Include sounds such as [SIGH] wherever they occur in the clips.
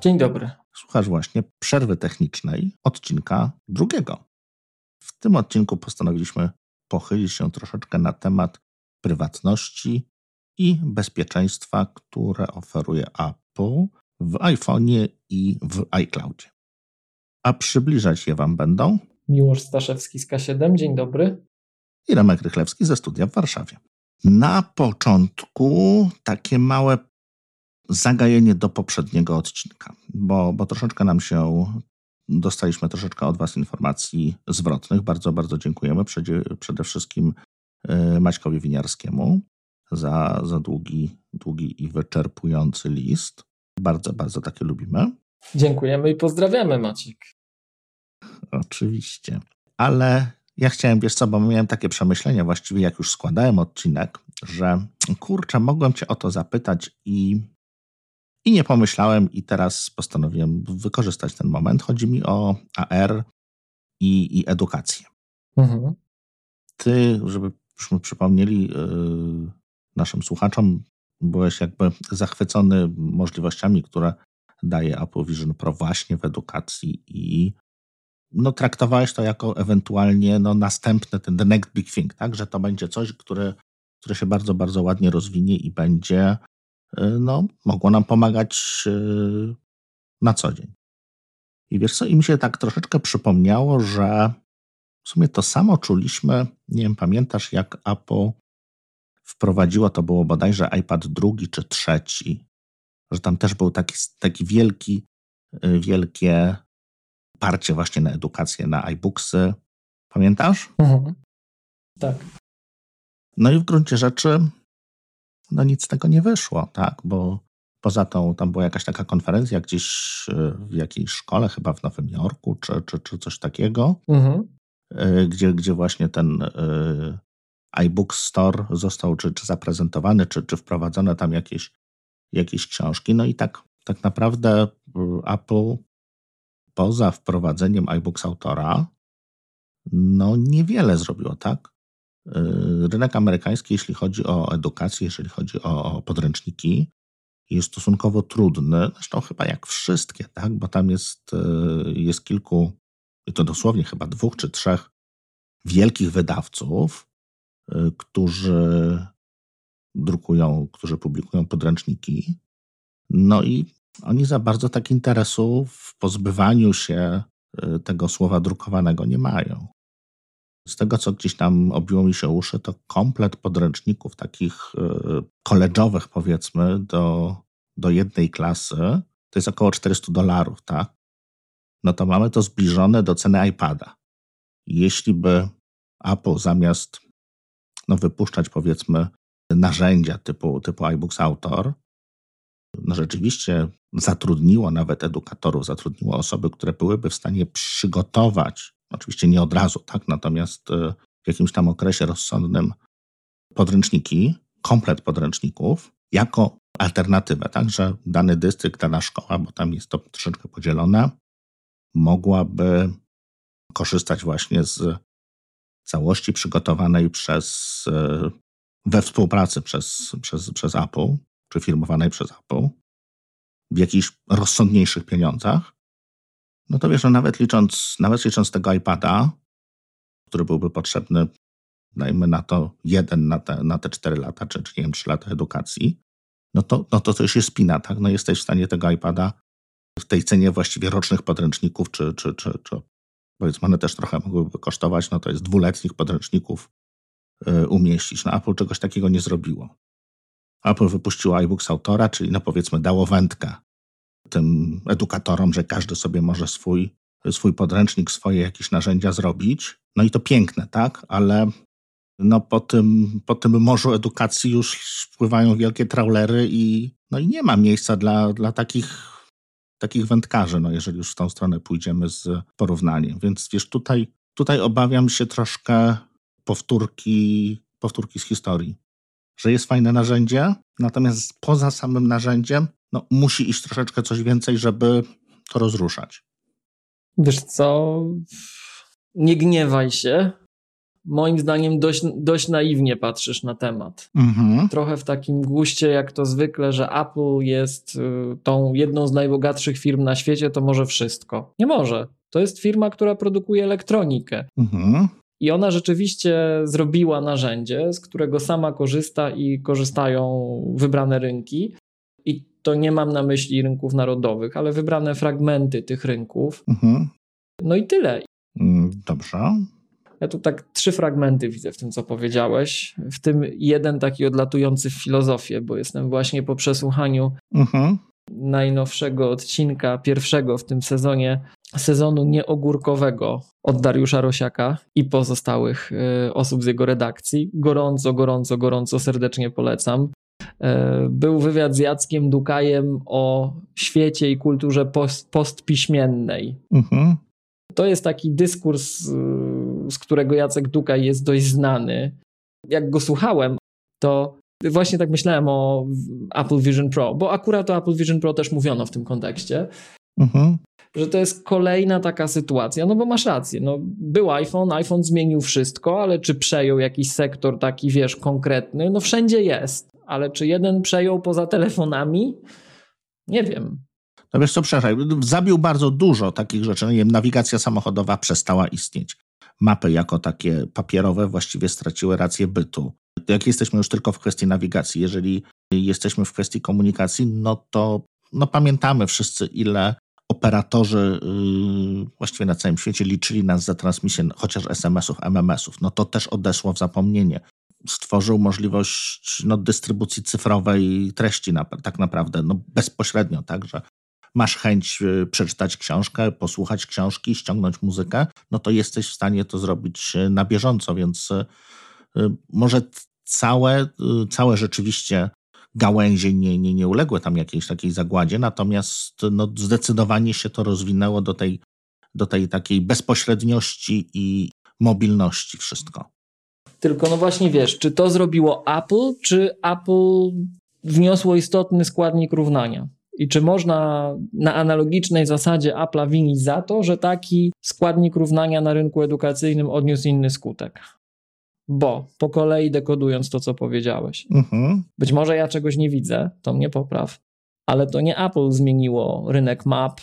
Dzień dobry. Słuchasz właśnie przerwy technicznej odcinka drugiego. W tym odcinku postanowiliśmy pochylić się troszeczkę na temat prywatności i bezpieczeństwa, które oferuje Apple w iPhone'ie i w iCloudzie. A przybliżać je Wam będą Miłosz Staszewski z K7, dzień dobry. I Remek Rychlewski ze studia w Warszawie. Na początku takie małe zagajenie do poprzedniego odcinka, bo, bo troszeczkę nam się dostaliśmy troszeczkę od Was informacji zwrotnych. Bardzo, bardzo dziękujemy przede, przede wszystkim e, Maćkowi Winiarskiemu za, za długi, długi i wyczerpujący list. Bardzo, bardzo takie lubimy. Dziękujemy i pozdrawiamy, Maciek. Oczywiście. Ale ja chciałem, wiesz co, bo miałem takie przemyślenia właściwie, jak już składałem odcinek, że kurczę, mogłem Cię o to zapytać i, i nie pomyślałem i teraz postanowiłem wykorzystać ten moment. Chodzi mi o AR i, i edukację. Mhm. Ty, żebyśmy przypomnieli yy, naszym słuchaczom, byłeś jakby zachwycony możliwościami, które daje Apple Vision Pro właśnie w edukacji i no, traktowałeś to jako ewentualnie no, następny, ten the next big thing, tak? że to będzie coś, które, które się bardzo, bardzo ładnie rozwinie i będzie no, mogło nam pomagać y, na co dzień. I wiesz co, i mi się tak troszeczkę przypomniało, że w sumie to samo czuliśmy, nie wiem, pamiętasz jak Apple wprowadziło, to było bodajże iPad drugi czy trzeci, że tam też był taki, taki wielki, y, wielkie parcie właśnie na edukację, na iBooksy. Pamiętasz? Mhm. Tak. No i w gruncie rzeczy no nic z tego nie wyszło, tak, bo poza tą, tam była jakaś taka konferencja gdzieś e, w jakiejś szkole, chyba w Nowym Jorku, czy, czy, czy coś takiego, mhm. E, gdzie, gdzie właśnie ten y, iBook Store został czy, czy zaprezentowany, czy, czy wprowadzone tam jakieś, jakieś książki. No i tak, tak naprawdę Apple poza wprowadzeniem iBooks autora, no niewiele zrobiło, tak? Y, rynek amerykański, jeśli chodzi o edukację, jeżeli chodzi o podręczniki, jest stosunkowo trudny, zresztą chyba jak wszystkie, tak? Bo tam jest, y, jest kilku, to dosłownie chyba dwóch czy trzech wielkich wydawców, y, którzy drukują, którzy publikują podręczniki. No i oni za bardzo tak interesu w pozbywaniu się tego słowa drukowanego nie mają. Z tego, co gdzieś tam obiło mi się uszy, to komplet podręczników takich koledżowych, powiedzmy, do, do jednej klasy, to jest około 400 dolarów, tak? No to mamy to zbliżone do ceny iPada. Jeśli by Apple zamiast no, wypuszczać, powiedzmy, narzędzia typu, typu iBooks Autor, no rzeczywiście zatrudniło nawet edukatorów, zatrudniło osoby, które byłyby w stanie przygotować, oczywiście nie od razu, tak, natomiast e, w jakimś tam okresie rozsądnym podręczniki, komplet podręczników, jako alternatywę, tak, że dany dystrykt, dana szkoła, bo tam jest to troszeczkę podzielone, mogłaby korzystać właśnie z całości przygotowanej przez, e, we współpracy przez, przez, przez Apple, czy firmowanej przez Apple, w jakichś rozsądniejszych pieniądzach, no to wiesz, że nawet licząc, nawet licząc tego iPada, który byłby potrzebny, dajmy na to jeden na te, na te 4 lata, czy, czy nie wiem, 3 lata edukacji, no to, no to to już jest spina, tak? No jesteś w stanie tego iPada w tej cenie właściwie rocznych podręczników, czy, czy, czy, czy powiedzmy one też trochę mogłyby kosztować, no to jest dwuletnich podręczników y, umieścić. No Apple czegoś takiego nie zrobiło. Apple wypuściło iBooks autora, czyli no powiedzmy dało wędkę tym edukatorom, że każdy sobie może swój, swój podręcznik, swoje jakieś narzędzia zrobić. No i to piękne, tak? Ale no po tym, po tym morzu edukacji już wpływają wielkie trawlery i, no i nie ma miejsca dla, dla takich, takich wędkarzy, no jeżeli już w tą stronę pójdziemy z porównaniem. Więc wiesz, tutaj, tutaj obawiam się troszkę powtórki, powtórki z historii że jest fajne narzędzie, natomiast poza samym narzędziem no, musi iść troszeczkę coś więcej, żeby to rozruszać. Wiesz co, nie gniewaj się, moim zdaniem dość, dość naiwnie patrzysz na temat. Mhm. Trochę w takim guście, jak to zwykle, że Apple jest y, tą jedną z najbogatszych firm na świecie, to może wszystko. Nie może. To jest firma, która produkuje elektronikę. Mhm. I ona rzeczywiście zrobiła narzędzie, z którego sama korzysta i korzystają wybrane rynki. To nie mam na myśli rynków narodowych, ale wybrane fragmenty tych rynków. Mhm. No i tyle. Mm, Dobrze. Ja tu tak trzy fragmenty widzę w tym, co powiedziałeś. W tym jeden taki odlatujący w filozofię, bo jestem właśnie po przesłuchaniu Mhm. najnowszego odcinka, pierwszego w tym sezonie, sezonu nieogórkowego od Dariusza Rosiaka i pozostałych y, osób z jego redakcji. Gorąco, gorąco, gorąco serdecznie polecam. Y, Był wywiad z Jackiem Dukajem o świecie i kulturze post, postpiśmiennej. Mhm. To jest taki dyskurs, y, z którego Jacek Dukaj jest dość znany. Jak go słuchałem, to właśnie tak myślałem o Apple Vision Pro, bo akurat o Apple Vision Pro też mówiono w tym kontekście, Mhm. Że to jest kolejna taka sytuacja, no bo masz rację, no był iPhone, iPhone zmienił wszystko, ale czy przejął jakiś sektor taki, wiesz, konkretny? No wszędzie jest, ale czy jeden przejął poza telefonami? Nie wiem. No wiesz co, przepraszam, zabił bardzo dużo takich rzeczy. No nie wiem, nawigacja samochodowa przestała istnieć. Mapy jako takie papierowe właściwie straciły rację bytu. Jak jesteśmy już tylko w kwestii nawigacji, jeżeli jesteśmy w kwestii komunikacji, no to no pamiętamy wszyscy, ile operatorzy yy, właściwie na całym świecie liczyli nas za transmisję chociaż SMS-ów, MMS-ów. No to też odeszło w zapomnienie. Stworzył możliwość no, dystrybucji cyfrowej treści na, tak naprawdę, no bezpośrednio, tak, że masz chęć y, przeczytać książkę, posłuchać książki, ściągnąć muzykę, no to jesteś w stanie to zrobić y, na bieżąco, więc może całe, całe rzeczywiście gałęzie nie, nie, nie uległy tam jakiejś takiej zagładzie, natomiast no, zdecydowanie się to rozwinęło do tej, do tej takiej bezpośredniości i mobilności wszystko. Tylko no właśnie wiesz, czy to zrobiło Apple, czy Apple wniosło istotny składnik równania? I czy można na analogicznej zasadzie Apple'a winić za to, że taki składnik równania na rynku edukacyjnym odniósł inny skutek? Bo po kolei dekodując to, co powiedziałeś, Mhm. być może ja czegoś nie widzę, to mnie popraw, ale to nie Apple zmieniło rynek map,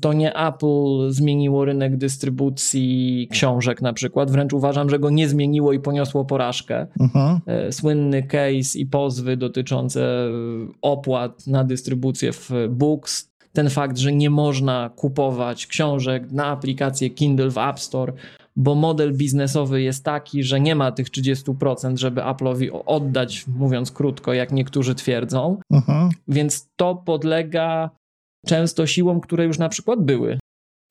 to nie Apple zmieniło rynek dystrybucji książek na przykład, wręcz uważam, że go nie zmieniło i poniosło porażkę. Mhm. E, Słynny case i pozwy dotyczące e, opłat na dystrybucję w Books, ten fakt, że nie można kupować książek na aplikację Kindle w App Store, bo model biznesowy jest taki, że nie ma tych 30%, żeby Apple'owi oddać, mówiąc krótko, jak niektórzy twierdzą. Mhm. Więc to podlega często siłom, które już na przykład były.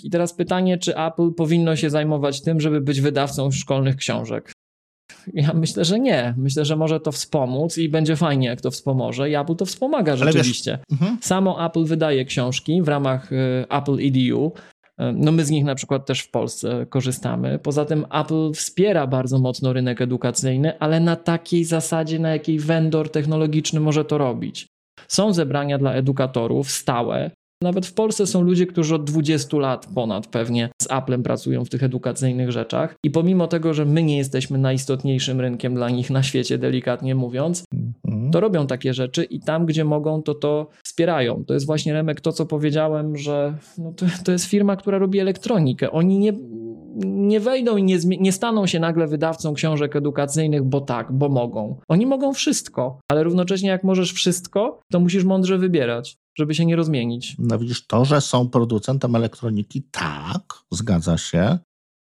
I teraz pytanie, czy Apple powinno się zajmować tym, żeby być wydawcą szkolnych książek? Ja myślę, że nie. Myślę, że może to wspomóc i będzie fajnie, jak to wspomoże. I Apple to wspomaga wiesz- rzeczywiście. Mhm. Samo Apple wydaje książki w ramach y, Apple EDU. No my z nich na przykład też w Polsce korzystamy. Poza tym Apple wspiera bardzo mocno rynek edukacyjny, ale na takiej zasadzie, na jakiej vendor technologiczny może to robić. Są zebrania dla edukatorów stałe. Nawet w Polsce są ludzie, którzy od 20 lat ponad pewnie z Applem pracują w tych edukacyjnych rzeczach. I pomimo tego, że my nie jesteśmy najistotniejszym rynkiem dla nich na świecie, delikatnie mówiąc, Mhm. to robią takie rzeczy i tam, gdzie mogą, to to wspierają. To jest właśnie Remek to, co powiedziałem, że no to, to jest firma, która robi elektronikę. Oni nie, nie wejdą i nie, nie staną się nagle wydawcą książek edukacyjnych, bo tak, bo mogą. Oni mogą wszystko, ale równocześnie jak możesz wszystko, to musisz mądrze wybierać, żeby się nie rozmienić. No widzisz, to, że są producentem elektroniki, tak, zgadza się,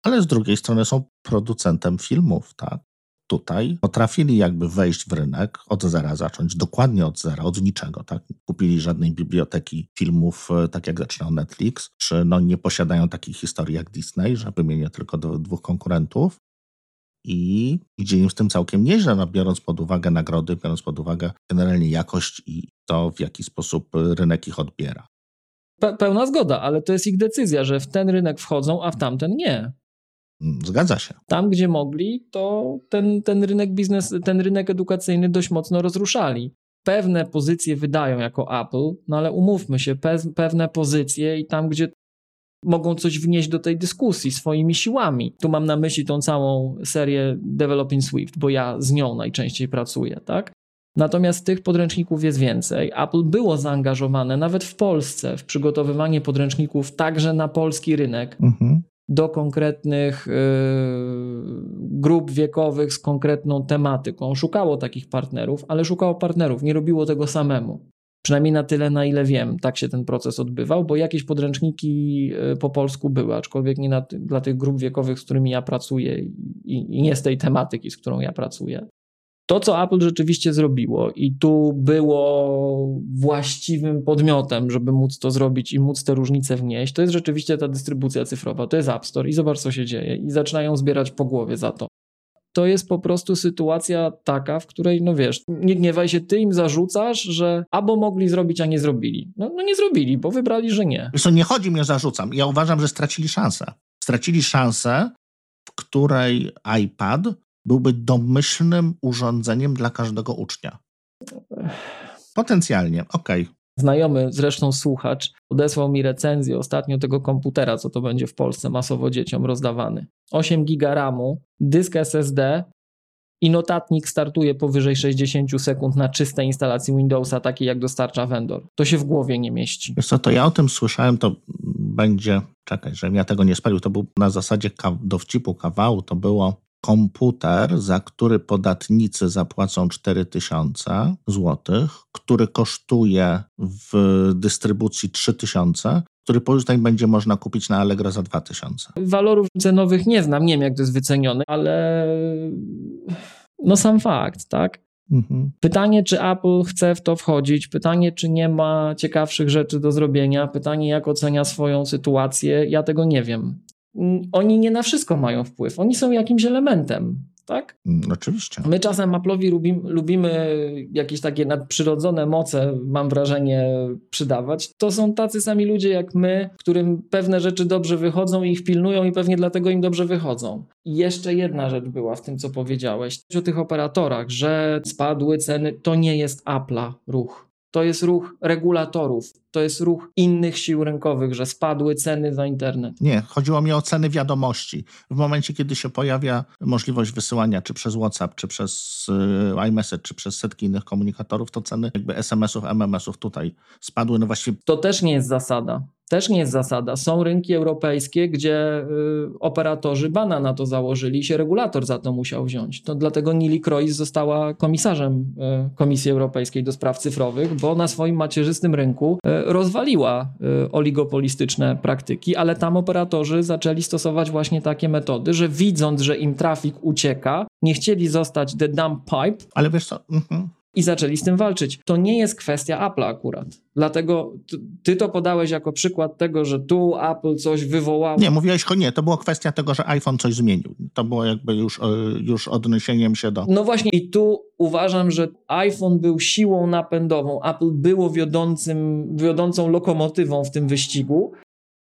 ale z drugiej strony są producentem filmów, tak. Tutaj potrafili jakby wejść w rynek, od zera zacząć, dokładnie od zera, od niczego, tak. Nie Kupili żadnej biblioteki filmów, e, tak jak zaczynał Netflix, czy no nie posiadają takich historii jak Disney, że wymienię tylko dwóch konkurentów. I idzie im z tym całkiem nieźle, no, biorąc pod uwagę nagrody, biorąc pod uwagę generalnie jakość i to, w jaki sposób rynek ich odbiera. Pe- pełna zgoda, ale to jest ich decyzja, że w ten rynek wchodzą, a w tamten nie. Mm, Zgadza się. tam, gdzie mogli, to ten, ten rynek biznes, ten rynek edukacyjny dość mocno rozruszali. Pewne pozycje wydają jako Apple, no ale umówmy się, pe, pewne pozycje i tam, gdzie mogą coś wnieść do tej dyskusji swoimi siłami. Tu mam na myśli tą całą serię Developing Swift, bo ja z nią najczęściej pracuję, tak? Natomiast tych podręczników jest więcej. Apple było zaangażowane nawet w Polsce w przygotowywanie podręczników także na polski rynek. Mhm. Do konkretnych y, grup wiekowych z konkretną tematyką. Szukało takich partnerów, ale szukało partnerów, nie robiło tego samemu. Przynajmniej na tyle, na ile wiem, tak się ten proces odbywał, bo jakieś podręczniki y, po polsku były, aczkolwiek nie ty, dla tych grup wiekowych, z którymi ja pracuję i, i nie z tej tematyki, z którą ja pracuję. To, co Apple rzeczywiście zrobiło, i tu było właściwym podmiotem, żeby móc to zrobić i móc te różnice wnieść, to jest rzeczywiście ta dystrybucja cyfrowa. To jest App Store i zobacz, co się dzieje. I zaczynają zbierać po głowie za to. To jest po prostu sytuacja taka, w której, no wiesz, nie gniewaj się, ty im zarzucasz, że albo mogli zrobić, a nie zrobili. No, no nie zrobili, bo wybrali, że nie. Wiesz nie chodzi mi, zarzucam. Ja uważam, że stracili szansę. Stracili szansę, w której iPad byłby domyślnym urządzeniem dla każdego ucznia. Potencjalnie, okej. Okay. Znajomy, zresztą słuchacz, odesłał mi recenzję ostatnio tego komputera, co to będzie w Polsce masowo dzieciom rozdawany. 8 giga RAMu, dysk SSD i notatnik startuje powyżej 60 sekund na czystej instalacji Windowsa, takiej jak dostarcza vendor. To się w głowie nie mieści. Wiesz co, to ja o tym słyszałem, to będzie, czekaj, żebym ja tego nie spalił, to był na zasadzie dowcipu kawału, to było komputer, za który podatnicy zapłacą 4000 zł, który kosztuje w dystrybucji 3000, który później będzie można kupić na Allegro za 2000. Walorów cenowych nie znam, nie wiem jak to jest wycenione, ale no sam fakt, tak? Mhm. Pytanie, czy Apple chce w to wchodzić, pytanie, czy nie ma ciekawszych rzeczy do zrobienia, pytanie, jak ocenia swoją sytuację, ja tego nie wiem. Oni nie na wszystko mają wpływ, oni są jakimś elementem. Tak? Mm, oczywiście. My czasem Apple'owi lubimy, lubimy jakieś takie nadprzyrodzone moce, mam wrażenie, przydawać. To są tacy sami ludzie jak my, którym pewne rzeczy dobrze wychodzą i ich pilnują i pewnie dlatego im dobrze wychodzą. I jeszcze jedna rzecz była w tym, co powiedziałeś o tych operatorach, że spadły ceny. To nie jest Apple'a ruch to jest ruch regulatorów, to jest ruch innych sił rynkowych, że spadły ceny za internet. Nie, chodziło mi o ceny wiadomości. W momencie, kiedy się pojawia możliwość wysyłania czy przez WhatsApp, czy przez y, iMessage, czy przez setki innych komunikatorów, to ceny jakby SMS-ów, MMS-ów tutaj spadły. No właściwie... To też nie jest zasada też nie jest zasada. Są rynki europejskie, gdzie y, operatorzy bana na to założyli i się regulator za to musiał wziąć. To dlatego Nili Krois została komisarzem y, Komisji Europejskiej do spraw cyfrowych, bo na swoim macierzystym rynku y, rozwaliła y, oligopolistyczne praktyki, ale tam operatorzy zaczęli stosować właśnie takie metody, że widząc, że im trafik ucieka, nie chcieli zostać the dump pipe. Ale wiesz co? Mhm i zaczęli z tym walczyć. To nie jest kwestia Apple akurat. Dlatego ty to podałeś jako przykład tego, że tu Apple coś wywołało. Nie, mówiłeś, że nie, to była kwestia tego, że iPhone coś zmienił. To było jakby już, e, już odniesieniem się do... No właśnie i tu uważam, że iPhone był siłą napędową. Apple było wiodącym, wiodącą lokomotywą w tym wyścigu,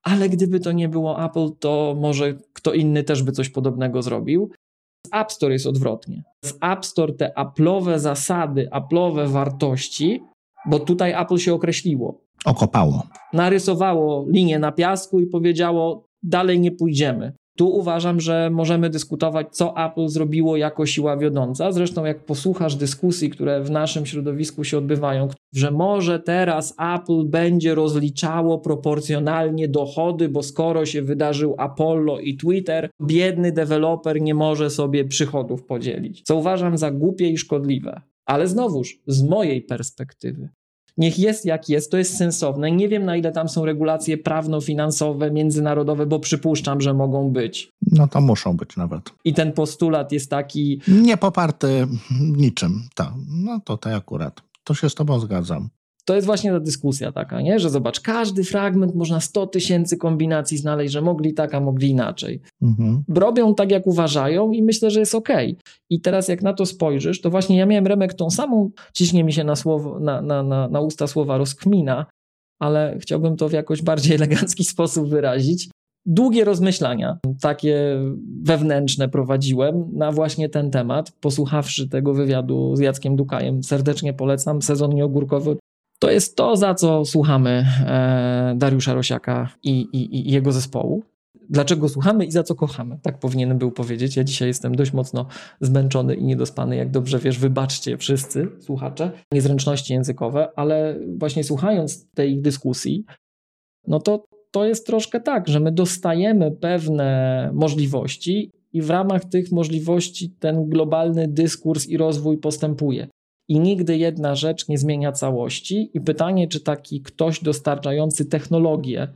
ale gdyby to nie było Apple, to może kto inny też by coś podobnego zrobił. App Store jest odwrotnie. Z App Store te Apple'owe zasady, Apple'owe wartości, bo tutaj Apple się określiło. Okopało. Narysowało linię na piasku i powiedziało, dalej nie pójdziemy. Tu uważam, że możemy dyskutować, co Apple zrobiło jako siła wiodąca. Zresztą, jak posłuchasz dyskusji, które w naszym środowisku się odbywają, że może teraz Apple będzie rozliczało proporcjonalnie dochody, bo skoro się wydarzył Apollo i Twitter, biedny deweloper nie może sobie przychodów podzielić. Co uważam za głupie i szkodliwe. Ale znowuż, z mojej perspektywy, Niech jest jak jest, to jest sensowne. Nie wiem, na ile tam są regulacje prawno-finansowe, międzynarodowe, bo przypuszczam, że mogą być. No to muszą być nawet. I ten postulat jest taki. Nie poparty niczym. Tak. No to tak akurat. To się z Tobą zgadzam to jest właśnie ta dyskusja taka, nie? że zobacz, każdy fragment można 100 tysięcy kombinacji znaleźć, że mogli tak, a mogli inaczej. Mhm. Robią tak, jak uważają i myślę, że jest ok. I teraz jak na to spojrzysz, to właśnie ja miałem Remek tą samą, ciśnie mi się na, słowo, na, na, na, na usta słowa rozkmina, ale chciałbym to w jakoś bardziej elegancki [LAUGHS] sposób wyrazić. Długie rozmyślania, takie wewnętrzne prowadziłem na właśnie ten temat. Posłuchawszy tego wywiadu z Jackiem Dukajem, serdecznie polecam. Sezon nieogórkowy To jest to, za co słuchamy e, Dariusza Rosiaka i, i, i jego zespołu dlaczego słuchamy i za co kochamy. Tak powinienem był powiedzieć. Ja dzisiaj jestem dość mocno zmęczony i niedospany, jak dobrze wiesz, wybaczcie wszyscy słuchacze, niezręczności językowe, ale właśnie słuchając tej dyskusji, no to to jest troszkę tak, że my dostajemy pewne możliwości i w ramach tych możliwości ten globalny dyskurs i rozwój postępuje. I nigdy jedna rzecz nie zmienia całości. I pytanie, czy taki ktoś dostarczający technologię,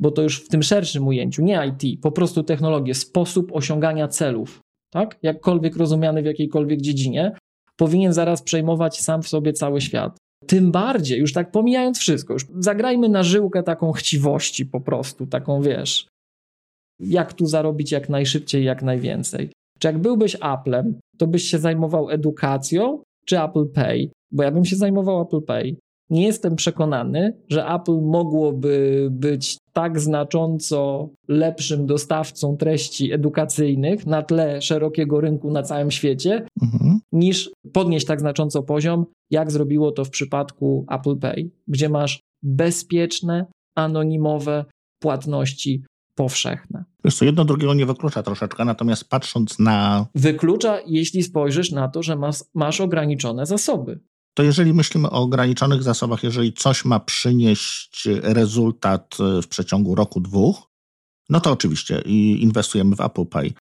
bo to już w tym szerszym ujęciu, nie IT, po prostu technologię, sposób osiągania celów, tak? jakkolwiek rozumiany w jakiejkolwiek dziedzinie, powinien zaraz przejmować sam w sobie cały świat. Tym bardziej, już tak pomijając wszystko, już zagrajmy na żyłkę taką chciwości po prostu, taką wiesz, jak tu zarobić jak najszybciej, jak najwięcej. Czy jak byłbyś Applem, to byś się zajmował edukacją czy Apple Pay? Bo ja bym się zajmował Apple Pay. Nie jestem przekonany, że Apple mogłoby być tak znacząco lepszym dostawcą treści edukacyjnych na tle szerokiego rynku na całym świecie, mhm. niż podnieść tak znacząco poziom, jak zrobiło to w przypadku Apple Pay, gdzie masz bezpieczne, anonimowe płatności powszechne. Wiesz co, jedno drugiego nie wyklucza troszeczkę, natomiast patrząc na... Wyklucza, jeśli spojrzysz na to, że masz, masz ograniczone zasoby to jeżeli myślimy o ograniczonych zasobach, jeżeli coś ma przynieść rezultat w przeciągu roku, dwóch, no to oczywiście inwestujemy w Apple Pay.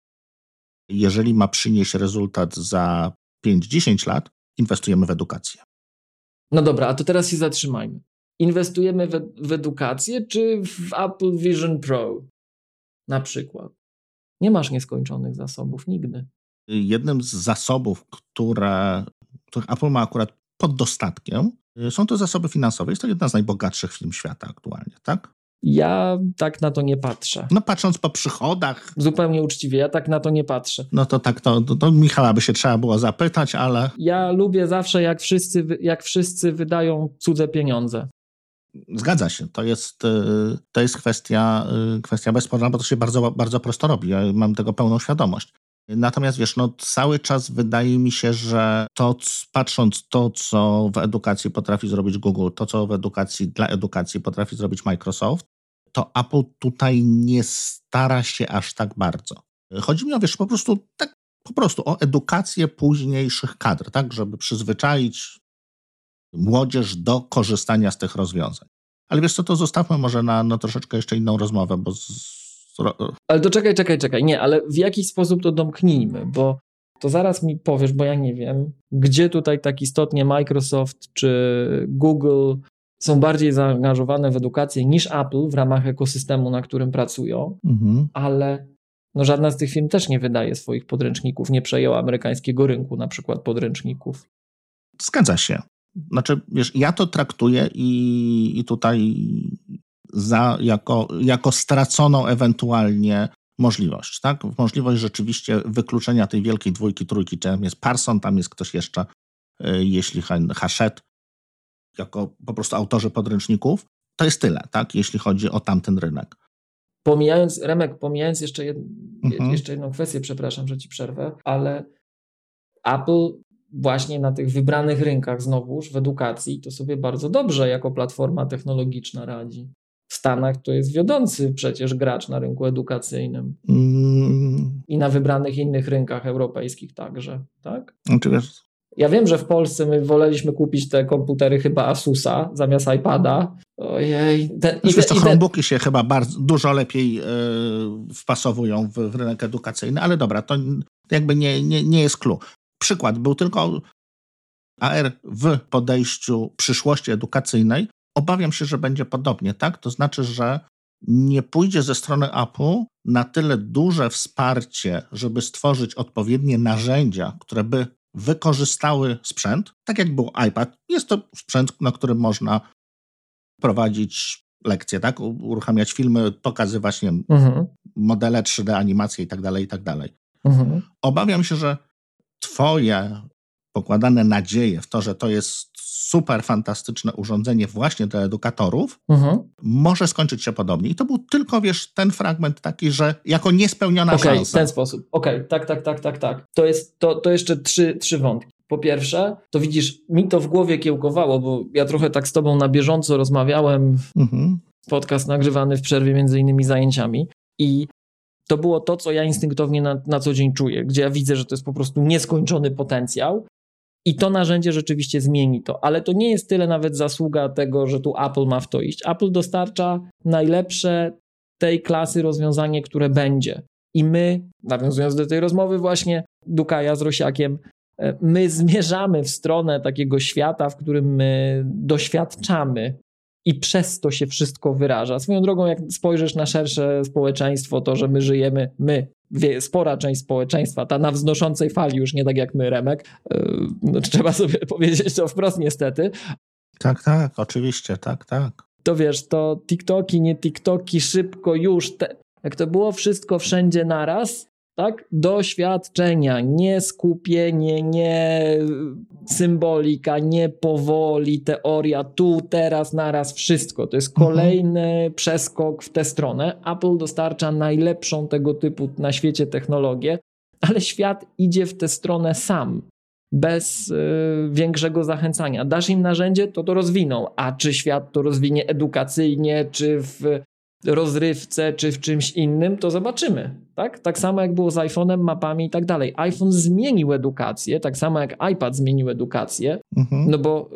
Jeżeli ma przynieść rezultat za 5-10 lat, inwestujemy w edukację. No dobra, a to teraz się zatrzymajmy. Inwestujemy w, w edukację czy w Apple Vision Pro na przykład? Nie masz nieskończonych zasobów nigdy. Jednym z zasobów, które, których Apple ma akurat pod dostatkiem. Y, są to zasoby finansowe. Jest to jedna z najbogatszych firm świata aktualnie, tak? Ja tak na to nie patrzę. No patrząc po przychodach. Zupełnie uczciwie, ja tak na to nie patrzę. No to tak, to, to, to Michała by się trzeba było zapytać, ale... Ja lubię zawsze, jak wszyscy, jak wszyscy wydają cudze pieniądze. Zgadza się. To jest, y, to jest kwestia, y, kwestia bezsporna, bo to się bardzo, bardzo prosto robi. Ja mam tego pełną świadomość. Natomiast wiesz, no cały czas wydaje mi się, że to, patrząc to, co w edukacji potrafi zrobić Google, to, co w edukacji dla edukacji potrafi zrobić Microsoft, to Apple tutaj nie stara się aż tak bardzo. Chodzi mi o, wiesz, po prostu tak po prostu o edukację późniejszych kadr, tak, żeby przyzwyczaić młodzież do korzystania z tych rozwiązań. Ale wiesz co, to zostawmy może na, na troszeczkę jeszcze inną rozmowę, bo z, ale to czekaj, czekaj, czekaj. Nie, ale w jakiś sposób to domknijmy, bo to zaraz mi powiesz, bo ja nie wiem, gdzie tutaj tak istotnie Microsoft czy Google są bardziej zaangażowane w edukację niż Apple w ramach ekosystemu, na którym pracują, mhm. ale no żadna z tych firm też nie wydaje swoich podręczników, nie przejęła amerykańskiego rynku na przykład podręczników. Zgadza się. Znaczy, wiesz, ja to traktuję i, i tutaj za, jako, jako straconą ewentualnie możliwość, tak? Możliwość rzeczywiście wykluczenia tej wielkiej dwójki, trójki, tam jest Parson, tam jest ktoś jeszcze, y, jeśli Hachette, jako po prostu autorzy podręczników, to jest tyle, tak? Jeśli chodzi o tamten rynek. Pomijając, Remek, pomijając jeszcze, jed, mhm. jeszcze jedną kwestię, przepraszam, że ci przerwę, ale Apple właśnie na tych wybranych rynkach znowuż w edukacji to sobie bardzo dobrze jako platforma technologiczna radzi w Stanach to jest wiodący przecież gracz na rynku edukacyjnym. Mm. I na wybranych innych rynkach europejskich także, tak? Oczywiście. Ja wiem, że w Polsce my woleliśmy kupić te komputery chyba Asusa zamiast iPada. Ojej. Ten, i te, to Chromebooki się chyba bardzo, dużo lepiej yy, wpasowują w, w, rynek edukacyjny, ale dobra, to jakby nie, nie, nie jest clue. Przykład, był tylko AR w podejściu przyszłości edukacyjnej Obawiam się, że będzie podobnie, tak? To znaczy, że nie pójdzie ze strony Apple na tyle duże wsparcie, żeby stworzyć odpowiednie narzędzia, które by wykorzystały sprzęt, tak jak był iPad. Jest to sprzęt, na którym można prowadzić lekcje, tak? Uruchamiać filmy, pokazywać nie wiem, mhm. modele 3D, animacje i tak dalej, i tak dalej. Mhm. Obawiam się, że twoje pokładane nadzieje w to, że to jest super fantastyczne urządzenie właśnie dla edukatorów, mhm. może skończyć się podobnie. I to był tylko, wiesz, ten fragment taki, że jako niespełniona okay, szansa. w ten sposób. Okej, okay, tak, tak, tak, tak, tak. To jest, to, to jeszcze trzy, trzy wątki. po pierwsze, to widzisz, mi to w głowie kiełkowało, bo ja trochę tak z tobą na bieżąco rozmawiałem. Mhm. Podcast nagrywany w przerwie między innymi zajęciami. I to było to, co ja instynktownie na, na co dzień czuję, gdzie ja widzę, że to jest po prostu nieskończony potencjał. I to narzędzie rzeczywiście zmieni to, ale to nie jest tyle nawet zasługa tego, że tu Apple ma w to iść. Apple dostarcza najlepsze tej klasy rozwiązanie, które będzie. I my, nawiązując do tej rozmowy właśnie Dukaja z Rosiakiem, e, my zmierzamy w stronę takiego świata, w którym my doświadczamy i przez to się wszystko wyraża. Swoją drogą, jak spojrzysz na szersze społeczeństwo, to, że my żyjemy, my, spora część społeczeństwa, ta na wznoszącej fali, już nie tak jak my, Remek, no, trzeba sobie [LAUGHS] powiedzieć to wprost niestety. Tak, tak, oczywiście, tak, tak. To wiesz, to TikToki, nie TikToki, szybko już, te, jak to było wszystko wszędzie naraz, tak? Doświadczenia, nie skupienie, nie symbolika, nie powoli, teoria, tu, teraz, naraz, wszystko. To jest mhm. kolejny mhm. przeskok w tę stronę. Apple dostarcza najlepszą tego typu na świecie technologię, ale świat idzie w tę stronę sam. Bez y, większego zachęcania. Dasz im narzędzie, to to rozwiną. A czy świat to rozwinie edukacyjnie, czy w rozrywce czy w czymś innym, to zobaczymy. Tak? tak samo jak było z iPhone'em, mapami i tak dalej. iPhone zmienił edukację, tak samo jak iPad zmienił edukację, mhm. no bo...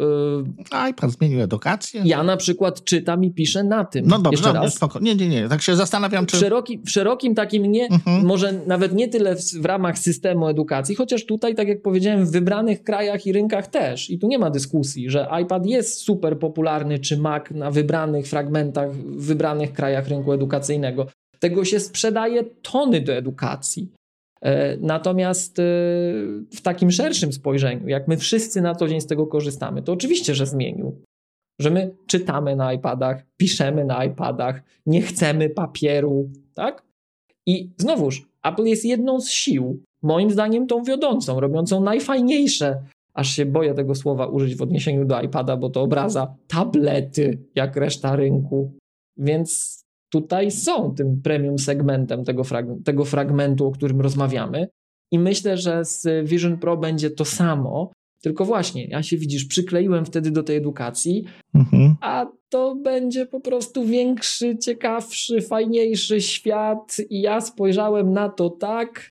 Yy, iPad zmienił edukację? Ja na przykład czytam i piszę na tym. No dobrze, no, spoko. Nie, nie, nie, tak się zastanawiam, czy... W, szeroki, w szerokim takim nie, mhm. może nawet nie tyle w, w ramach systemu edukacji, chociaż tutaj, tak jak powiedziałem, w wybranych krajach i rynkach też. I tu nie ma dyskusji, że iPad jest super popularny, czy Mac na wybranych fragmentach, w wybranych krajach rynku edukacyjnego. Tego się sprzedaje tony do edukacji. E, natomiast e, w takim szerszym spojrzeniu, jak my wszyscy na co dzień z tego korzystamy, to oczywiście, że zmienił. Że my czytamy na iPadach, piszemy na iPadach, nie chcemy papieru, tak? I znowuż, Apple jest jedną z sił, moim zdaniem tą wiodącą, robiącą najfajniejsze, aż się boję tego słowa użyć w odniesieniu do iPada, bo to obraza, tablety, jak reszta rynku. Więc tutaj są tym premium segmentem tego, frag tego fragmentu, o którym rozmawiamy. I myślę, że z Vision Pro będzie to samo, tylko właśnie, ja się widzisz, przykleiłem wtedy do tej edukacji, mhm. a to będzie po prostu większy, ciekawszy, fajniejszy świat. I ja spojrzałem na to tak.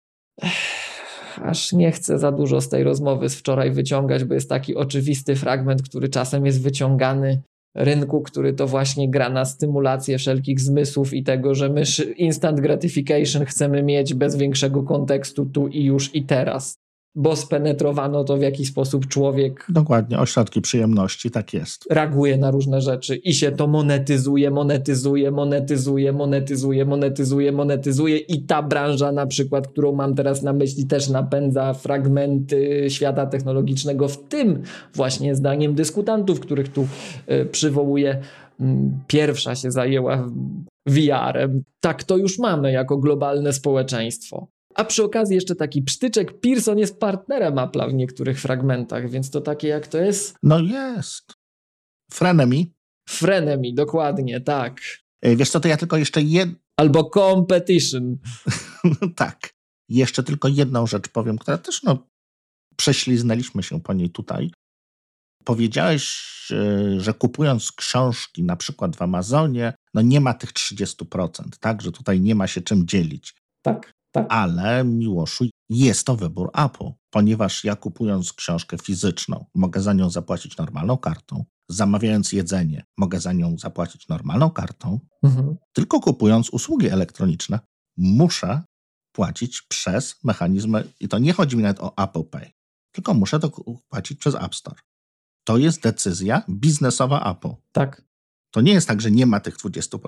aż nie chcę za dużo z tej rozmowy z wczoraj wyciągać, bo jest taki oczywisty fragment, który czasem jest wyciągany rynku, który to właśnie gra na stymulację wszelkich zmysłów i tego, że my instant gratification chcemy mieć bez większego kontekstu tu i już i teraz bo spenetrowano to w jakiś sposób człowiek. Dokładnie, ośrodki przyjemności, tak jest. Reaguje na różne rzeczy i się to monetyzuje, monetyzuje, monetyzuje, monetyzuje, monetyzuje, monetyzuje i ta branża na przykład, którą mam teraz na myśli, też napędza fragmenty świata technologicznego, w tym właśnie zdaniem dyskutantów, których tu y, przywołuję. Mm, pierwsza się zajęła VR-em. Tak to już mamy jako globalne społeczeństwo. A przy okazji jeszcze taki psztyczek, Pearson jest partnerem Apple'a w niektórych fragmentach, więc to takie jak to jest? No jest. Frenemy. Frenemy, dokładnie, tak. E, wiesz co, to ja tylko jeszcze jed... Albo Competition. [LAUGHS] tak. Jeszcze tylko jedną rzecz powiem, która też no prześliznęliśmy się po niej tutaj. Powiedziałeś, e, że kupując książki na przykład w Amazonie, no nie ma tych 30%, tak? Że tutaj nie ma się czym dzielić. Tak. Tak. Ale Miłoszu, jest to wybór Apple, ponieważ ja kupując książkę fizyczną, mogę za nią zapłacić normalną kartą. Zamawiając jedzenie, mogę za nią zapłacić normalną kartą. Mhm. Tylko kupując usługi elektroniczne, muszę płacić przez mechanizmy, i to nie chodzi mi nawet o Apple Pay, tylko muszę to płacić przez App Store. To jest decyzja biznesowa Apple. Tak. To nie jest tak, że nie ma tych 20%.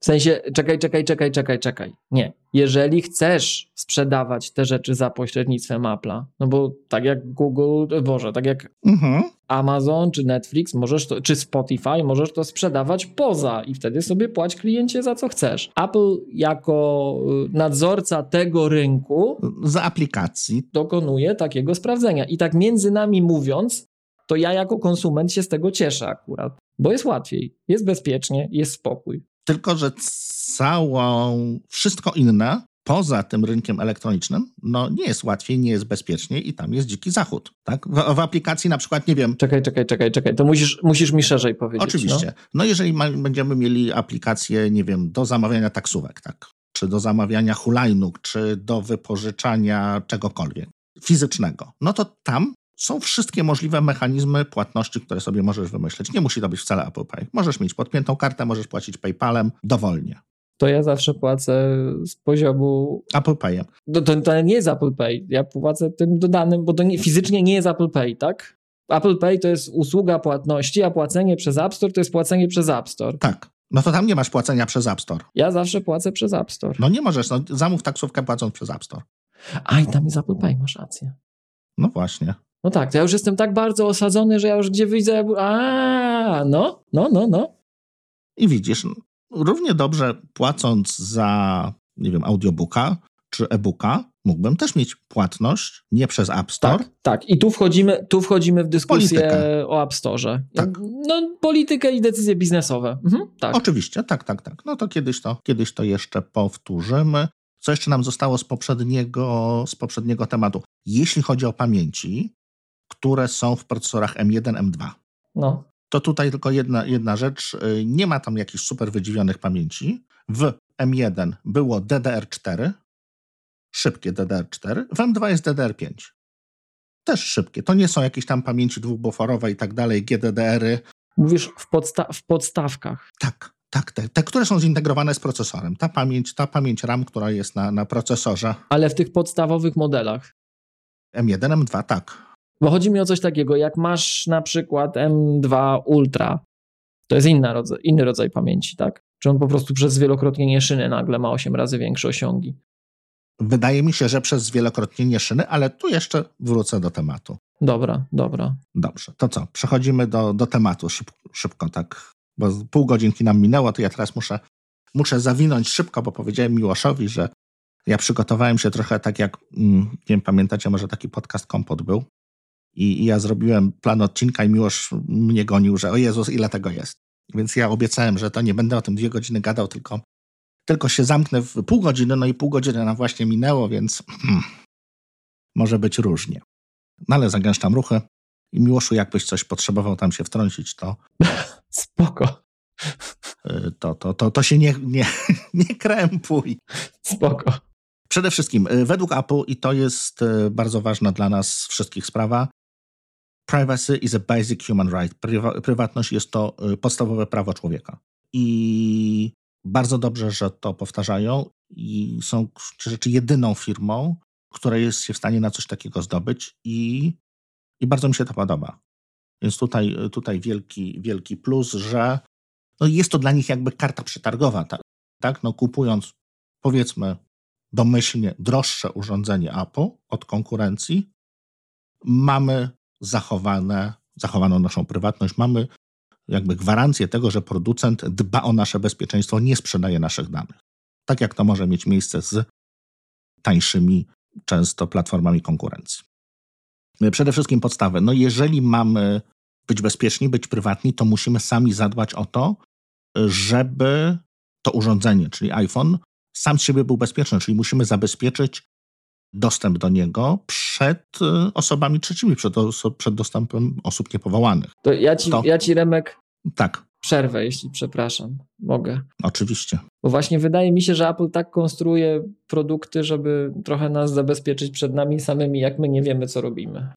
W sensie, czekaj, czekaj, czekaj, czekaj, czekaj. Nie. Jeżeli chcesz sprzedawać te rzeczy za pośrednictwem Apple'a, no bo tak jak Google, Boże, tak jak mhm. Amazon czy Netflix, możesz to, czy Spotify, możesz to sprzedawać poza i wtedy sobie płać kliencie za co chcesz. Apple jako y, nadzorca tego rynku za aplikacji dokonuje takiego sprawdzenia. I tak między nami mówiąc, to ja jako konsument się z tego cieszę akurat, bo jest łatwiej, jest bezpiecznie, jest spokój. Tylko, że całą, wszystko inne poza tym rynkiem elektronicznym, no nie jest łatwiej, nie jest bezpieczniej i tam jest dziki zachód. Tak? W, w aplikacji na przykład, nie wiem. Czekaj, czekaj, czekaj, czekaj. To musisz, musisz mi szerzej powiedzieć. Oczywiście. No, no jeżeli ma, będziemy mieli aplikację, nie wiem, do zamawiania taksówek, tak? Czy do zamawiania hulajnóg, czy do wypożyczania czegokolwiek fizycznego, no to tam są wszystkie możliwe mechanizmy płatności, które sobie możesz wymyśleć. Nie musi to być wcale Apple Pay. Możesz mieć podpiętą kartę, możesz płacić PayPalem dowolnie to ja zawsze płacę z poziomu. Apple Pay. To, to, to, nie jest Apple Pay. Ja płacę tym dodanym, bo to nie, fizycznie nie jest Apple Pay, tak? Apple Pay to jest usługa płatności, a płacenie przez App Store to jest płacenie przez App Store. Tak. No to tam nie masz płacenia przez App Store. Ja zawsze płacę przez App Store. No nie możesz, no, zamów taksówkę płacąc przez App Store. A i tam jest Apple Pay, masz rację. No właśnie. No tak, to ja już jestem tak bardzo osadzony, że ja już gdzie widzę, a no, no, no, no. I widzisz, równie dobrze płacąc za, nie wiem, audiobooka czy e-booka, mógłbym też mieć płatność nie przez App Store. Tak, tak. I tu wchodzimy, tu wchodzimy w dyskusję politykę. o App Store. Tak. No, politykę i decyzje biznesowe. Mhm, tak. Oczywiście, tak, tak, tak. No to kiedyś to, kiedyś to jeszcze powtórzymy. Co jeszcze nam zostało z poprzedniego, z poprzedniego tematu? Jeśli chodzi o pamięci, które są w procesorach M1, M2. No to tutaj tylko jedna, jedna rzecz. Y, nie ma tam jakichś super wydziwionych pamięci. W M1 było DDR4, szybkie DDR4, w M2 jest DDR5. Też szybkie. To nie są jakieś tam pamięci dwubuforowe i tak dalej, GDDR-y. Mówisz w, podsta w podstawkach. Tak, tak, te, te, które są zintegrowane z procesorem. Ta pamięć, ta pamięć RAM, która jest na, na procesorze. Ale w tych podstawowych modelach. M1, M2, tak. Bo chodzi mi o coś takiego, jak masz na przykład M2 Ultra, to jest inna rodzaj, inny rodzaj pamięci, tak? Czy on po prostu przez zwielokrotnienie szyny nagle ma 8 razy większe osiągi? Wydaje mi się, że przez zwielokrotnienie szyny, ale tu jeszcze wrócę do tematu. Dobra, dobra. Dobrze, to co? Przechodzimy do, do tematu szybko, szybko, tak, bo pół godzinki nam minęło, to ja teraz muszę, muszę zawinąć szybko, bo powiedziałem Miłoszowi, że ja przygotowałem się trochę tak jak, mm, nie wiem, pamiętacie, może taki podcast Kompot był, i, I, ja zrobiłem plan odcinka i Miłosz mnie gonił, że o Jezus, ile tego jest. Więc ja obiecałem, że to nie będę o tym dwie godziny gadał, tylko, tylko się zamknę w pół godziny, no i pół godziny nam właśnie minęło, więc hmm, może być różnie. No ale zagęszczam ruchy i Miłoszu, jakbyś coś potrzebował tam się wtrącić, to... [LAUGHS] Spoko. Y, to, to, to, to się nie, nie, [LAUGHS] nie krępuj. Spoko. Przede wszystkim, y, według Apple, i to jest y, bardzo ważna dla nas wszystkich sprawa, Privacy is a basic human right. prywatność jest to y, podstawowe prawo człowieka. I bardzo dobrze, że to powtarzają i są rzeczy jedyną firmą, która jest się w stanie na coś takiego zdobyć i, i bardzo mi się to podoba. Więc tutaj, tutaj wielki, wielki plus, że no jest to dla nich jakby karta przetargowa, tak? tak? No kupując powiedzmy domyślnie droższe urządzenie Apple od konkurencji, mamy zachowane, zachowaną naszą prywatność, mamy jakby gwarancję tego, że producent dba o nasze bezpieczeństwo, nie sprzedaje naszych danych. Tak jak to może mieć miejsce z tańszymi często platformami konkurencji. Przede wszystkim podstawę. No jeżeli mamy być bezpieczni, być prywatni, to musimy sami zadbać o to, żeby to urządzenie, czyli iPhone, sam z siebie był bezpieczny, czyli musimy zabezpieczyć dostęp do niego przed y, osobami trzecimi, przed, przed dostępem osób niepowołanych. To ja ci, to... ja ci Remek, tak. przerwę, jeśli przepraszam, mogę. Oczywiście. Bo właśnie wydaje mi się, że Apple tak konstruuje produkty, żeby trochę nas zabezpieczyć przed nami samymi, jak my nie wiemy, co robimy.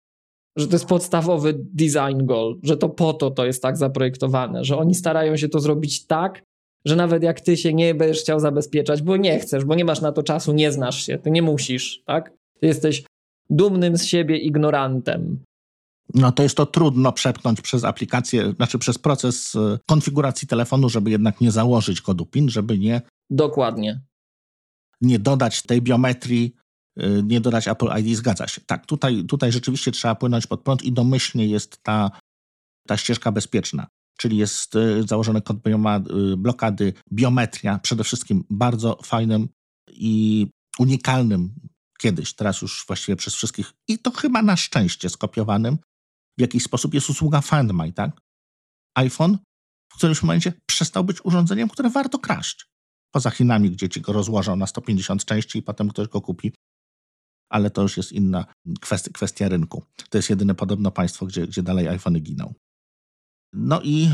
Że to jest podstawowy design goal, że to po to to jest tak zaprojektowane, że oni starają się to zrobić tak, że nawet jak ty się nie będziesz chciał zabezpieczać, bo nie chcesz, bo nie masz na to czasu, nie znasz się, ty nie musisz, tak? Ty jesteś dumnym z siebie ignorantem. No to jest to trudno przepchnąć przez aplikację, znaczy przez proces y, konfiguracji telefonu, żeby jednak nie założyć kodu PIN, żeby nie. Dokładnie. Nie dodać tej biometrii, y, nie dodać Apple ID, zgadza się. Tak, tutaj, tutaj rzeczywiście trzeba płynąć pod prąd i domyślnie jest ta, ta ścieżka bezpieczna czyli jest y, założony kod y, blokady, biometria, przede wszystkim bardzo fajnym i unikalnym kiedyś, teraz już właściwie przez wszystkich i to chyba na szczęście skopiowanym w jakiś sposób jest usługa Find My, tak? iPhone w którymś momencie przestał być urządzeniem, które warto kraść. Poza Chinami, gdzie ci go rozłożą na 150 części i potem ktoś go kupi. Ale to już jest inna kwestia, kwestia rynku. To jest jedyne podobno państwo, gdzie, gdzie dalej iPhony giną. No i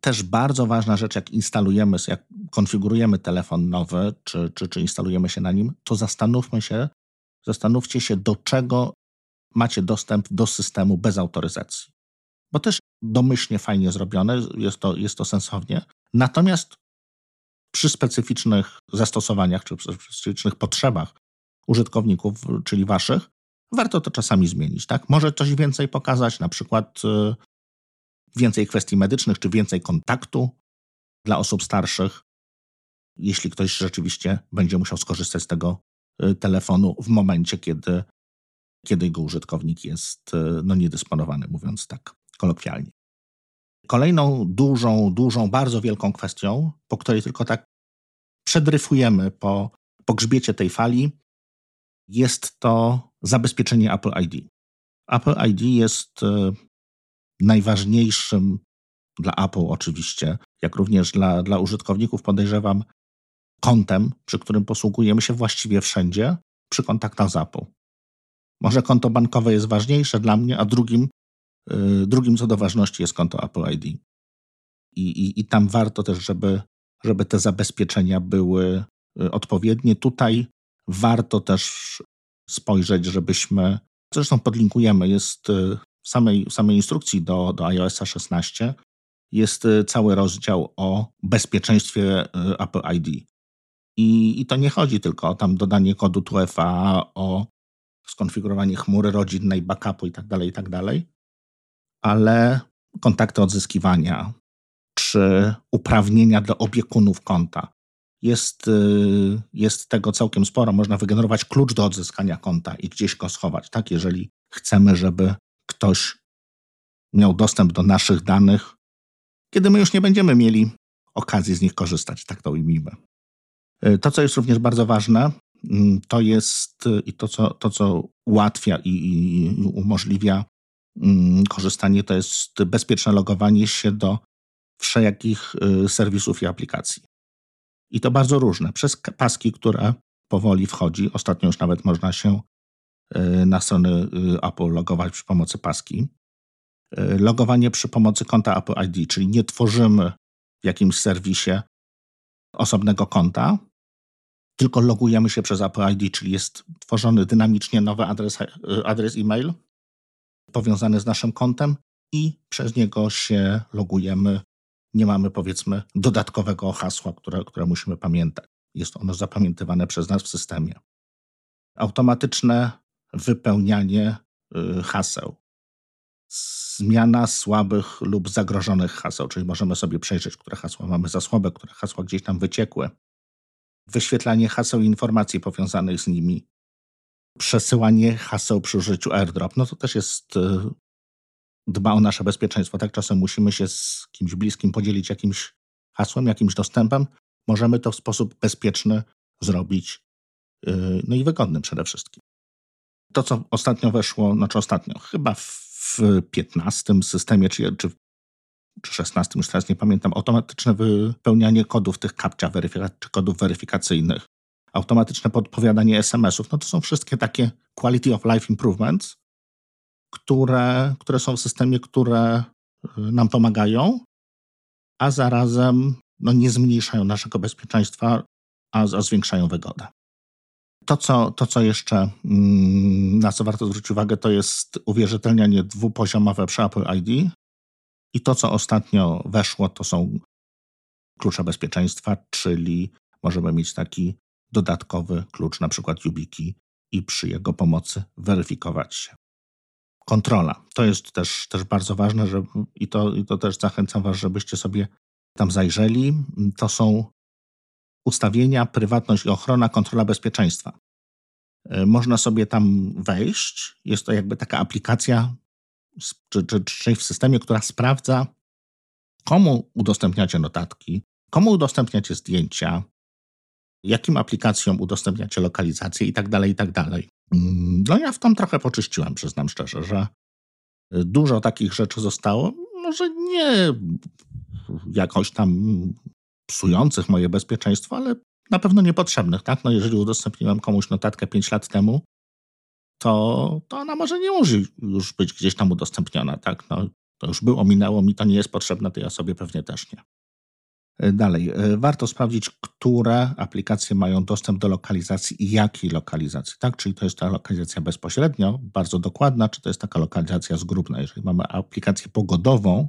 też bardzo ważna rzecz, jak instalujemy, jak konfigurujemy telefon nowy, czy, czy, czy instalujemy się na nim, to zastanówmy się, zastanówcie się, do czego macie dostęp do systemu bez autoryzacji. Bo też domyślnie fajnie zrobione, jest to, jest to sensownie. Natomiast przy specyficznych zastosowaniach czy specyficznych potrzebach użytkowników, czyli waszych, warto to czasami zmienić. Tak? Może coś więcej pokazać, na przykład y, więcej kwestii medycznych, czy więcej kontaktu dla osób starszych, jeśli ktoś rzeczywiście będzie musiał skorzystać z tego y, telefonu w momencie, kiedy, kiedy jego użytkownik jest y, no, niedysponowany, mówiąc tak kolokwialnie. Kolejną dużą, dużą, bardzo wielką kwestią, po której tylko tak przedryfujemy po, po grzbiecie tej fali, jest to zabezpieczenie Apple ID. Apple ID jest y, najważniejszym dla Apple oczywiście, jak również dla, dla użytkowników, podejrzewam, kontem, przy którym posługujemy się właściwie wszędzie przy kontaktach z Apple. Może konto bankowe jest ważniejsze dla mnie, a drugim, yy, drugim co do ważności jest konto Apple ID. I, i, i tam warto też, żeby, żeby te zabezpieczenia były y, odpowiednie. Tutaj warto też spojrzeć, żebyśmy, zresztą podlinkujemy, jest y, samej, samej instrukcji do, do iOS 16 jest y, cały rozdział o bezpieczeństwie y, Apple ID. I, I to nie chodzi tylko o tam dodanie kodu 2FA, o skonfigurowanie chmury rodzinnej, backupu itd., tak itd., tak ale kontakty odzyskiwania czy uprawnienia dla opiekunów konta. Jest, y, jest tego całkiem sporo. Można wygenerować klucz do odzyskania konta i gdzieś go schować, tak? Jeżeli chcemy, żeby ktoś miał dostęp do naszych danych, kiedy my już nie będziemy mieli okazji z nich korzystać, tak to ujmijmy. Y, to, co jest również bardzo ważne, mm, to jest y, i to, co, to, co ułatwia i, i umożliwia mm, korzystanie, to jest bezpieczne logowanie się do wszelkich y, serwisów i aplikacji. I to bardzo różne. Przez paski, które powoli wchodzi. Ostatnio już nawet można się na strony y, Apple logować przy pomocy paski. Y, logowanie przy pomocy konta Apple ID, czyli nie tworzymy w jakimś serwisie osobnego konta, tylko logujemy się przez Apple ID, czyli jest tworzony dynamicznie nowy adres, adres e-mail powiązany z naszym kontem i przez niego się logujemy. Nie mamy powiedzmy dodatkowego hasła, które, które musimy pamiętać. Jest ono zapamiętywane przez nas w systemie. Automatyczne wypełnianie y, haseł. Zmiana słabych lub zagrożonych haseł, czyli możemy sobie przejrzeć, które hasła mamy za słabe, które hasła gdzieś tam wyciekły. Wyświetlanie haseł i informacji powiązanych z nimi. Przesyłanie haseł przy użyciu airdrop. No to też jest y, dba o nasze bezpieczeństwo. Tak czasem musimy się z kimś bliskim podzielić jakimś hasłem, jakimś dostępem. Możemy to w sposób bezpieczny zrobić, y, no i wygodny przede wszystkim to, co ostatnio weszło, znaczy ostatnio, chyba w 15 systemie, czy, czy, czy 16, już teraz nie pamiętam, automatyczne wypełnianie kodów tych captcha czy kodów weryfikacyjnych, automatyczne podpowiadanie SMS-ów, no to są wszystkie takie quality of life improvements, które, które są w systemie, które y, nam pomagają, a zarazem no, nie zmniejszają naszego bezpieczeństwa, a, a zwiększają wygodę. To co, to, co jeszcze, mm, na co warto zwrócić uwagę, to jest uwierzytelnianie dwupoziomowe przy Apple ID. I to, co ostatnio weszło, to są klucze bezpieczeństwa, czyli możemy mieć taki dodatkowy klucz, na przykład YubiKey, i przy jego pomocy weryfikować się. Kontrola. To jest też, też bardzo ważne i, to, i to też zachęcam Was, żebyście sobie tam zajrzeli. To są ustawienia, prywatność i ochrona, kontrola bezpieczeństwa. E, można sobie tam wejść. Jest to jakby taka aplikacja czy, czy, czy w systemie, która sprawdza, komu udostępniacie notatki, komu udostępniacie zdjęcia, jakim aplikacjom udostępniacie lokalizację i tak dalej, i tak dalej. Mm, no ja w tom trochę poczyściłem, przyznam szczerze, że dużo takich rzeczy zostało, może nie jakoś tam psujących moje bezpieczeństwo, ale na pewno niepotrzebnych, tak? No jeżeli udostępniłem komuś notatkę 5 lat temu, to, to ona może nie może już być gdzieś tam udostępniona, tak? No, to już było, minęło mi, to nie jest potrzebne, tej osobie pewnie też nie. E, dalej, e, warto sprawdzić, które aplikacje mają dostęp do lokalizacji i jakiej lokalizacji, tak? Czyli to jest ta lokalizacja bezpośrednio, bardzo dokładna, czy to jest taka lokalizacja zgrubna. Jeżeli mamy aplikację pogodową,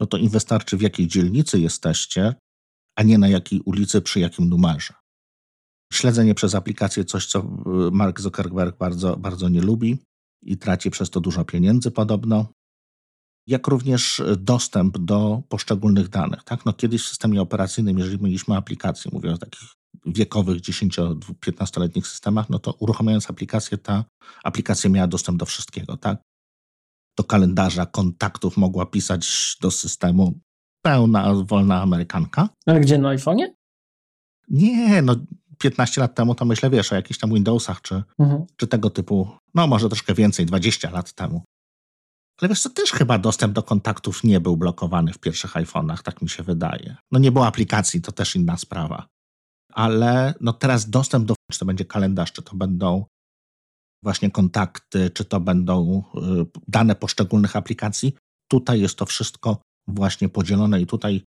no to im wystarczy w jakiej dzielnicy jesteście, a nie na jakiej ulicy, przy jakim numerze. Śledzenie przez aplikację coś, co e, Mark Zuckerberg bardzo, bardzo nie lubi i traci przez to dużo pieniędzy podobno jak również dostęp do poszczególnych danych. Tak? No kiedyś w systemie operacyjnym, jeżeli mieliśmy aplikację, mówię o takich wiekowych 10-15-letnich systemach, no to uruchamiając aplikację, ta aplikacja miała dostęp do wszystkiego, tak? Do kalendarza, kontaktów mogła pisać do systemu. Pełna, wolna Amerykanka. Ale gdzie, na iPhone'ie? Nie, no 15 lat temu to myślę, wiesz, o jakichś tam Windowsach, czy, mhm. czy tego typu, no może troszkę więcej, 20 lat temu. Ale wiesz co, też chyba dostęp do kontaktów nie był blokowany w pierwszych iPhone'ach, tak mi się wydaje. No nie było aplikacji, to też inna sprawa. Ale no teraz dostęp do, czy to będzie kalendarz, czy to będą właśnie kontakty, czy to będą y, dane poszczególnych aplikacji, tutaj jest to wszystko właśnie podzielone i tutaj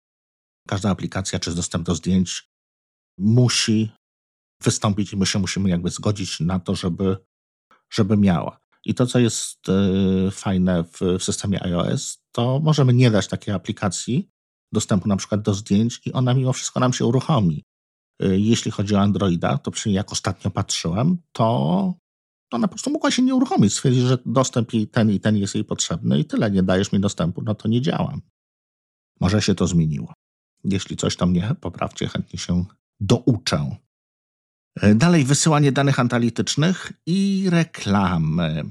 każda aplikacja, czy dostęp do zdjęć musi wystąpić i my się musimy jakby zgodzić na to, żeby, żeby miała. I to, co jest e, fajne w, w systemie iOS, to możemy nie dać takiej aplikacji dostępu na przykład do zdjęć i ona mimo wszystko nam się uruchomi. E, jeśli chodzi o Androida, to przy jak ostatnio patrzyłem, to ona po prostu mogła się nie uruchomić. Stwierdzić, że dostęp i ten i ten jest jej potrzebny i tyle, nie dajesz mi dostępu, no to nie działam. Może się to zmieniło. Jeśli coś tam nie, poprawcie, chętnie się douczę. E, dalej wysyłanie danych analitycznych i reklamy.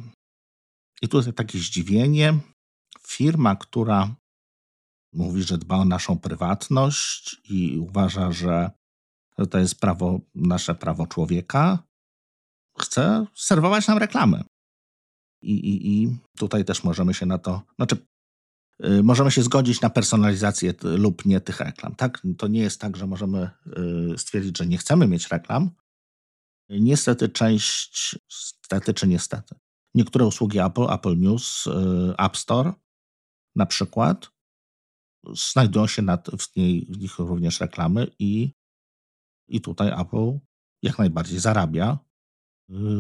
I tutaj takie zdziwienie. Firma, która mówi, że dba o naszą prywatność i uważa, że to jest prawo, nasze prawo człowieka, chce serwować nam reklamy. I, i, I tutaj też możemy się na to, znaczy, możemy się zgodzić na personalizację lub nie tych reklam. Tak? To nie jest tak, że możemy yy, stwierdzić, że nie chcemy mieć reklam, Niestety część, stety czy niestety, niektóre usługi Apple, Apple News, y, App Store na przykład, znajdują się nad, w, niej, w nich również reklamy i, i tutaj Apple jak najbardziej zarabia,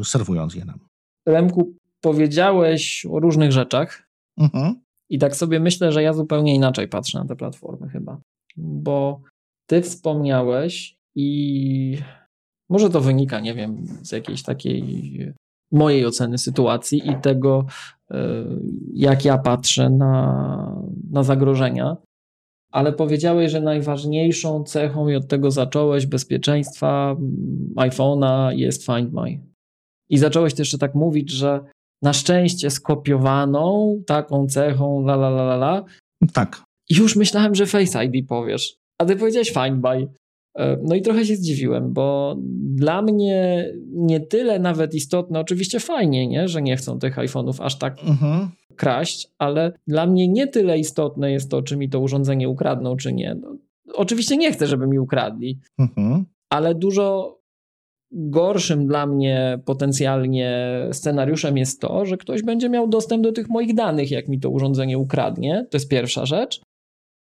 y, serwując je nam. Remku, powiedziałeś o różnych rzeczach mhm. I tak sobie myślę, że ja zupełnie inaczej patrzę na te platformy chyba, bo ty wspomniałeś i może to wynika, nie wiem, z jakiejś takiej mojej oceny sytuacji i tego, e, jak ja patrzę na, na zagrożenia. Ale powiedziałeś, że najważniejszą cechą, i od tego zacząłeś, bezpieczeństwa iPhone'a jest Find My. I zacząłeś też jeszcze tak mówić, że na szczęście skopiowaną taką cechą, la la la la la. Tak. I już myślałem, że Face ID powiesz. A ty powiedziałeś Find My. E, no i trochę się zdziwiłem, bo dla mnie nie tyle nawet istotne, oczywiście fajnie, nie, że nie chcą tych iPhone'ów aż tak mhm. kraść, ale dla mnie nie tyle istotne jest to, czy mi to urządzenie ukradną, czy nie. No, oczywiście nie chcę, żeby mi ukradli, mhm. ale dużo gorszym dla mnie potencjalnie scenariuszem jest to, że ktoś będzie miał dostęp do tych moich danych, jak mi to urządzenie ukradnie. To jest pierwsza rzecz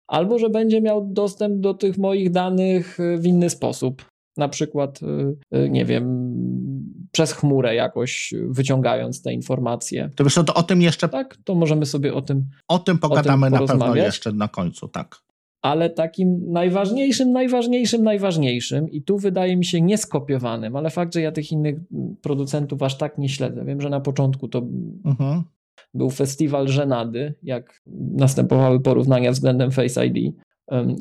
albo że będzie miał dostęp do tych moich danych y, w inny sposób. Na przykład, y, y, nie wiem, przez chmurę jakoś wyciągając te informacje. To wiesz, to o tym jeszcze. Tak, to możemy sobie o tym. O tym pogadamy o tym na pewno jeszcze na końcu, tak. Ale takim najważniejszym, najważniejszym, najważniejszym, i tu wydaje mi się nieskopiowanym, ale fakt, że ja tych innych producentów aż tak nie śledzę. Wiem, że na początku to mhm był festiwal żenady, jak następowały porównania względem Face ID,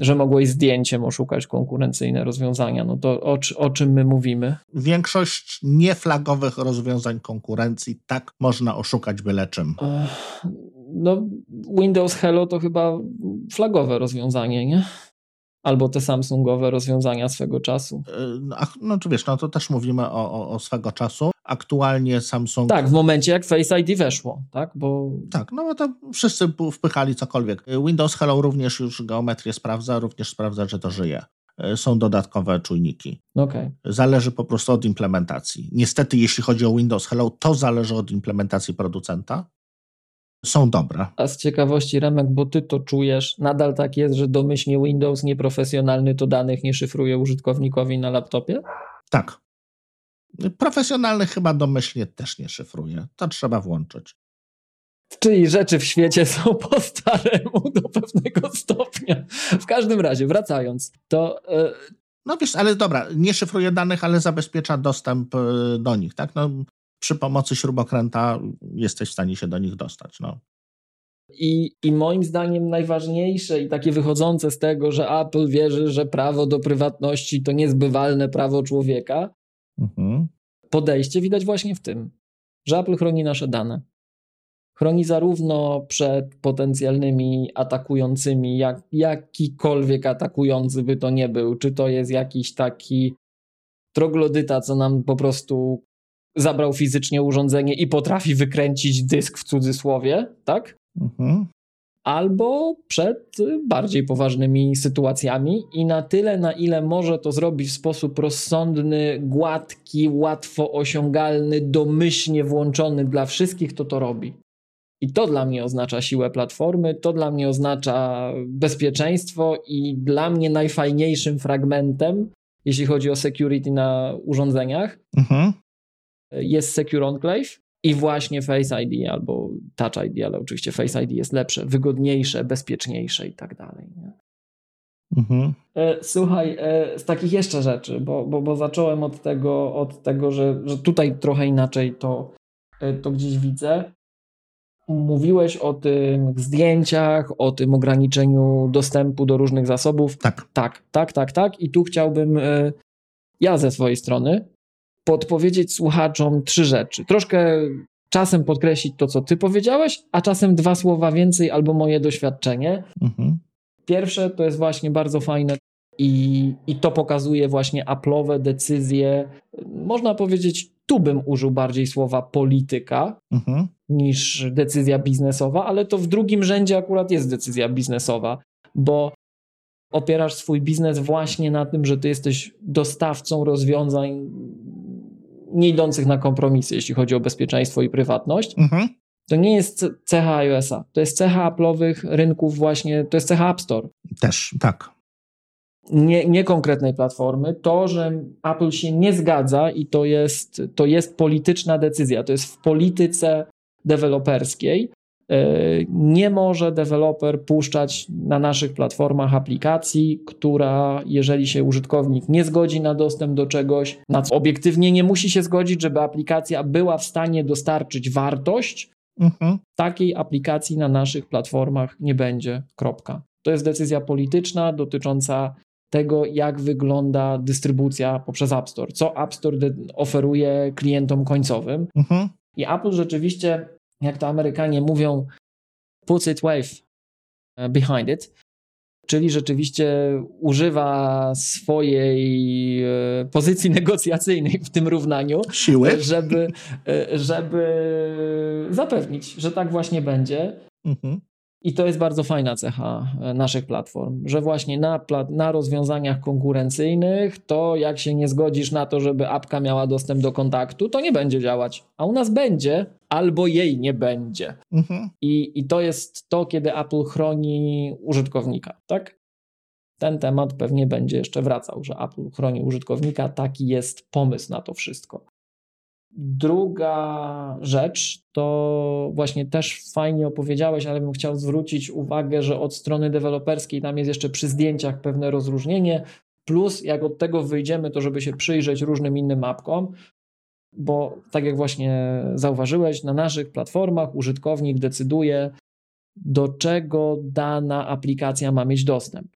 że mogłeś zdjęciem oszukać konkurencyjne rozwiązania. No to o, o czym my mówimy? Większość nieflagowych rozwiązań konkurencji tak można oszukać byle czym. No, Windows Hello to chyba flagowe rozwiązanie, nie? albo te Samsungowe rozwiązania swego czasu. E, no, no czy wiesz, no to też mówimy o, o, o, swego czasu. Aktualnie Samsung... Tak, w momencie jak Face ID weszło, tak? Bo... Tak, no to wszyscy wpychali cokolwiek. Windows Hello również już geometrię sprawdza, również sprawdza, że to żyje. e, są dodatkowe czujniki. Okay. Zależy po prostu od implementacji. Niestety, jeśli chodzi o Windows Hello, to zależy od implementacji producenta. Są dobre. A z ciekawości, Remek, bo ty to czujesz, nadal tak jest, że domyślnie Windows nieprofesjonalny to danych nie szyfruje użytkownikowi na laptopie? Tak. Profesjonalny chyba domyślnie też nie szyfruje. To trzeba włączyć. Czyli rzeczy w świecie są [LAUGHS] po staremu do pewnego stopnia. W każdym razie, wracając, to. Yy... No wiesz, ale dobra, nie szyfruje danych, ale zabezpiecza dostęp e, do nich, tak? No, przy pomocy śrubokręta jesteś w stanie się do nich dostać. No. I, I moim zdaniem najważniejsze i takie wychodzące z tego, że Apple wierzy, że prawo do prywatności to niezbywalne prawo człowieka, mhm. podejście widać właśnie w tym, że Apple chroni nasze dane. Chroni zarówno przed potencjalnymi atakującymi, jak, jakikolwiek atakujący by to nie był, czy to jest jakiś taki troglodyta, co nam po prostu zabrał fizycznie urządzenie i potrafi wykręcić dysk w cudzysłowie, tak? Mhm. Albo przed bardziej poważnymi sytuacjami, i na tyle, na ile może to zrobić w sposób rozsądny, gładki, łatwo osiągalny, domyślnie włączony dla wszystkich, to to robi. I to dla mnie oznacza siłę platformy, to dla mnie oznacza bezpieczeństwo, i dla mnie najfajniejszym fragmentem, jeśli chodzi o security na urządzeniach, mhm. Jest Secure Enclave i właśnie Face ID albo Touch ID, ale oczywiście Face ID jest lepsze, wygodniejsze, bezpieczniejsze i tak dalej. Nie? Mhm. E, słuchaj, e, z takich jeszcze rzeczy, bo, bo, bo zacząłem od tego, od tego że, że tutaj trochę inaczej to, e, to gdzieś widzę. Mówiłeś o tym zdjęciach, o tym ograniczeniu dostępu do różnych zasobów. Tak. Tak, tak, tak, tak. I tu chciałbym ja ze swojej strony podpowiedzieć słuchaczom trzy rzeczy. Troszkę czasem podkreślić to, co ty powiedziałeś, a czasem dwa słowa więcej albo moje doświadczenie. Mhm. Pierwsze to jest właśnie bardzo fajne i, i to pokazuje właśnie Apple'owe decyzje. Można powiedzieć, tu bym użył bardziej słowa polityka mhm. niż decyzja biznesowa, ale to w drugim rzędzie akurat jest decyzja biznesowa, bo opierasz swój biznes właśnie na tym, że ty jesteś dostawcą rozwiązań nie idących na kompromisy, jeśli chodzi o bezpieczeństwo i prywatność. Mhm. To nie jest cecha iOS-a, to jest cecha Apple'owych rynków właśnie, to jest cecha App Store. Też, tak. Nie, nie konkretnej platformy. To, że Apple się nie zgadza i to jest, to jest polityczna decyzja, to jest w polityce deweloperskiej, nie może deweloper puszczać na naszych platformach aplikacji, która, jeżeli się użytkownik nie zgodzi na dostęp do czegoś, na co obiektywnie nie musi się zgodzić, żeby aplikacja była w stanie dostarczyć wartość, mhm. takiej aplikacji na naszych platformach nie będzie. Kropka. To jest decyzja polityczna dotycząca tego, jak wygląda dystrybucja poprzez App Store, co App Store oferuje klientom końcowym. Mhm. I Apple rzeczywiście jak to Amerykanie mówią, puts it wave e, behind it, czyli rzeczywiście używa swojej e, pozycji [LAUGHS] negocjacyjnej w tym równaniu, Siły. Żeby, e, żeby zapewnić, że tak właśnie będzie. Mhm. I to jest bardzo fajna cecha naszych platform, że właśnie na, na rozwiązaniach konkurencyjnych to jak się nie zgodzisz na to, żeby apka miała dostęp do kontaktu, to nie będzie działać. A u nas będzie, albo jej nie będzie. Mhm. I, I to jest to, kiedy Apple chroni użytkownika, tak? Ten temat pewnie będzie jeszcze wracał, że Apple chroni użytkownika. Taki jest pomysł na to wszystko. Druga rzecz to właśnie też fajnie opowiedziałeś, ale bym chciał zwrócić uwagę, że od strony deweloperskiej tam jest jeszcze przy zdjęciach pewne rozróżnienie. Plus, jak od tego wyjdziemy, to żeby się przyjrzeć różnym innym mapkom, bo tak jak właśnie zauważyłeś, na naszych platformach użytkownik decyduje, do czego dana aplikacja ma mieć dostęp.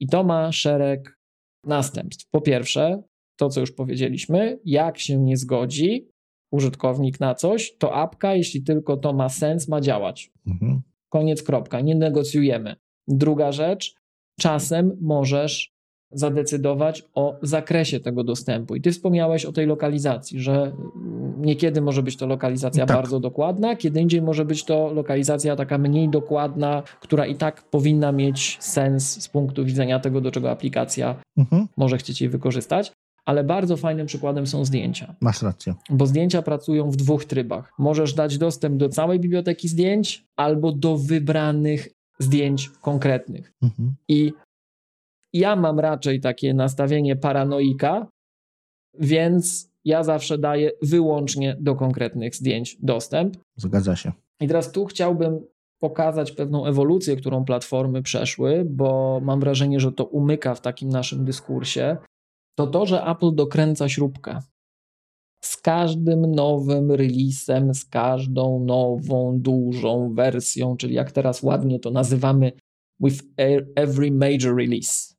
I to ma szereg następstw. Po pierwsze, to co już powiedzieliśmy, jak się nie zgodzi, użytkownik na coś, to apka, jeśli tylko to ma sens, ma działać. Mhm. Koniec, kropka. Nie negocjujemy. Druga rzecz, czasem możesz zadecydować o zakresie tego dostępu. I ty wspomniałeś o tej lokalizacji, że niekiedy może być to lokalizacja tak. bardzo dokładna, kiedy indziej może być to lokalizacja taka mniej dokładna, która i tak powinna mieć sens z punktu widzenia tego, do czego aplikacja mhm. może chcieć jej wykorzystać. Ale bardzo fajnym przykładem są zdjęcia. Masz rację. Bo zdjęcia pracują w dwóch trybach. Możesz dać dostęp do całej biblioteki zdjęć albo do wybranych zdjęć konkretnych. Mhm. I ja mam raczej takie nastawienie paranoika, więc ja zawsze daję wyłącznie do konkretnych zdjęć dostęp. Zgadza się. I teraz tu chciałbym pokazać pewną ewolucję, którą platformy przeszły, bo mam wrażenie, że to umyka w takim naszym dyskursie. To to, że Apple dokręca śrubkę. Z każdym nowym releasem, z każdą nową, dużą wersją, czyli jak teraz ładnie to nazywamy, with every major release.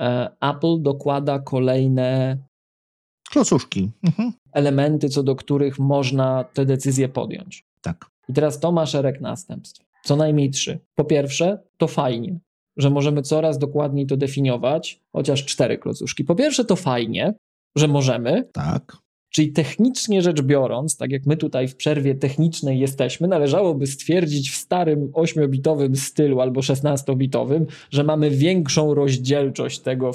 E, Apple dokłada kolejne klocuszki. Mhm. Elementy, co do których można te decyzje podjąć. Tak. I teraz to ma szereg następstw. Co najmniej trzy. Po pierwsze, to fajnie, że możemy coraz dokładniej to definiować, chociaż cztery klocuszki. Po pierwsze, to fajnie, że możemy. Tak. Czyli technicznie rzecz biorąc, tak jak my tutaj w przerwie technicznej jesteśmy, należałoby stwierdzić w starym 8-bitowym stylu albo 16-bitowym, że mamy większą rozdzielczość tego,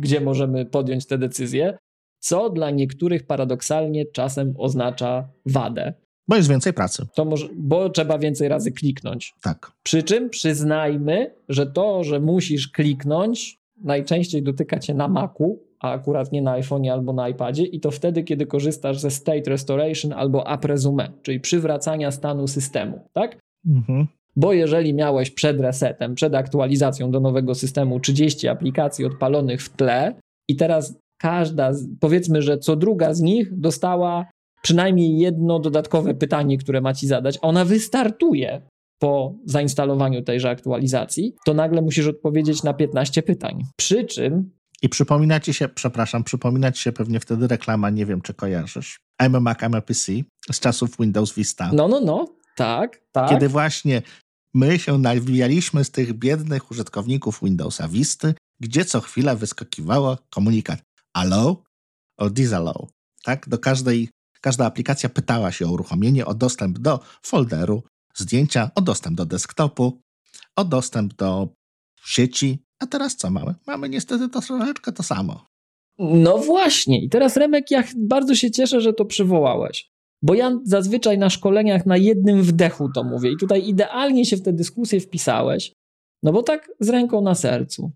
gdzie możemy podjąć te decyzje, co dla niektórych paradoksalnie czasem oznacza wadę. Bo jest więcej pracy. To może, bo trzeba więcej razy kliknąć. Tak. Przy czym przyznajmy, że to, że musisz kliknąć, najczęściej dotyka cię na Macu, a akurat nie na iPhone'ie albo na iPadzie i to wtedy, kiedy korzystasz ze State Restoration albo App Resume, czyli przywracania stanu systemu, tak? Mhm. Bo jeżeli miałeś przed resetem, przed aktualizacją do nowego systemu 30 aplikacji odpalonych w tle i teraz każda, powiedzmy, że co druga z nich dostała przynajmniej jedno dodatkowe pytanie, które ma ci zadać, ona wystartuje po zainstalowaniu tejże aktualizacji, to nagle musisz odpowiedzieć na 15 pytań. Przy czym i przypomina ci się, przepraszam, przypomina ci się pewnie wtedy reklama, nie wiem czy kojarzysz, I'm a Mac, I'm a PC z czasów Windows Vista. No, no, no, tak, tak. Kiedy właśnie my się nawijaliśmy z tych biednych użytkowników Windowsa Visty, gdzie co chwila wyskakiwało komunikat allow or disallow. Tak? Do każdej, każda aplikacja pytała się o uruchomienie, o dostęp do folderu, zdjęcia, o dostęp do desktopu, o dostęp do sieci, a teraz co mamy? Mamy niestety to troszeczkę to samo. No właśnie. I teraz Remek, ja bardzo się cieszę, że to przywołałeś. Bo ja zazwyczaj na szkoleniach na jednym wdechu to mówię. I tutaj idealnie się w tę dyskusję wpisałeś. No bo tak z ręką na sercu.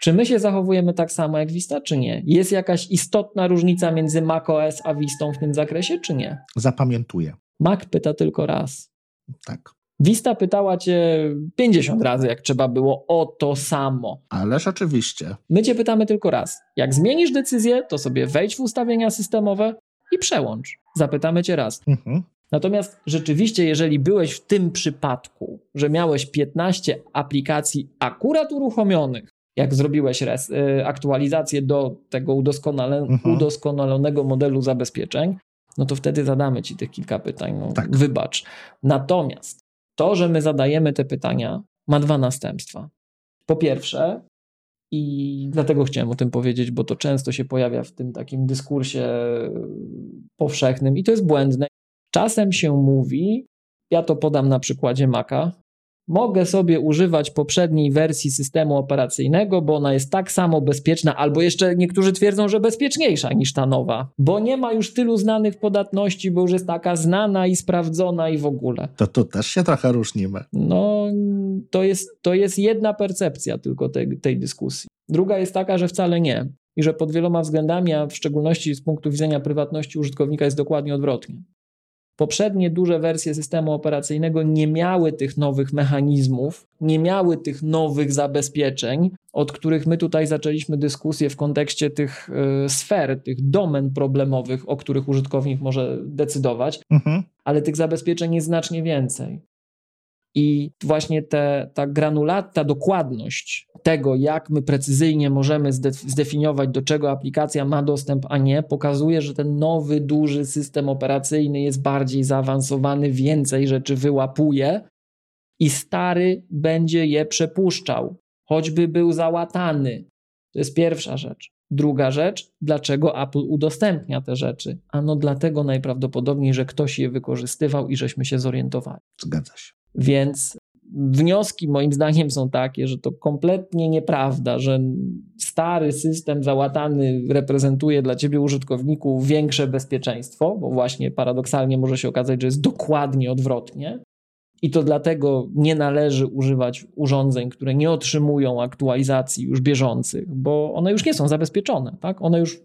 Czy my się zachowujemy tak samo jak Vista, czy nie? Jest jakaś istotna różnica między macOS a Vistą w tym zakresie, czy nie? Zapamiętuję. Mac pyta tylko raz. Tak. Vista pytała cię 50 razy, jak trzeba było, o to samo. Ależ oczywiście. My cię pytamy tylko raz. Jak zmienisz decyzję, to sobie wejdź w ustawienia systemowe i przełącz. Zapytamy cię raz. Mhm. Natomiast rzeczywiście, jeżeli byłeś w tym przypadku, że miałeś 15 aplikacji akurat uruchomionych, jak zrobiłeś res, y, aktualizację do tego udoskonale, mhm. udoskonalonego modelu zabezpieczeń, no to wtedy zadamy ci tych kilka pytań. No, tak. Wybacz. Natomiast to, że my zadajemy te pytania, ma dwa następstwa. Po pierwsze, i dlatego chciałem o tym powiedzieć, bo to często się pojawia w tym takim dyskursie powszechnym i to jest błędne. Czasem się mówi, ja to podam na przykładzie Maca, mogę sobie używać poprzedniej wersji systemu operacyjnego, bo ona jest tak samo bezpieczna, albo jeszcze niektórzy twierdzą, że bezpieczniejsza niż ta nowa, bo nie ma już tylu znanych podatności, bo już jest taka znana i sprawdzona i w ogóle. To tu też się trochę różnimy. No, to jest, to jest jedna percepcja tylko tej, tej dyskusji. Druga jest taka, że wcale nie. I że pod wieloma względami, a w szczególności z punktu widzenia prywatności użytkownika, jest dokładnie odwrotnie. Poprzednie duże wersje systemu operacyjnego nie miały tych nowych mechanizmów, nie miały tych nowych zabezpieczeń, od których my tutaj zaczęliśmy dyskusję w kontekście tych y, sfer, tych domen problemowych, o których użytkownik może decydować, mhm. ale tych zabezpieczeń jest znacznie więcej. I właśnie te, ta granulat, ta dokładność tego, jak my precyzyjnie możemy zdefiniować, do czego aplikacja ma dostęp, a nie, pokazuje, że ten nowy, duży system operacyjny jest bardziej zaawansowany, więcej rzeczy wyłapuje i stary będzie je przepuszczał, choćby był załatany. To jest pierwsza rzecz. Druga rzecz, dlaczego Apple udostępnia te rzeczy? Ano dlatego najprawdopodobniej, że ktoś je wykorzystywał i żeśmy się zorientowali. Zgadza się. Więc wnioski moim zdaniem są takie, że to kompletnie nieprawda, że stary system załatany reprezentuje dla ciebie użytkowników większe bezpieczeństwo, bo właśnie paradoksalnie może się okazać, że jest dokładnie odwrotnie. I to dlatego nie należy używać urządzeń, które nie otrzymują aktualizacji już bieżących, bo one już nie są zabezpieczone. Tak? One już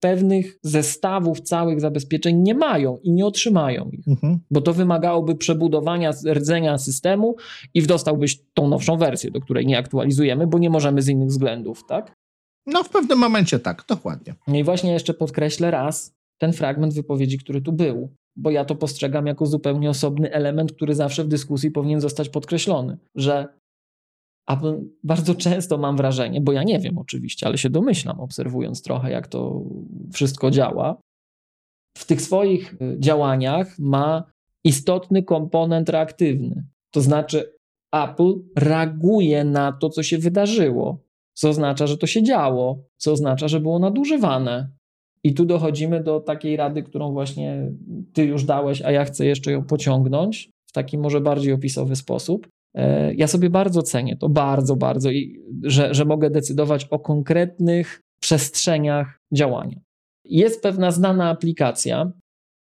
pewnych zestawów całych zabezpieczeń nie mają i nie otrzymają ich, mhm. bo to wymagałoby przebudowania rdzenia systemu i dostałbyś tą nowszą wersję, do której nie aktualizujemy, bo nie możemy z innych względów, tak? No w pewnym momencie tak, dokładnie. No i właśnie jeszcze podkreślę raz ten fragment wypowiedzi, który tu był, bo ja to postrzegam jako zupełnie osobny element, który zawsze w dyskusji powinien zostać podkreślony, że a bardzo często mam wrażenie, bo ja nie wiem oczywiście, ale się domyślam, obserwując trochę, jak to wszystko działa, w tych swoich y, działaniach ma istotny komponent reaktywny. To znaczy, Apple reaguje na to, co się wydarzyło, co oznacza, że to się działo, co oznacza, że było nadużywane. I tu dochodzimy do takiej rady, którą właśnie ty już dałeś, a ja chcę jeszcze ją pociągnąć w taki może bardziej opisowy sposób. E, ja sobie bardzo cenię to, bardzo, bardzo, i że, że mogę decydować o konkretnych przestrzeniach działania. Jest pewna znana aplikacja,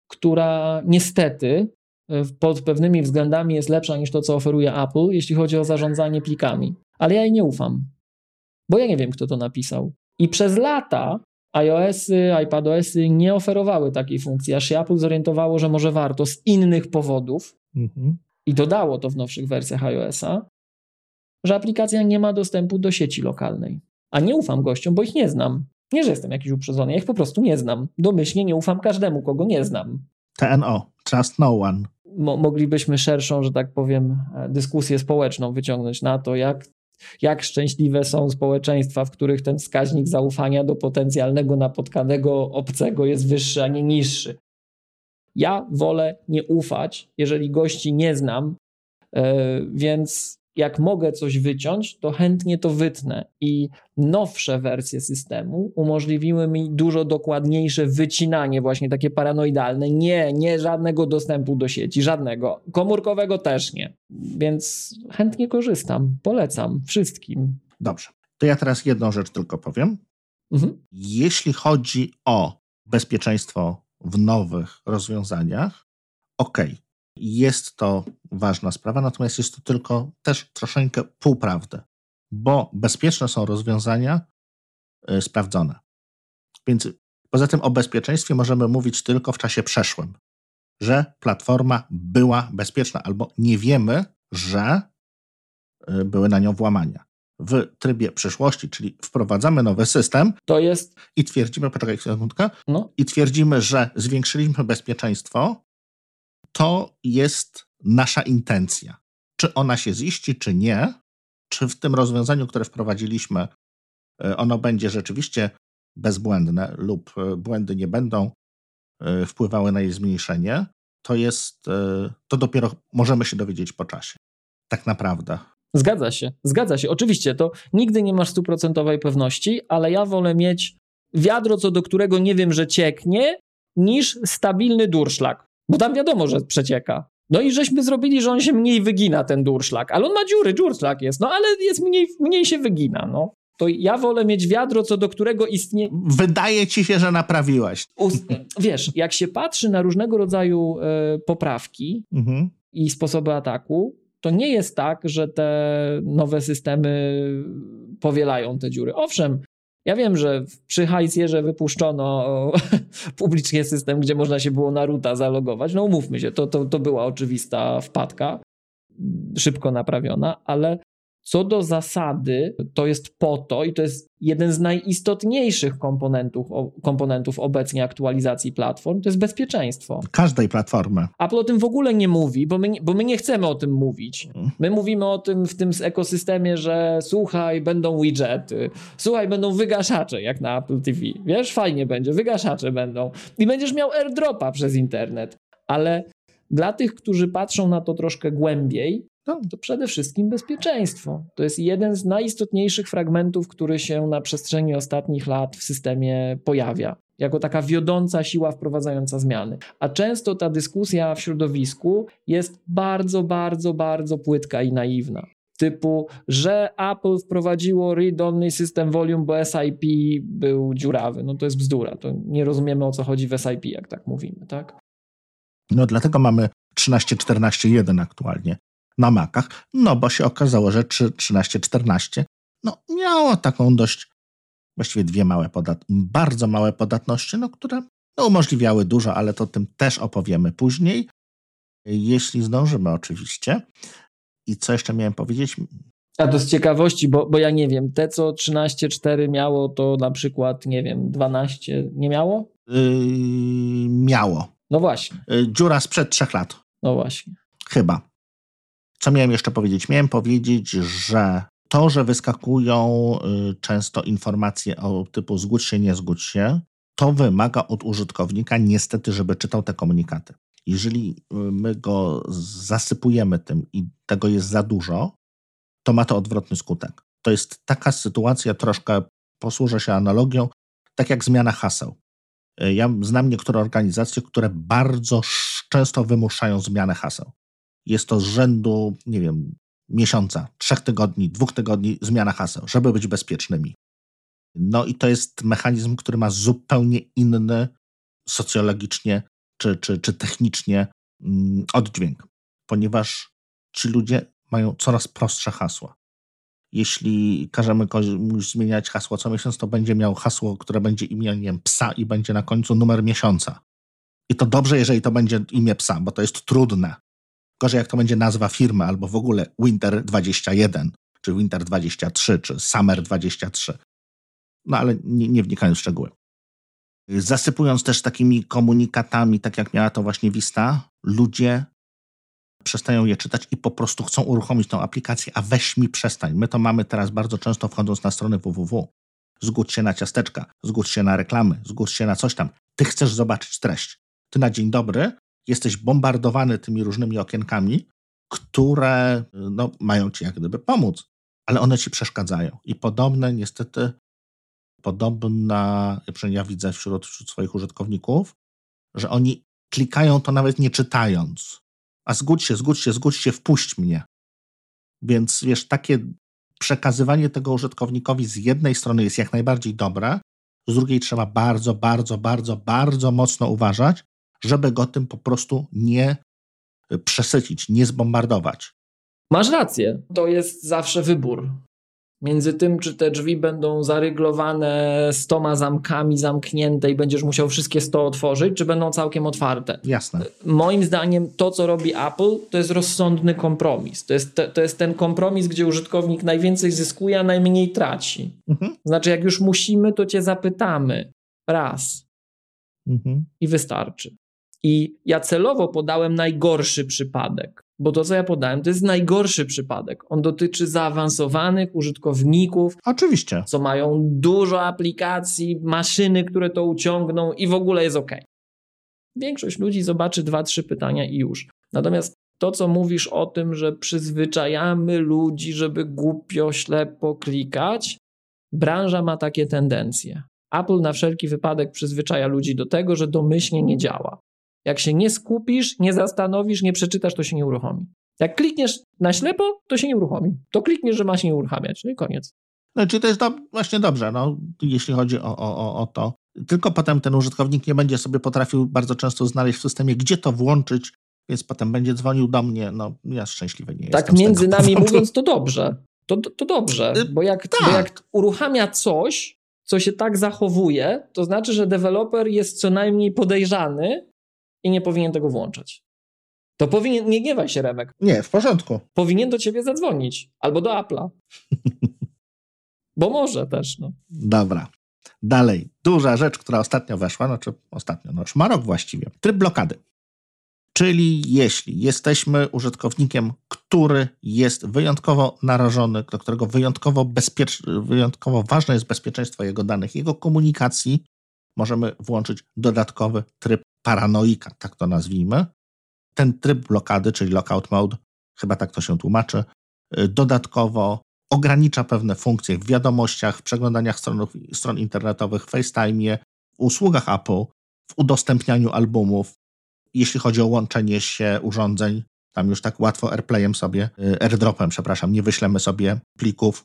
która niestety e, pod pewnymi względami jest lepsza niż to, co oferuje Apple, jeśli chodzi o zarządzanie plikami. Ale ja jej nie ufam, bo ja nie wiem, kto to napisał. I przez lata iOSy, iPadOSy nie oferowały takiej funkcji, aż się Apple zorientowało, że może warto z innych powodów. Mhm i dodało to w nowszych wersjach iOS-a, że aplikacja nie ma dostępu do sieci lokalnej. A nie ufam gościom, bo ich nie znam. Nie, że jestem jakiś uprzedzony, ja ich po prostu nie znam. Domyślnie nie ufam każdemu, kogo nie znam. TNO, trust no one. Mo moglibyśmy szerszą, że tak powiem, e, dyskusję społeczną wyciągnąć na to, jak, jak szczęśliwe są społeczeństwa, w których ten wskaźnik zaufania do potencjalnego napotkanego obcego jest wyższy, a nie niższy. Ja wolę nie ufać, jeżeli gości nie znam, e, więc jak mogę coś wyciąć, to chętnie to wytnę. I nowsze wersje systemu umożliwiły mi dużo dokładniejsze wycinanie, właśnie takie paranoidalne. Nie, nie żadnego dostępu do sieci, żadnego. Komórkowego też nie. Więc chętnie korzystam, polecam wszystkim. Dobrze. To ja teraz jedną rzecz tylko powiem. Mhm. Jeśli chodzi o bezpieczeństwo w nowych rozwiązaniach, ok, jest to ważna sprawa, natomiast jest to tylko też troszeczkę półprawdy, bo bezpieczne są rozwiązania y, sprawdzone. Więc poza tym o bezpieczeństwie możemy mówić tylko w czasie przeszłym, że platforma była bezpieczna, albo nie wiemy, że y, były na nią włamania w trybie przyszłości, czyli wprowadzamy nowy system to jest... i twierdzimy, poczekaj sekundkę, no. i twierdzimy, że zwiększyliśmy bezpieczeństwo, to jest nasza intencja. Czy ona się ziści, czy nie, czy w tym rozwiązaniu, które wprowadziliśmy, e, ono będzie rzeczywiście bezbłędne lub e, błędy nie będą e, wpływały na jej zmniejszenie, to jest, to dopiero możemy się dowiedzieć po czasie. Tak naprawdę. Zgadza się, zgadza się. Oczywiście, to nigdy nie masz stuprocentowej pewności, ale ja wolę mieć wiadro, co do którego nie wiem, że cieknie, niż stabilny durszlak. Bo tam wiadomo, że przecieka. No i żeśmy zrobili, że on się mniej wygina, ten durszlak. Ale on ma dziury, durszlak jest, no ale jest mniej, mniej się wygina, no. To ja wolę mieć wiadro, co do którego istnieje. Wydaje ci się, że naprawiłeś. Wiesz, jak się patrzy na różnego rodzaju y, poprawki mhm. i sposoby ataku, to nie jest tak, że te nowe systemy powielają te dziury. Owszem, ja wiem, że przy Hajsierze wypuszczono [LAUGHS] publicznie system, gdzie można się było na ruta zalogować. No umówmy się, to, to, to była oczywista wpadka, szybko naprawiona, ale co do zasady, to jest po to i to jest jeden z najistotniejszych komponentów, komponentów obecnie aktualizacji platform, to jest bezpieczeństwo. Każdej platformy. Apple o tym w ogóle nie mówi, bo my, bo my nie chcemy o tym mówić. My mówimy o tym w tym ekosystemie, że słuchaj, będą widgety, słuchaj, będą wygaszacze, jak na Apple TV. Wiesz, fajnie będzie, wygaszacze będą. I będziesz miał airdropa przez internet. Ale dla tych, którzy patrzą na to troszkę głębiej, No. To przede wszystkim bezpieczeństwo. To jest jeden z najistotniejszych fragmentów, który się na przestrzeni ostatnich lat w systemie pojawia jako taka wiodąca siła wprowadzająca zmiany. A często ta dyskusja w środowisku jest bardzo, bardzo, bardzo płytka i naiwna. Typu, że Apple wprowadziło read-only system volume, bo SIP był dziurawy. No to jest bzdura. To nie rozumiemy o co chodzi w SIP, jak tak mówimy, tak? No dlatego mamy 13.14.1 aktualnie na Macach, no bo się okazało, że 13.14 no, miało taką dość właściwie dwie małe podat bardzo małe podatności, no, które no, umożliwiały dużo, ale to o tym też opowiemy później, jeśli zdążymy oczywiście. I co jeszcze miałem powiedzieć? A to z ciekawości, bo, bo ja nie wiem, te co 13.4 miało, to na przykład, nie wiem, 12 nie miało? Yy, miało. No właśnie. Yy, dziura sprzed trzech lat. No właśnie. Chyba. Co miałem jeszcze powiedzieć? Miałem powiedzieć, że to, że wyskakują y, często informacje o typu zgódź się, nie zgódź się, to wymaga od użytkownika niestety, żeby czytał te komunikaty. Jeżeli y, my go zasypujemy tym i tego jest za dużo, to ma to odwrotny skutek. To jest taka sytuacja, troszkę posłużę się analogią, tak jak zmiana haseł. Y, ja znam niektóre organizacje, które bardzo często wymuszają zmianę haseł. Jest to z rzędu, nie wiem, miesiąca, trzech tygodni, dwóch tygodni zmiana haseł, żeby być bezpiecznymi. No i to jest mechanizm, który ma zupełnie inny socjologicznie czy, czy, czy technicznie mm, oddźwięk, ponieważ ci ludzie mają coraz prostsze hasła. Jeśli każemy komuś zmieniać hasło co miesiąc, to będzie miał hasło, które będzie imieniem psa i będzie na końcu numer miesiąca. I to dobrze, jeżeli to będzie imię psa, bo to jest trudne. Gorzej jak to będzie nazwa firmy albo w ogóle Winter 21, czy Winter 23, czy Summer 23. No ale nie, nie wnikając w szczegóły. Zasypując też takimi komunikatami, tak jak miała to właśnie Vista, ludzie przestają je czytać i po prostu chcą uruchomić tą aplikację, a weź mi przestań. My to mamy teraz bardzo często wchodząc na stronę www. Zgódź się na ciasteczka, zgódź się na reklamy, zgódź się na coś tam. Ty chcesz zobaczyć treść. Ty na dzień dobry jesteś bombardowany tymi różnymi okienkami, które no, mają ci jak gdyby pomóc, ale one ci przeszkadzają. I podobne niestety, podobna, przynajmniej ja widzę wśród, wśród swoich użytkowników, że oni klikają to nawet nie czytając. A zgódź się, zgódź się, zgódź się, wpuść mnie. Więc wiesz, takie przekazywanie tego użytkownikowi z jednej strony jest jak najbardziej dobre, z drugiej trzeba bardzo, bardzo, bardzo, bardzo mocno uważać, żeby go tym po prostu nie przesycić, nie zbombardować. Masz rację, to jest zawsze wybór. Między tym, czy te drzwi będą zaryglowane stoma zamkami, zamknięte i będziesz musiał wszystkie sto otworzyć, czy będą całkiem otwarte. Jasne. Moim zdaniem to, co robi Apple, to jest rozsądny kompromis. To jest, te, to jest ten kompromis, gdzie użytkownik najwięcej zyskuje, a najmniej traci. Mhm. Znaczy, jak już musimy, to cię zapytamy raz mhm. i wystarczy. I ja celowo podałem najgorszy przypadek, bo to, co ja podałem, to jest najgorszy przypadek. On dotyczy zaawansowanych użytkowników. Oczywiście. Co mają dużo aplikacji, maszyny, które to uciągną i w ogóle jest ok. Większość ludzi zobaczy dwa, trzy pytania i już. Natomiast to, co mówisz o tym, że przyzwyczajamy ludzi, żeby głupio, ślepo klikać, branża ma takie tendencje. Apple na wszelki wypadek przyzwyczaja ludzi do tego, że domyślnie nie działa. Jak się nie skupisz, nie zastanowisz, nie przeczytasz, to się nie uruchomi. Jak klikniesz na ślepo, to się nie uruchomi. To klikniesz, że ma się nie uruchamiać. No i koniec. No, czyli to jest do, właśnie dobrze, no, jeśli chodzi o, o, o to. Tylko potem ten użytkownik nie będzie sobie potrafił bardzo często znaleźć w systemie, gdzie to włączyć, więc potem będzie dzwonił do mnie. No, ja szczęśliwy nie tak jestem. Tak, między nami powodu. mówiąc, to dobrze. To, to, to dobrze, y, bo jak, tak. bo jak uruchamia coś, co się tak zachowuje, to znaczy, że deweloper jest co najmniej podejrzany, i nie powinien tego włączać. To powinien, nie gniewaj się Remek. Nie, w porządku. Powinien do ciebie zadzwonić. Albo do Apple'a. [LAUGHS] Bo może też, no. Dobra. Dalej. Duża rzecz, która ostatnio weszła, znaczy ostatnio, no już ma rok właściwie. Tryb blokady. Czyli jeśli jesteśmy użytkownikiem, który jest wyjątkowo narażony, do którego wyjątkowo, bezpiecz... wyjątkowo ważne jest bezpieczeństwo jego danych, jego komunikacji, możemy włączyć dodatkowy tryb paranoika, tak to nazwijmy. Ten tryb blokady, czyli lockout mode, chyba tak to się tłumaczy, dodatkowo ogranicza pewne funkcje w wiadomościach, w przeglądaniach stron, stron internetowych, w FaceTime, w usługach Apple, w udostępnianiu albumów, jeśli chodzi o łączenie się urządzeń, tam już tak łatwo AirPlayem sobie, y, AirDropem, przepraszam, nie wyślemy sobie plików.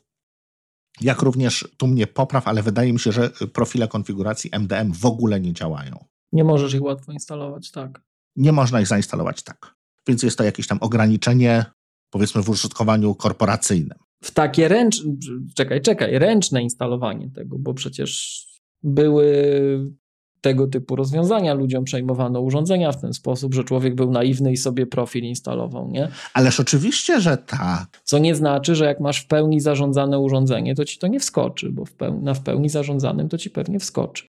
Jak również tu mnie popraw, ale wydaje mi się, że profile konfiguracji MDM w ogóle nie działają. Nie możesz ich łatwo instalować, tak. Nie można ich zainstalować tak. Więc jest to jakieś tam ograniczenie, powiedzmy, w użytkowaniu korporacyjnym. W takie ręczne, czekaj, czekaj, ręczne instalowanie tego, bo przecież były tego typu rozwiązania. Ludziom przejmowano urządzenia w ten sposób, że człowiek był naiwny i sobie profil instalował, nie? Ależ oczywiście, że tak. Co nie znaczy, że jak masz w pełni zarządzane urządzenie, to ci to nie wskoczy, bo w pełni, na w pełni zarządzanym to ci pewnie wskoczy.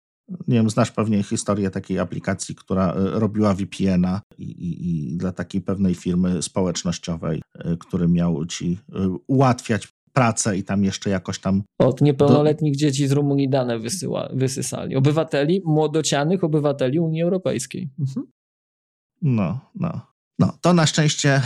Nie wiem, znasz pewnie historię takiej aplikacji, która e, robiła VPN-a i, i, i dla takiej pewnej firmy społecznościowej, e, który miał ci e, ułatwiać pracę i tam jeszcze jakoś tam. Od niepełnoletnich do... dzieci z Rumunii dane wysyła, wysysali. Obywateli, młodocianych obywateli Unii Europejskiej. Mhm. No, no. No, to na szczęście,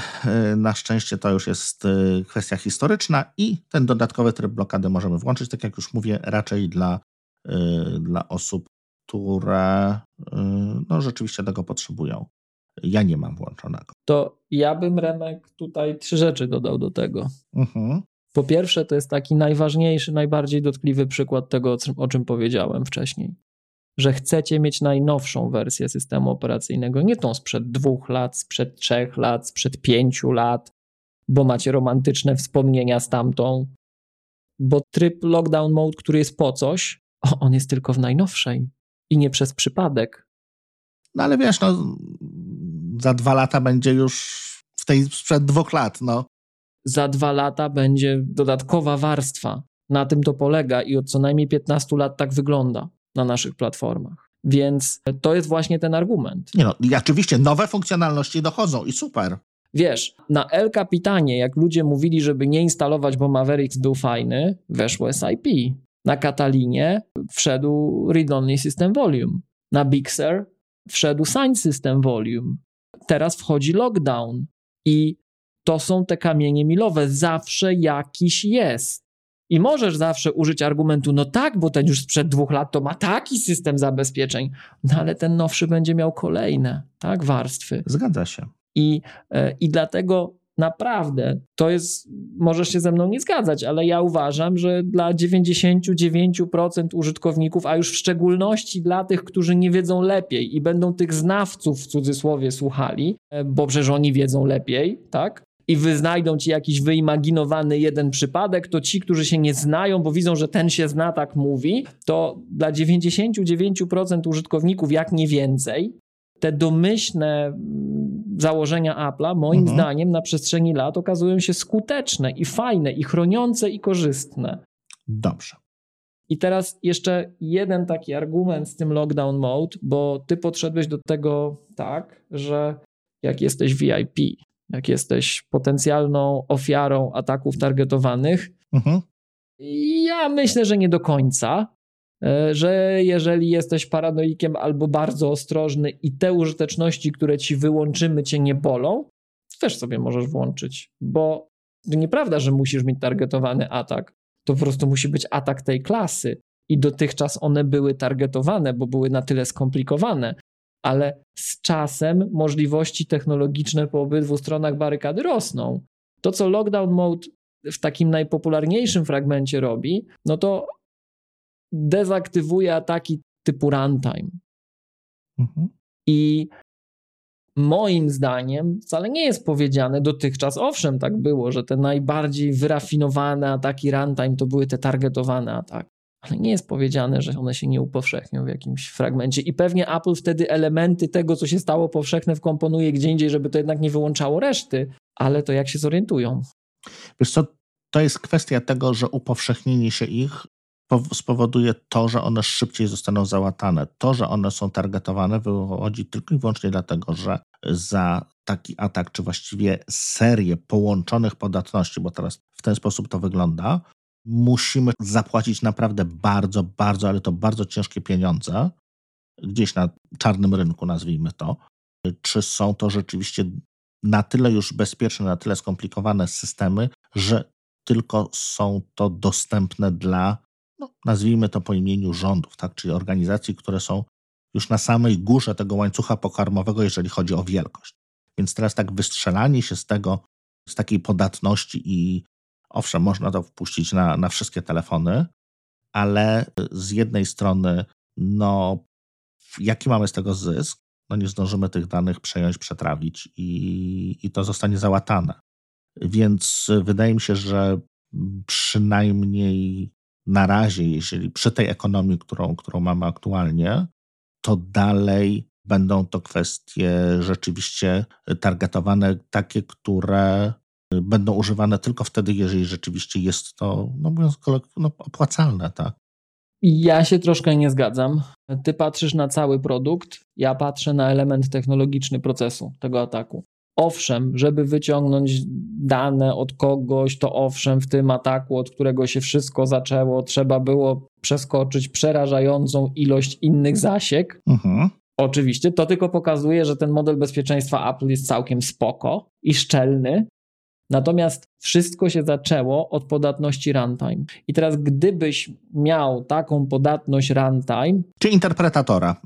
y, na szczęście to już jest y, kwestia historyczna i ten dodatkowy tryb blokady możemy włączyć, tak jak już mówię, raczej dla, y, dla osób, które no, rzeczywiście tego potrzebują. Ja nie mam włączonego. To ja bym, Remek, tutaj trzy rzeczy dodał do tego. Mhm. Po pierwsze, to jest taki najważniejszy, najbardziej dotkliwy przykład tego, o czym powiedziałem wcześniej. Że chcecie mieć najnowszą wersję systemu operacyjnego, nie tą sprzed dwóch lat, sprzed trzech lat, sprzed pięciu lat, bo macie romantyczne wspomnienia z tamtą. Bo tryb lockdown mode, który jest po coś, on jest tylko w najnowszej i nie przez przypadek. No ale wiesz, no, za dwa lata będzie już w tej sprzed dwóch lat, no za dwa lata będzie dodatkowa warstwa. Na tym to polega i od co najmniej 15 lat tak wygląda na naszych platformach. Więc to jest właśnie ten argument. Nie no, i oczywiście nowe funkcjonalności dochodzą i super. Wiesz, na El Capitanie, jak ludzie mówili, żeby nie instalować, bo Mavericks był fajny, weszło SIP. Na Katalinie wszedł Read-Only System Volume. Na Big Sur wszedł Sign System Volume. Teraz wchodzi lockdown i to są te kamienie milowe. Zawsze jakiś jest. I możesz zawsze użyć argumentu, no tak, bo ten już sprzed dwóch lat to ma taki system zabezpieczeń, no ale ten nowszy będzie miał kolejne, tak, warstwy. Zgadza się. I, e, i dlatego naprawdę to jest, możesz się ze mną nie zgadzać, ale ja uważam, że dla 99% użytkowników, a już w szczególności dla tych, którzy nie wiedzą lepiej i będą tych znawców w cudzysłowie słuchali, e, bo przecież oni wiedzą lepiej, tak? I wyznajdą ci jakiś wyimaginowany jeden przypadek, to ci, którzy się nie znają, bo widzą, że ten się zna, tak mówi, to dla 99% użytkowników, jak nie więcej, te domyślne mm, założenia Apple'a, moim mhm. zdaniem, na przestrzeni lat okazują się skuteczne i fajne, i chroniące, i korzystne. Dobrze. I teraz jeszcze jeden taki argument z tym lockdown mode, bo ty podszedłeś do tego tak, że jak jesteś VIP, jak jesteś potencjalną ofiarą ataków targetowanych. Mhm. Ja myślę, że nie do końca. E, że jeżeli jesteś paranoikiem albo bardzo ostrożny i te użyteczności, które ci wyłączymy, cię nie bolą, też sobie możesz włączyć, bo to nieprawda, że musisz mieć targetowany atak. To po prostu musi być atak tej klasy. I dotychczas one były targetowane, bo były na tyle skomplikowane, ale z czasem możliwości technologiczne po obydwu stronach barykady rosną. To, co Lockdown Mode w takim najpopularniejszym fragmencie robi, no to dezaktywuje ataki typu runtime. Mhm. I moim zdaniem wcale nie jest powiedziane dotychczas, owszem, tak było, że te najbardziej wyrafinowane ataki runtime to były te targetowane ataki ale nie jest powiedziane, że one się nie upowszechnią w jakimś fragmencie. I pewnie Apple wtedy elementy tego, co się stało powszechne, wkomponuje gdzie indziej, żeby to jednak nie wyłączało reszty, ale to jak się zorientują. Wiesz co, to jest kwestia tego, że upowszechnienie się ich spowoduje to, że one szybciej zostaną załatane. To, że one są targetowane, wychodzi tylko i wyłącznie dlatego, że za taki atak, czy właściwie serię połączonych podatności, bo teraz w ten sposób to wygląda, musimy zapłacić naprawdę bardzo, bardzo, ale to bardzo ciężkie pieniądze, gdzieś na czarnym rynku, nazwijmy to. Czy są to rzeczywiście na tyle już bezpieczne, na tyle skomplikowane systemy, że tylko są to dostępne dla, no, nazwijmy to po imieniu rządów, tak? czyli organizacji, które są już na samej górze tego łańcucha pokarmowego, jeżeli chodzi o wielkość. Więc teraz tak wystrzelanie się z tego, z takiej podatności i owszem, można to wpuścić na, na wszystkie telefony, ale z jednej strony, no, jaki mamy z tego zysk? No nie zdążymy tych danych przejąć, przetrawić i, i to zostanie załatane. Więc wydaje mi się, że przynajmniej na razie, jeżeli przy tej ekonomii, którą, którą mamy aktualnie, to dalej będą to kwestie rzeczywiście targetowane, takie, które będą używane tylko wtedy, jeżeli rzeczywiście jest to, no mówiąc no, opłacalne, tak? Ja się troszkę nie zgadzam. Ty patrzysz na cały produkt, ja patrzę na element technologiczny procesu tego ataku. Owszem, żeby wyciągnąć dane od kogoś, to owszem, w tym ataku, od którego się wszystko zaczęło, trzeba było przeskoczyć przerażającą ilość innych zasiek. Mhm. Oczywiście, to tylko pokazuje, że ten model bezpieczeństwa Apple jest całkiem spoko i szczelny. Natomiast wszystko się zaczęło od podatności runtime. I teraz, gdybyś miał taką podatność runtime. Czy interpretatora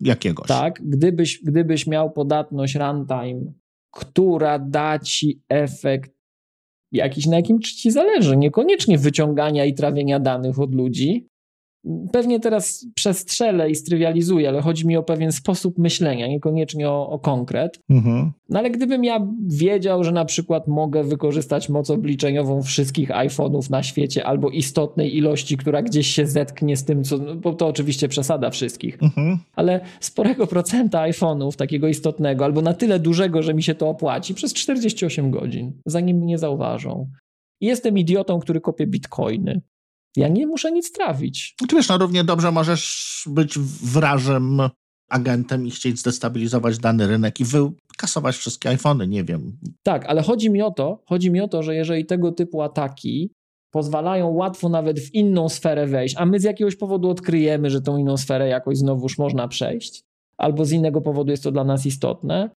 jakiegoś. Tak, gdybyś, gdybyś miał podatność runtime która da ci efekt jakiś, na jakim ci zależy. Niekoniecznie wyciągania i trawienia danych od ludzi, Pewnie teraz przestrzelę i strywializuję, ale chodzi mi o pewien sposób myślenia, niekoniecznie o, o konkret. Mhm. No ale gdybym ja wiedział, że na przykład mogę wykorzystać moc obliczeniową wszystkich iPhone'ów na świecie albo istotnej ilości, która gdzieś się zetknie z tym, co, no, bo to oczywiście przesada wszystkich, mhm. ale sporego procenta iPhone'ów, takiego istotnego, albo na tyle dużego, że mi się to opłaci przez 48 godzin, zanim mnie zauważą. Jestem idiotą, który kopie bitcoiny. Ja nie muszę nic trafić. Czy wiesz, no równie dobrze możesz być wrażem, agentem i chcieć zdestabilizować dany rynek i wykasować wszystkie iPhony, nie wiem. Tak, ale chodzi mi o to, chodzi mi o to, że jeżeli tego typu ataki pozwalają łatwo nawet w inną sferę wejść, a my z jakiegoś powodu odkryjemy, że tą inną sferę jakoś znowuż można przejść, albo z innego powodu jest to dla nas istotne,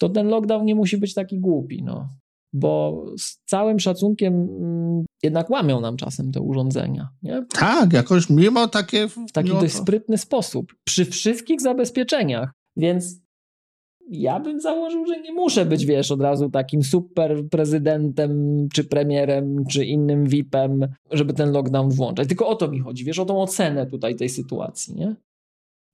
to ten lockdown nie musi być taki głupi. No bo z całym szacunkiem mm, jednak łamią nam czasem te urządzenia. Nie? Tak, jakoś mimo takie. W taki dość sprytny sposób, przy wszystkich zabezpieczeniach. Więc ja bym założył, że nie muszę być, wiesz, od razu takim super prezydentem, czy premierem, czy innym VIP-em, żeby ten lockdown włączać. Tylko o to mi chodzi, wiesz, o tą ocenę tutaj tej sytuacji, nie?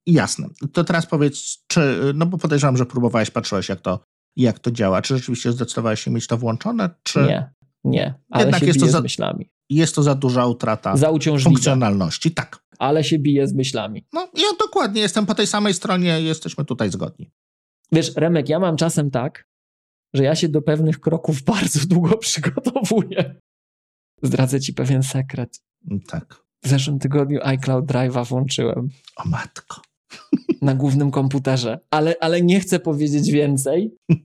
Jasne. To teraz powiedz, czy, no bo podejrzewam, że próbowałeś, patrzyłeś, jak to jak to działa? Czy rzeczywiście zdecydowałeś się mieć to włączone? Czy... Nie, nie, ale Jednak się jest bije to za, z myślami. Jest to za duża utrata za funkcjonalności, tak. Ale się bije z myślami. No ja dokładnie jestem po tej samej stronie, jesteśmy tutaj zgodni. Wiesz, Remek, ja mam czasem tak, że ja się do pewnych kroków [LAUGHS] bardzo długo przygotowuję. Zdradzę ci pewien sekret. Tak. W zeszłym tygodniu iCloud Drive'a włączyłem. O matko na głównym komputerze, ale, ale nie chcę powiedzieć więcej. [LAUGHS]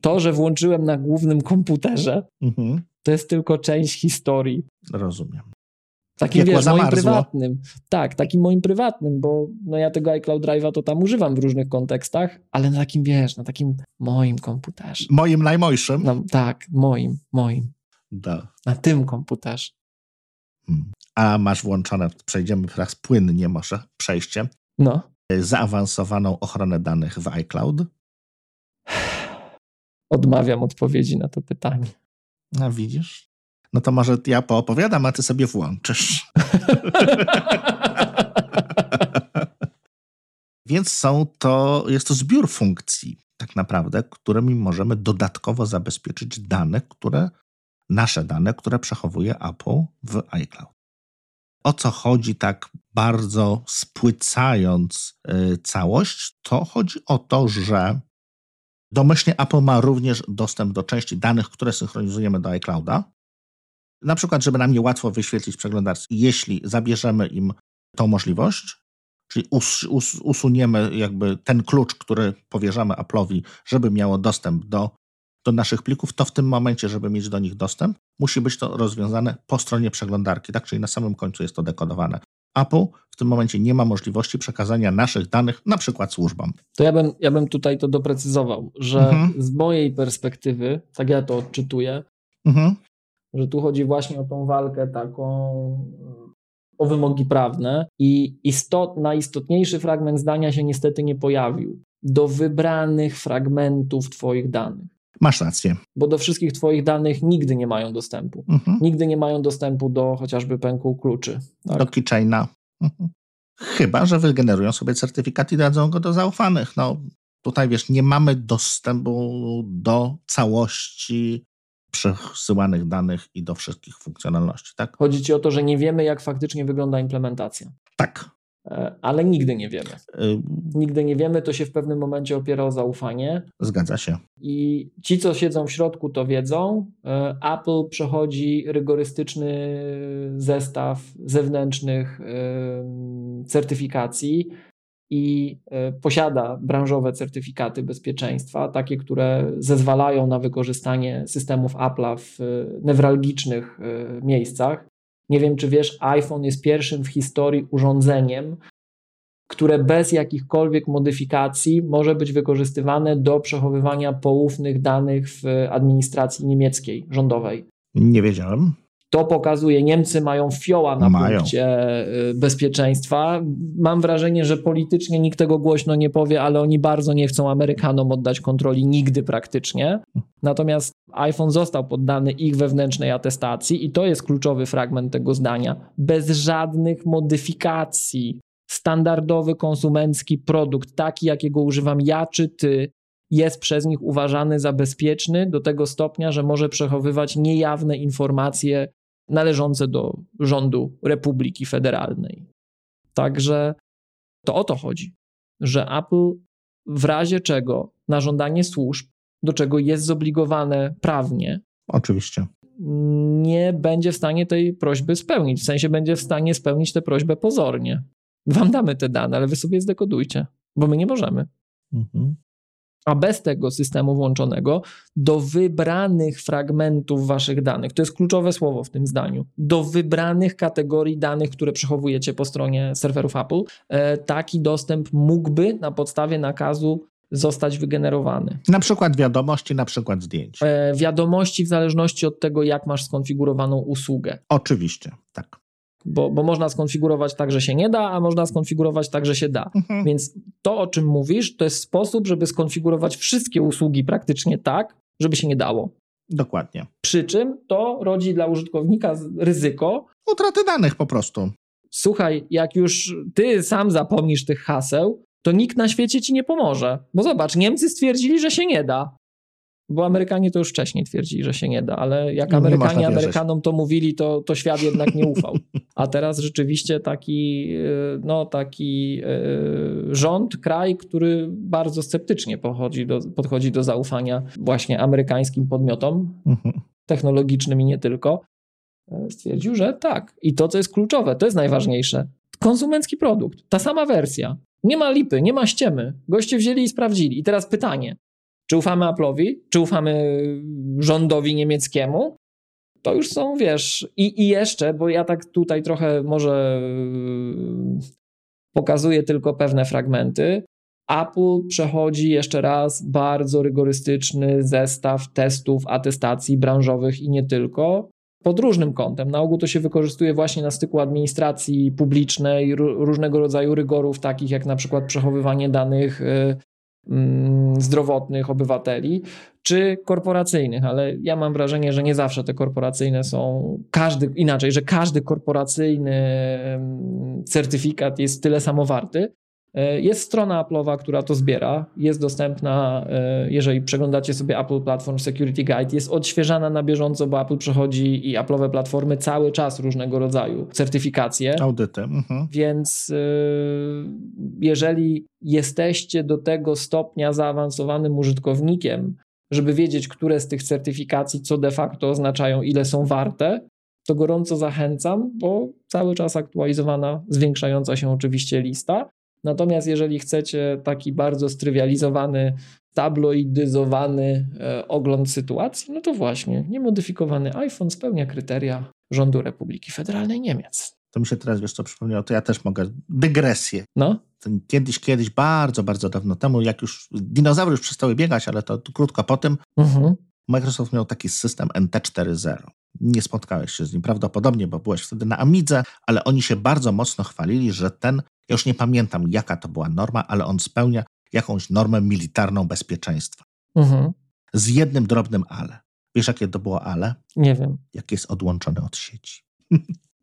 To, że włączyłem na głównym komputerze, mhm. to jest tylko część historii. Rozumiem. Takim, wiesz, moim prywatnym. Tak, takim moim prywatnym, bo no ja tego iCloud Drive'a to tam używam w różnych kontekstach, ale na takim, wiesz, na takim moim komputerze. Moim najmojszym? No, tak, moim, moim. Da. Na tym komputerze. Hmm. A masz włączone, przejdziemy teraz płynnie może, przejście. No zaawansowaną ochronę danych w iCloud? [SIGHS] Odmawiam odpowiedzi na to pytanie. A widzisz? No to może ja poopowiadam, a ty sobie włączysz. [LAUGHS] Więc są to, jest to zbiór funkcji, tak naprawdę, którymi możemy dodatkowo zabezpieczyć dane, które, nasze dane, które przechowuje Apple w iCloud o co chodzi tak bardzo spłycając y, całość, to chodzi o to, że domyślnie Apple ma również dostęp do części danych, które synchronizujemy do iClouda. Na przykład, żeby nam je łatwo wyświetlić w przeglądarce, jeśli zabierzemy im tą możliwość, czyli us, us, usuniemy jakby ten klucz, który powierzamy Apple'owi, żeby miało dostęp do do naszych plików, to w tym momencie, żeby mieć do nich dostęp, musi być to rozwiązane po stronie przeglądarki, tak? Czyli na samym końcu jest to dekodowane. Apple w tym momencie nie ma możliwości przekazania naszych danych na przykład służbom. To ja bym, ja bym tutaj to doprecyzował, że mhm. z mojej perspektywy, tak ja to odczytuję, mhm. że tu chodzi właśnie o tą walkę taką o wymogi prawne i istot, najistotniejszy fragment zdania się niestety nie pojawił. Do wybranych fragmentów Twoich danych. Masz rację. Bo do wszystkich Twoich danych nigdy nie mają dostępu. Mhm. Nigdy nie mają dostępu do chociażby pęku kluczy. Tak? Do keychaina. Mhm. Chyba, że wygenerują sobie certyfikat i dadzą go do zaufanych. No, tutaj wiesz, nie mamy dostępu do całości przesyłanych danych i do wszystkich funkcjonalności, tak? Chodzi ci o to, że nie wiemy, jak faktycznie wygląda implementacja. Tak. E, ale nigdy nie wiemy. Y nigdy nie wiemy, to się w pewnym momencie opiera o zaufanie. Zgadza się. I ci, co siedzą w środku, to wiedzą. E, Apple przechodzi rygorystyczny zestaw zewnętrznych certyfikacji i e, posiada branżowe certyfikaty bezpieczeństwa, takie, które zezwalają na wykorzystanie systemów Apple'a w e, newralgicznych e, miejscach. Nie wiem, czy wiesz, iPhone jest pierwszym w historii urządzeniem, które bez jakichkolwiek modyfikacji może być wykorzystywane do przechowywania poufnych danych w administracji niemieckiej, rządowej. Nie wiedziałem. To pokazuje, Niemcy mają fioła na mają. punkcie y, bezpieczeństwa. Mam wrażenie, że politycznie nikt tego głośno nie powie, ale oni bardzo nie chcą Amerykanom oddać kontroli nigdy praktycznie. Natomiast iPhone został poddany ich wewnętrznej atestacji i to jest kluczowy fragment tego zdania. Bez żadnych modyfikacji. Standardowy konsumencki produkt, taki jakiego używam ja czy ty, jest przez nich uważany za bezpieczny do tego stopnia, że może przechowywać niejawne informacje należące do rządu Republiki Federalnej. Także to o to chodzi, że Apple w razie czego na żądanie służb, do czego jest zobligowane prawnie, oczywiście, nie będzie w stanie tej prośby spełnić. W sensie będzie w stanie spełnić tę prośbę pozornie. Wam damy te dane, ale wy sobie zdekodujcie, bo my nie możemy. Mhm a bez tego systemu włączonego do wybranych fragmentów waszych danych. To jest kluczowe słowo w tym zdaniu. Do wybranych kategorii danych, które przechowujecie po stronie serwerów Apple, e, taki dostęp mógłby na podstawie nakazu zostać wygenerowany. Na przykład wiadomości, na przykład zdjęć. E, wiadomości w zależności od tego, jak masz skonfigurowaną usługę. Oczywiście, tak bo, bo można skonfigurować tak, że się nie da, a można skonfigurować tak, że się da. Mhm. Więc to, o czym mówisz, to jest sposób, żeby skonfigurować wszystkie usługi praktycznie tak, żeby się nie dało. Dokładnie. Przy czym to rodzi dla użytkownika ryzyko utraty danych po prostu. Słuchaj, jak już ty sam zapomnisz tych haseł, to nikt na świecie ci nie pomoże. Bo zobacz, Niemcy stwierdzili, że się nie da. Bo Amerykanie to już wcześniej twierdzili, że się nie da, ale jak Amerykanie Amerykanom to mówili, to, to świat jednak nie ufał. A [LAUGHS] teraz rzeczywiście taki, e, no, taki e, rząd, kraj, który bardzo sceptycznie podchodzi do, podchodzi do zaufania właśnie amerykańskim podmiotom mhm. technologicznym i nie tylko, e, stwierdził, że tak. I to, co jest kluczowe, to jest najważniejsze. Konsumencki produkt, ta sama wersja. Nie ma lipy, nie ma ściemy. Goście wzięli i sprawdzili. I teraz pytanie, czy ufamy Apple'owi? Czy ufamy rządowi niemieckiemu? To już są, wiesz, i, i jeszcze, bo ja tak tutaj trochę może yy, pokazuję tylko pewne fragmenty. Apple przechodzi jeszcze raz bardzo rygorystyczny zestaw testów, atestacji branżowych i nie tylko. Pod różnym kątem. Na ogół to się wykorzystuje właśnie na styku administracji publicznej, różnego rodzaju rygorów, takich jak na przykład przechowywanie danych yy, zdrowotnych obywateli, czy korporacyjnych, ale ja mam wrażenie, że nie zawsze te korporacyjne są, każdy, inaczej, że każdy korporacyjny certyfikat jest tyle samo warty, jest strona Apple'owa, która to zbiera, jest dostępna, e, jeżeli przeglądacie sobie Apple Platform Security Guide, jest odświeżana na bieżąco, bo Apple przechodzi i Apple'owe platformy cały czas różnego rodzaju certyfikacje. Audyty. Mhm. Więc e, jeżeli jesteście do tego stopnia zaawansowanym użytkownikiem, żeby wiedzieć, które z tych certyfikacji co de facto oznaczają, ile są warte, to gorąco zachęcam, bo cały czas aktualizowana, zwiększająca się oczywiście lista. Natomiast jeżeli chcecie taki bardzo strywializowany, tabloidyzowany e, ogląd sytuacji, no to właśnie niemodyfikowany iPhone spełnia kryteria rządu Republiki Federalnej Niemiec. To mi się teraz, wiesz co, przypomniało, to ja też mogę, dygresję. No? Kiedyś, kiedyś, bardzo, bardzo dawno temu, jak już dinozaury już przestały biegać, ale to, to krótko po tym, mhm. Microsoft miał taki system NT4.0. Nie spotkałeś się z nim prawdopodobnie, bo byłeś wtedy na Amidze, ale oni się bardzo mocno chwalili, że ten, ja już nie pamiętam jaka to była norma, ale on spełnia jakąś normę militarną bezpieczeństwa. Mhm. Z jednym drobnym ale. Wiesz, jakie to było ale? Nie wiem. Jak jest odłączony od sieci. [LAUGHS]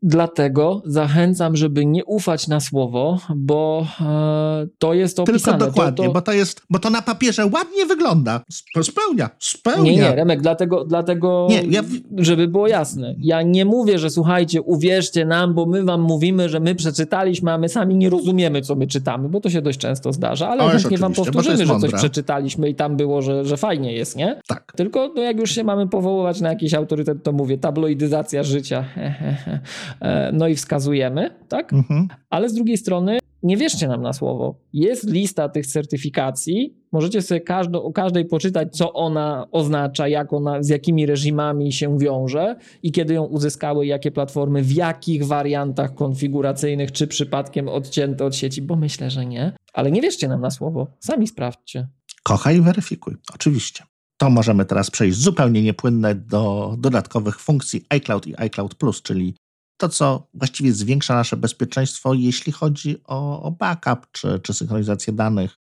Dlatego zachęcam, żeby nie ufać na słowo, bo e, to jest opisane. Tylko dokładnie, to, to... Bo, to jest, bo to na papierze ładnie wygląda. Spełnia, spełnia. Nie, nie, Remek, dlatego, dlatego nie, ja... żeby było jasne. Ja nie mówię, że słuchajcie, uwierzcie nam, bo my wam mówimy, że my przeczytaliśmy, a my sami nie rozumiemy, co my czytamy, bo to się dość często zdarza, ale chętnie wam powtórzymy, że coś przeczytaliśmy i tam było, że, że fajnie jest, nie? Tak. Tylko no, jak już się mamy powoływać na jakiś autorytet, to mówię, tabloidyzacja życia. [LAUGHS] E, no i wskazujemy, tak? Mhm. Ale z drugiej strony nie wierzcie nam na słowo. Jest lista tych certyfikacji. Możecie sobie każdą, o każdej poczytać, co ona oznacza, jak ona, z jakimi reżimami się wiąże i kiedy ją uzyskały, jakie platformy, w jakich wariantach konfiguracyjnych, czy przypadkiem odcięte od sieci, bo myślę, że nie. Ale nie wierzcie nam na słowo. Sami sprawdźcie. Kochaj i weryfikuj. Oczywiście. To możemy teraz przejść zupełnie niepłynne do dodatkowych funkcji iCloud i iCloud Plus, czyli to, co właściwie zwiększa nasze bezpieczeństwo, jeśli chodzi o, o backup czy, czy synchronizację danych.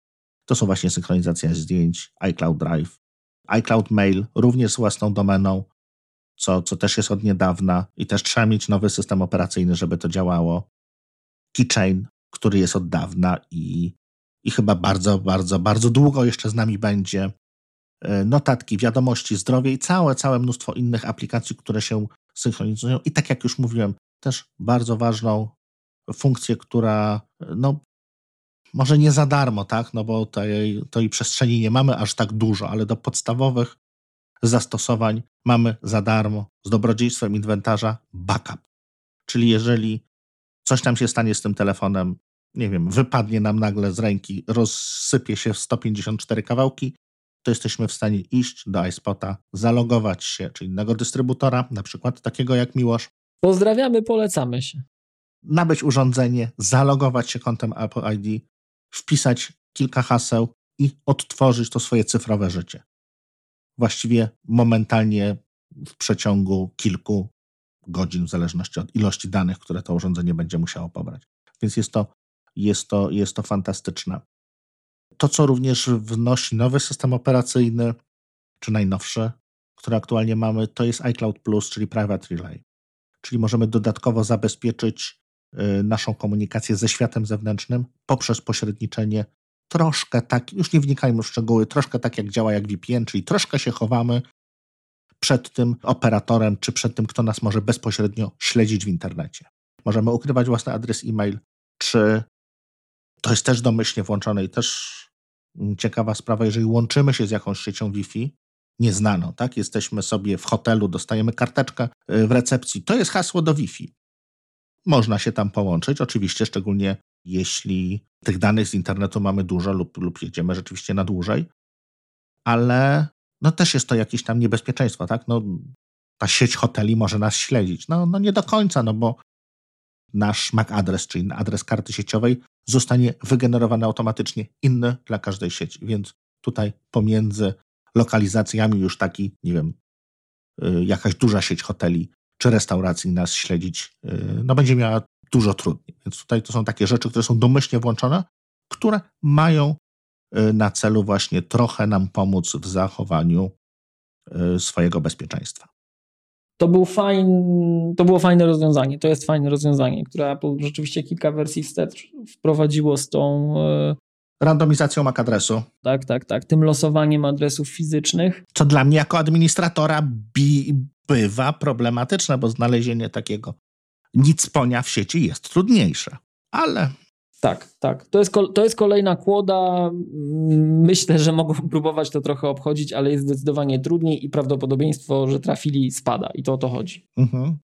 To są właśnie synchronizacja zdjęć, iCloud Drive, iCloud Mail, również z własną domeną, co, co też jest od niedawna i też trzeba mieć nowy system operacyjny, żeby to działało. Keychain, który jest od dawna i, i chyba bardzo, bardzo, bardzo długo jeszcze z nami będzie. E, notatki, wiadomości, zdrowie i całe, całe mnóstwo innych aplikacji, które się synchronizują. I tak jak już mówiłem, też bardzo ważną funkcję, która no, może nie za darmo, tak, no bo tej, tej przestrzeni nie mamy aż tak dużo, ale do podstawowych zastosowań mamy za darmo z dobrodziejstwem inwentarza backup. Czyli jeżeli coś nam się stanie z tym telefonem, nie wiem, wypadnie nam nagle z ręki, rozsypie się w 154 kawałki, to jesteśmy w stanie iść do iSpota, zalogować się, czy innego dystrybutora, na przykład takiego jak Miłosz. Pozdrawiamy, polecamy się. Nabyć urządzenie, zalogować się kontem Apple ID, wpisać kilka haseł i odtworzyć to swoje cyfrowe życie. Właściwie momentalnie w przeciągu kilku godzin, w zależności od ilości danych, które to urządzenie będzie musiało pobrać. Więc jest to, jest to, jest to fantastyczne. To, co również wnosi nowy system operacyjny, czy najnowszy, który aktualnie mamy, to jest iCloud Plus, czyli Private Relay. Czyli możemy dodatkowo zabezpieczyć y, naszą komunikację ze światem zewnętrznym poprzez pośredniczenie troszkę tak, już nie wnikajmy w szczegóły, troszkę tak jak działa jak VPN, czyli troszkę się chowamy przed tym operatorem, czy przed tym, kto nas może bezpośrednio śledzić w internecie. Możemy ukrywać własny adres e-mail, czy to jest też domyślnie włączone i też ciekawa sprawa, jeżeli łączymy się z jakąś siecią Wi-Fi, nieznaną, tak? Jesteśmy sobie w hotelu, dostajemy karteczkę y, w recepcji, to jest hasło do Wi-Fi. Można się tam połączyć, oczywiście, szczególnie jeśli tych danych z internetu mamy dużo lub, lub jedziemy rzeczywiście na dłużej, ale no też jest to jakieś tam niebezpieczeństwo, tak? No, ta sieć hoteli może nas śledzić. No, no nie do końca, no bo nasz MAC adres, czyli adres karty sieciowej, zostanie wygenerowany automatycznie inny dla każdej sieci. Więc tutaj pomiędzy lokalizacjami już taki, nie wiem, y, jakaś duża sieć hoteli czy restauracji nas śledzić, y, no będzie miała dużo trudniej. Więc tutaj to są takie rzeczy, które są domyślnie włączone, które mają y, na celu właśnie trochę nam pomóc w zachowaniu swojego bezpieczeństwa. To, był fajn, to było fajne rozwiązanie, to jest fajne rozwiązanie, które rzeczywiście kilka wersji wstecz wprowadziło z tą e, randomizacją MAC adresu. Tak, tak, tak. Tym losowaniem adresów fizycznych. Co dla mnie jako administratora bi, bywa problematyczne, bo znalezienie takiego nic ponia w sieci jest trudniejsze. Ale tak, tak. To jest, to jest kolejna kłoda. Myślę, że mogą [LAUGHS] próbować to trochę obchodzić, ale jest zdecydowanie trudniej i prawdopodobieństwo, że trafili, spada. I to o to chodzi. Mhm.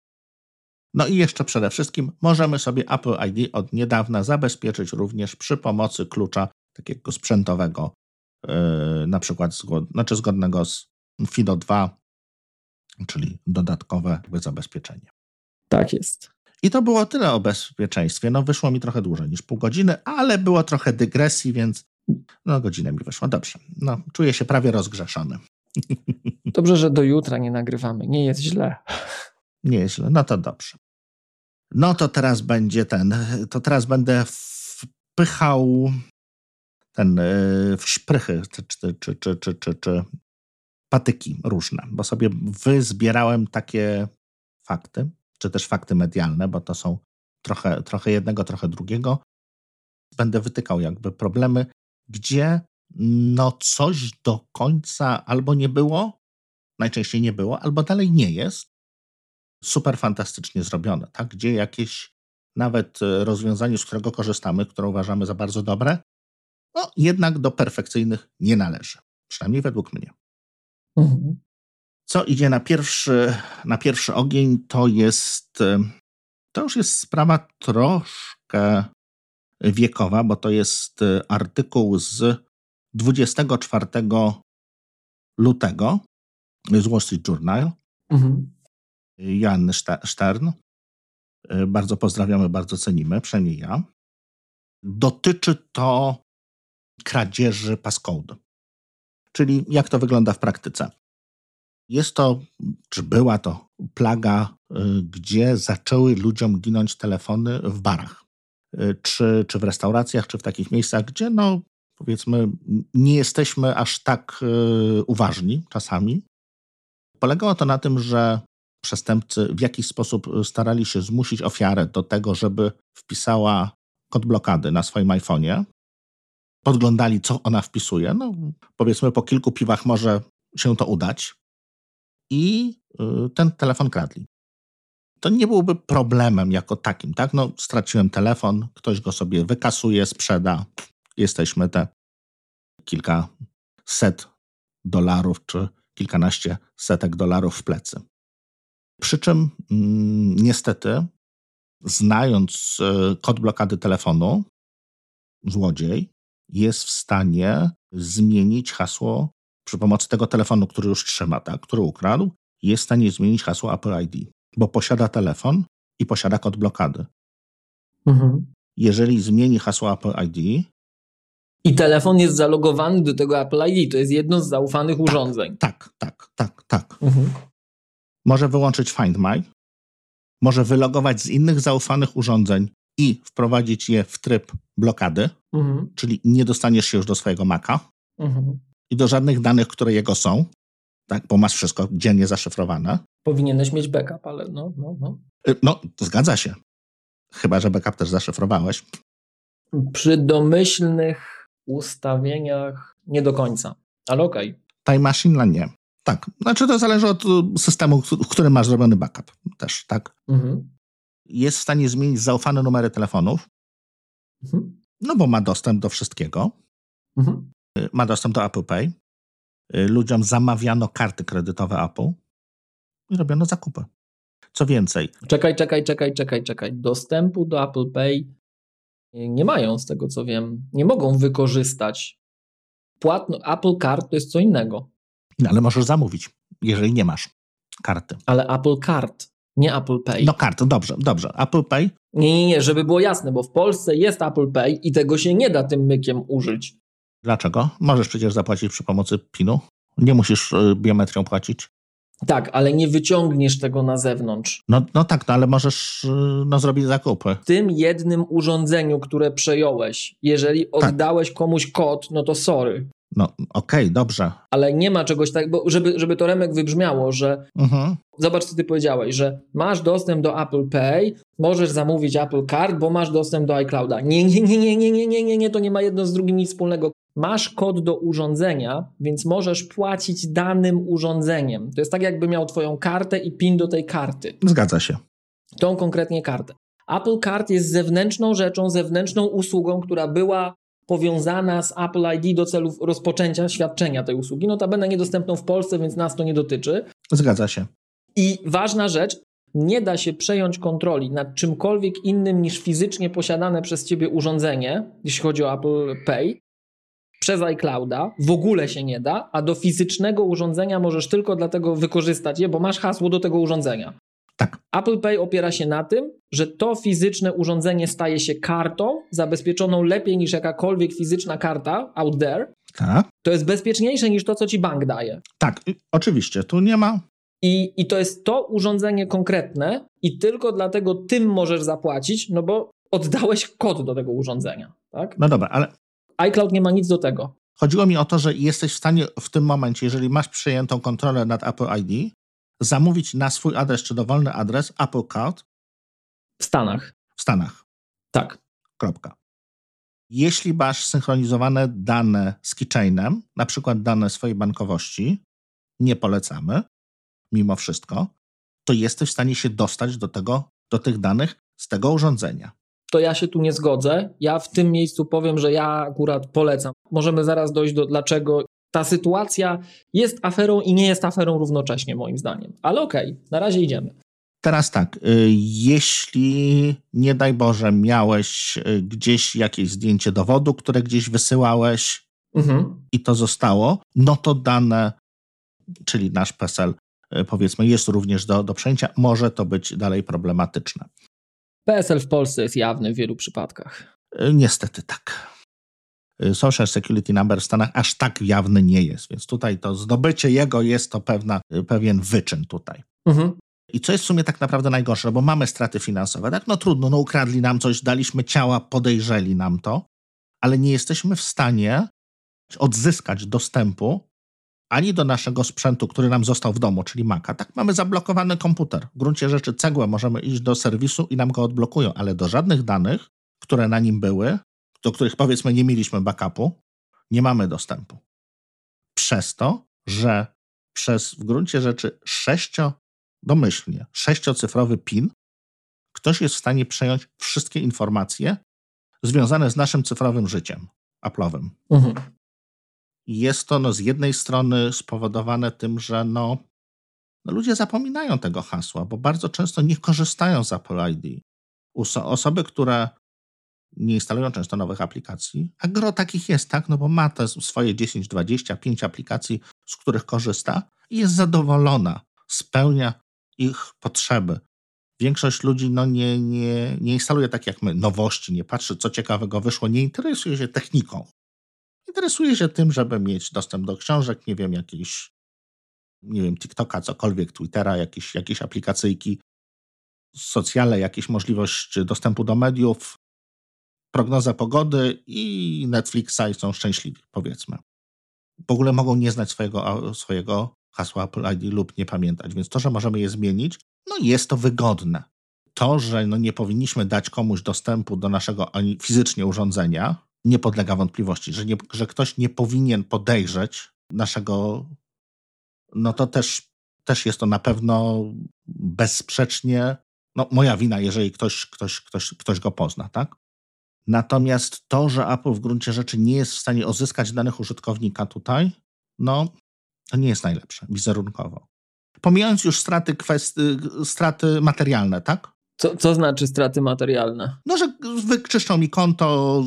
No i jeszcze przede wszystkim możemy sobie Apple ID od niedawna zabezpieczyć również przy pomocy klucza takiego sprzętowego, yy, na przykład zgod znaczy zgodnego z FIDO 2, czyli dodatkowe zabezpieczenie. Tak jest. I to było tyle o bezpieczeństwie. No wyszło mi trochę dłużej niż pół godziny, ale było trochę dygresji, więc no godzinę mi wyszło. Dobrze. No, czuję się prawie rozgrzeszony. [LAUGHS] Dobrze, że do jutra nie nagrywamy. Nie jest źle. [LAUGHS] Nie jest źle. No to dobrze. No to teraz będzie ten, to teraz będę wpychał ten e, w szprychy czy, czy, czy, czy, czy, czy, czy patyki różne, bo sobie wyzbierałem takie fakty, czy też fakty medialne, bo to są trochę, trochę jednego, trochę drugiego. Będę wytykał jakby problemy, gdzie no coś do końca albo nie było, najczęściej nie było, albo dalej nie jest super fantastycznie zrobione, tak? Gdzie jakieś nawet e, rozwiązanie, z którego korzystamy, które uważamy za bardzo dobre, no jednak do perfekcyjnych nie należy. Przynajmniej według mnie. Mhm. Co idzie na pierwszy, na pierwszy ogień, to jest, e, to już jest sprawa troszkę wiekowa, bo to jest e, artykuł z 24 lutego z Wall Street Journal. Mhm. Jan Stern. E, bardzo pozdrawiamy, bardzo cenimy, przynajmniej ja. Dotyczy to kradzieży passcode. Czyli jak to wygląda w praktyce? Jest to, czy była to plaga, e, gdzie zaczęły ludziom ginąć telefony w barach, e, czy, czy w restauracjach, czy w takich miejscach, gdzie no, powiedzmy, nie jesteśmy aż tak uważni czasami. Polegało to na tym, że przestępcy w jakiś sposób starali się zmusić ofiarę do tego, żeby wpisała kod blokady na swoim iPhone'ie. Podglądali, co ona wpisuje. No, powiedzmy, po kilku piwach może się to udać. I y, ten telefon kradli. To nie byłby problemem jako takim, tak? No, straciłem telefon, ktoś go sobie wykasuje, sprzeda. Jesteśmy te kilka set dolarów czy kilkanaście setek dolarów w plecy. Przy czym mm, niestety, znając e, kod blokady telefonu, złodziej jest w stanie zmienić hasło przy pomocy tego telefonu, który już trzyma, tak, który ukradł, jest w stanie zmienić hasło Apple ID, bo posiada telefon i posiada kod blokady. Mhm. Jeżeli zmieni hasło Apple ID. I telefon jest zalogowany do tego Apple ID, to jest jedno z zaufanych tak, urządzeń. Tak, tak, tak, tak. Mhm może wyłączyć Find My, może wylogować z innych zaufanych urządzeń i wprowadzić je w tryb blokady, mhm. czyli nie dostaniesz się już do swojego Maca mhm. I do żadnych danych, które jego są, tak, bo masz wszystko dziennie zaszyfrowane. Powinieneś mieć backup, ale no, no, no. Y, no, zgadza się. Chyba, że backup też zaszyfrowałeś. Przy domyślnych ustawieniach nie do końca, ale okej. Okay. Time Machine nie. Tak, znaczy to zależy od y, systemu, w którym masz zrobiony backup też, tak? Mhm. Jest w stanie zmienić zaufane numery telefonów, mhm. no bo ma dostęp do wszystkiego. Mhm. Ma dostęp do Apple Pay. Y, ludziom zamawiano karty kredytowe Apple i robiono zakupy. Co więcej. Czekaj, czekaj, czekaj, czekaj, czekaj. Dostępu do Apple Pay nie mają, z tego co wiem. Nie mogą wykorzystać. Płatno, Apple Card to jest co innego. No, ale możesz zamówić, jeżeli nie masz karty. Ale Apple Card, nie Apple Pay. No kart, dobrze, dobrze. Apple Pay? Nie, nie, nie, żeby było jasne, bo w Polsce jest Apple Pay i tego się nie da tym mykiem użyć. Dlaczego? Możesz przecież zapłacić przy pomocy PIN-u. Nie musisz y, biometrią płacić. Tak, ale nie wyciągniesz tego na zewnątrz. No, no tak, no, ale możesz y, no, zrobić zakupy. W tym jednym urządzeniu, które przejąłeś, jeżeli tak. oddałeś tak. komuś kod, no to sorry. No, okej, okay, dobrze. Ale nie ma czegoś tak, bo żeby, żeby to Remek wybrzmiało, że mhm. zobacz, co ty powiedziałeś, że masz dostęp do Apple Pay, możesz zamówić Apple Card, bo masz dostęp do iClouda. Nie, nie, nie, nie, nie, nie, nie, nie, nie, to nie ma jedno z drugim nic wspólnego. Masz kod do urządzenia, więc możesz płacić danym urządzeniem. To jest tak, jakby miał twoją kartę i PIN do tej karty. Zgadza się. Tą konkretnie kartę. Apple Card jest zewnętrzną rzeczą, zewnętrzną usługą, która była powiązana z Apple ID do celów rozpoczęcia świadczenia tej usługi. Notabene niedostępną w Polsce, więc nas to nie dotyczy. Zgadza się. I ważna rzecz, nie da się przejąć kontroli nad czymkolwiek innym niż fizycznie posiadane przez ciebie urządzenie, jeśli chodzi o Apple Pay, przez iClouda. W ogóle się nie da, a do fizycznego urządzenia możesz tylko dlatego wykorzystać je, bo masz hasło do tego urządzenia. Tak. Apple Pay opiera się na tym, że to fizyczne urządzenie staje się kartą zabezpieczoną lepiej niż jakakolwiek fizyczna karta out there. Tak. To jest bezpieczniejsze niż to, co ci bank daje. Tak, oczywiście, tu nie ma. I, I to jest to urządzenie konkretne, i tylko dlatego tym możesz zapłacić, no bo oddałeś kod do tego urządzenia. Tak? No dobra, ale. iCloud nie ma nic do tego. Chodziło mi o to, że jesteś w stanie w tym momencie, jeżeli masz przyjętą kontrolę nad Apple ID, zamówić na swój adres czy dowolny adres Apple Card w Stanach. W Stanach. Tak. Kropka. Jeśli masz synchronizowane dane z keychainem, na przykład dane swojej bankowości, nie polecamy, mimo wszystko, to jesteś w stanie się dostać do, tego, do tych danych z tego urządzenia. To ja się tu nie zgodzę. Ja w tym miejscu powiem, że ja akurat polecam. Możemy zaraz dojść do dlaczego ta sytuacja jest aferą i nie jest aferą równocześnie, moim zdaniem. Ale okej, okay, na razie idziemy. Teraz tak, y, jeśli nie daj Boże miałeś y, gdzieś jakieś zdjęcie dowodu, które gdzieś wysyłałeś mhm. i to zostało, no to dane, czyli nasz PESEL, y, powiedzmy, jest również do, do przejęcia, może to być dalej problematyczne. PESEL w Polsce jest jawny w wielu przypadkach. Niestety tak. Social Security Number w Stanach aż tak jawny nie jest, więc tutaj to zdobycie jego jest to pewna, pewien wyczyn tutaj. Mhm. I co jest w sumie tak naprawdę najgorsze, bo mamy straty finansowe. Tak, no trudno, no ukradli nam coś, daliśmy ciała, podejrzeli nam to, ale nie jesteśmy w stanie odzyskać dostępu ani do naszego sprzętu, który nam został w domu, czyli Maca. Tak, mamy zablokowany komputer. W gruncie rzeczy cegłę możemy iść do serwisu i nam go odblokują, ale do żadnych danych, które na nim były, do których powiedzmy nie mieliśmy backupu, nie mamy dostępu. Przez to, że przez w gruncie rzeczy sześcio domyślnie sześciocyfrowy PIN, ktoś jest w stanie przejąć wszystkie informacje związane z naszym cyfrowym życiem Apple'owym. Mhm. Jest to no, z jednej strony spowodowane tym, że no, no, ludzie zapominają tego hasła, bo bardzo często nie korzystają z Apple ID. Osoby, które nie instalują często nowych aplikacji, a gro takich jest, tak, no bo ma te swoje 10, 25 aplikacji, z których korzysta i jest zadowolona, spełnia ich potrzeby. Większość ludzi no, nie, nie, nie instaluje tak jak my nowości, nie patrzy, co ciekawego wyszło, nie interesuje się techniką. Interesuje się tym, żeby mieć dostęp do książek, nie wiem, jakiś, nie wiem, TikToka, cokolwiek, Twittera, jakieś, jakieś aplikacyjki socjale, jakieś możliwość dostępu do mediów, prognozę pogody i Netflixa i są szczęśliwi, powiedzmy. W ogóle mogą nie znać swojego, swojego hasła Apple ID lub nie pamiętać. Więc to, że możemy je zmienić, no jest to wygodne. To, że no nie powinniśmy dać komuś dostępu do naszego fizycznie urządzenia, nie podlega wątpliwości, że, nie, że ktoś nie powinien podejrzeć naszego, no to też, też jest to na pewno bezsprzecznie no, moja wina, jeżeli ktoś, ktoś, ktoś, ktoś go pozna, tak? Natomiast to, że Apple w gruncie rzeczy nie jest w stanie uzyskać danych użytkownika tutaj, no to nie jest najlepsze wizerunkowo. Pomijając już straty, kwestii, straty materialne, tak? Co, co znaczy straty materialne? No, że wyczyszczą mi konto,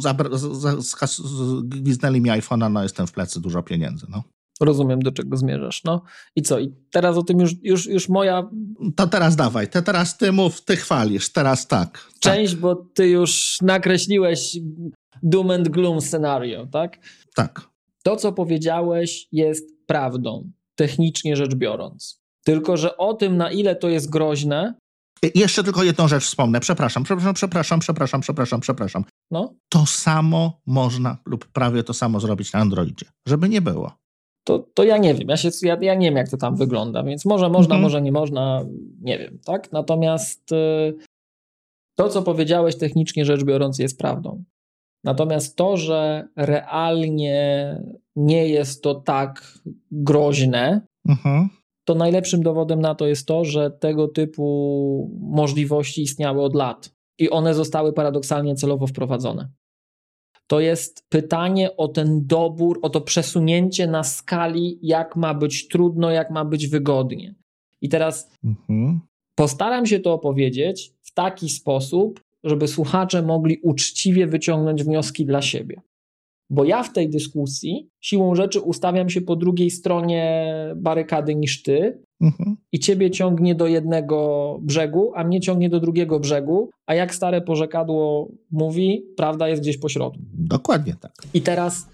gwiznęli mi iPhone'a, no jestem w plecy, dużo pieniędzy, no. Rozumiem, do czego zmierzasz. No i co? I teraz o tym już, już, już moja. To teraz dawaj, te teraz ty mów, ty chwalisz, teraz tak. Część, tak. bo ty już nakreśliłeś doom and gloom scenario, tak? Tak. To, co powiedziałeś, jest prawdą, technicznie rzecz biorąc. Tylko, że o tym, na ile to jest groźne. Jeszcze tylko jedną rzecz wspomnę. Przepraszam, przepraszam, przepraszam, przepraszam, przepraszam, przepraszam. No? To samo można lub prawie to samo zrobić na Androidzie, żeby nie było. To, to ja nie wiem. Ja, się, ja, ja nie wiem, jak to tam wygląda, więc może można, mhm. może nie można, nie wiem, tak? Natomiast y, to, co powiedziałeś, technicznie rzecz biorąc, jest prawdą. Natomiast to, że realnie nie jest to tak groźne, mhm. To najlepszym dowodem na to jest to, że tego typu możliwości istniały od lat i one zostały paradoksalnie celowo wprowadzone. To jest pytanie o ten dobór, o to przesunięcie na skali, jak ma być trudno, jak ma być wygodnie. I teraz mhm. postaram się to opowiedzieć w taki sposób, żeby słuchacze mogli uczciwie wyciągnąć wnioski dla siebie. Bo ja w tej dyskusji siłą rzeczy ustawiam się po drugiej stronie barykady niż ty, mhm. i ciebie ciągnie do jednego brzegu, a mnie ciągnie do drugiego brzegu, a jak stare porzekadło mówi, prawda jest gdzieś po środku. Dokładnie tak. I teraz,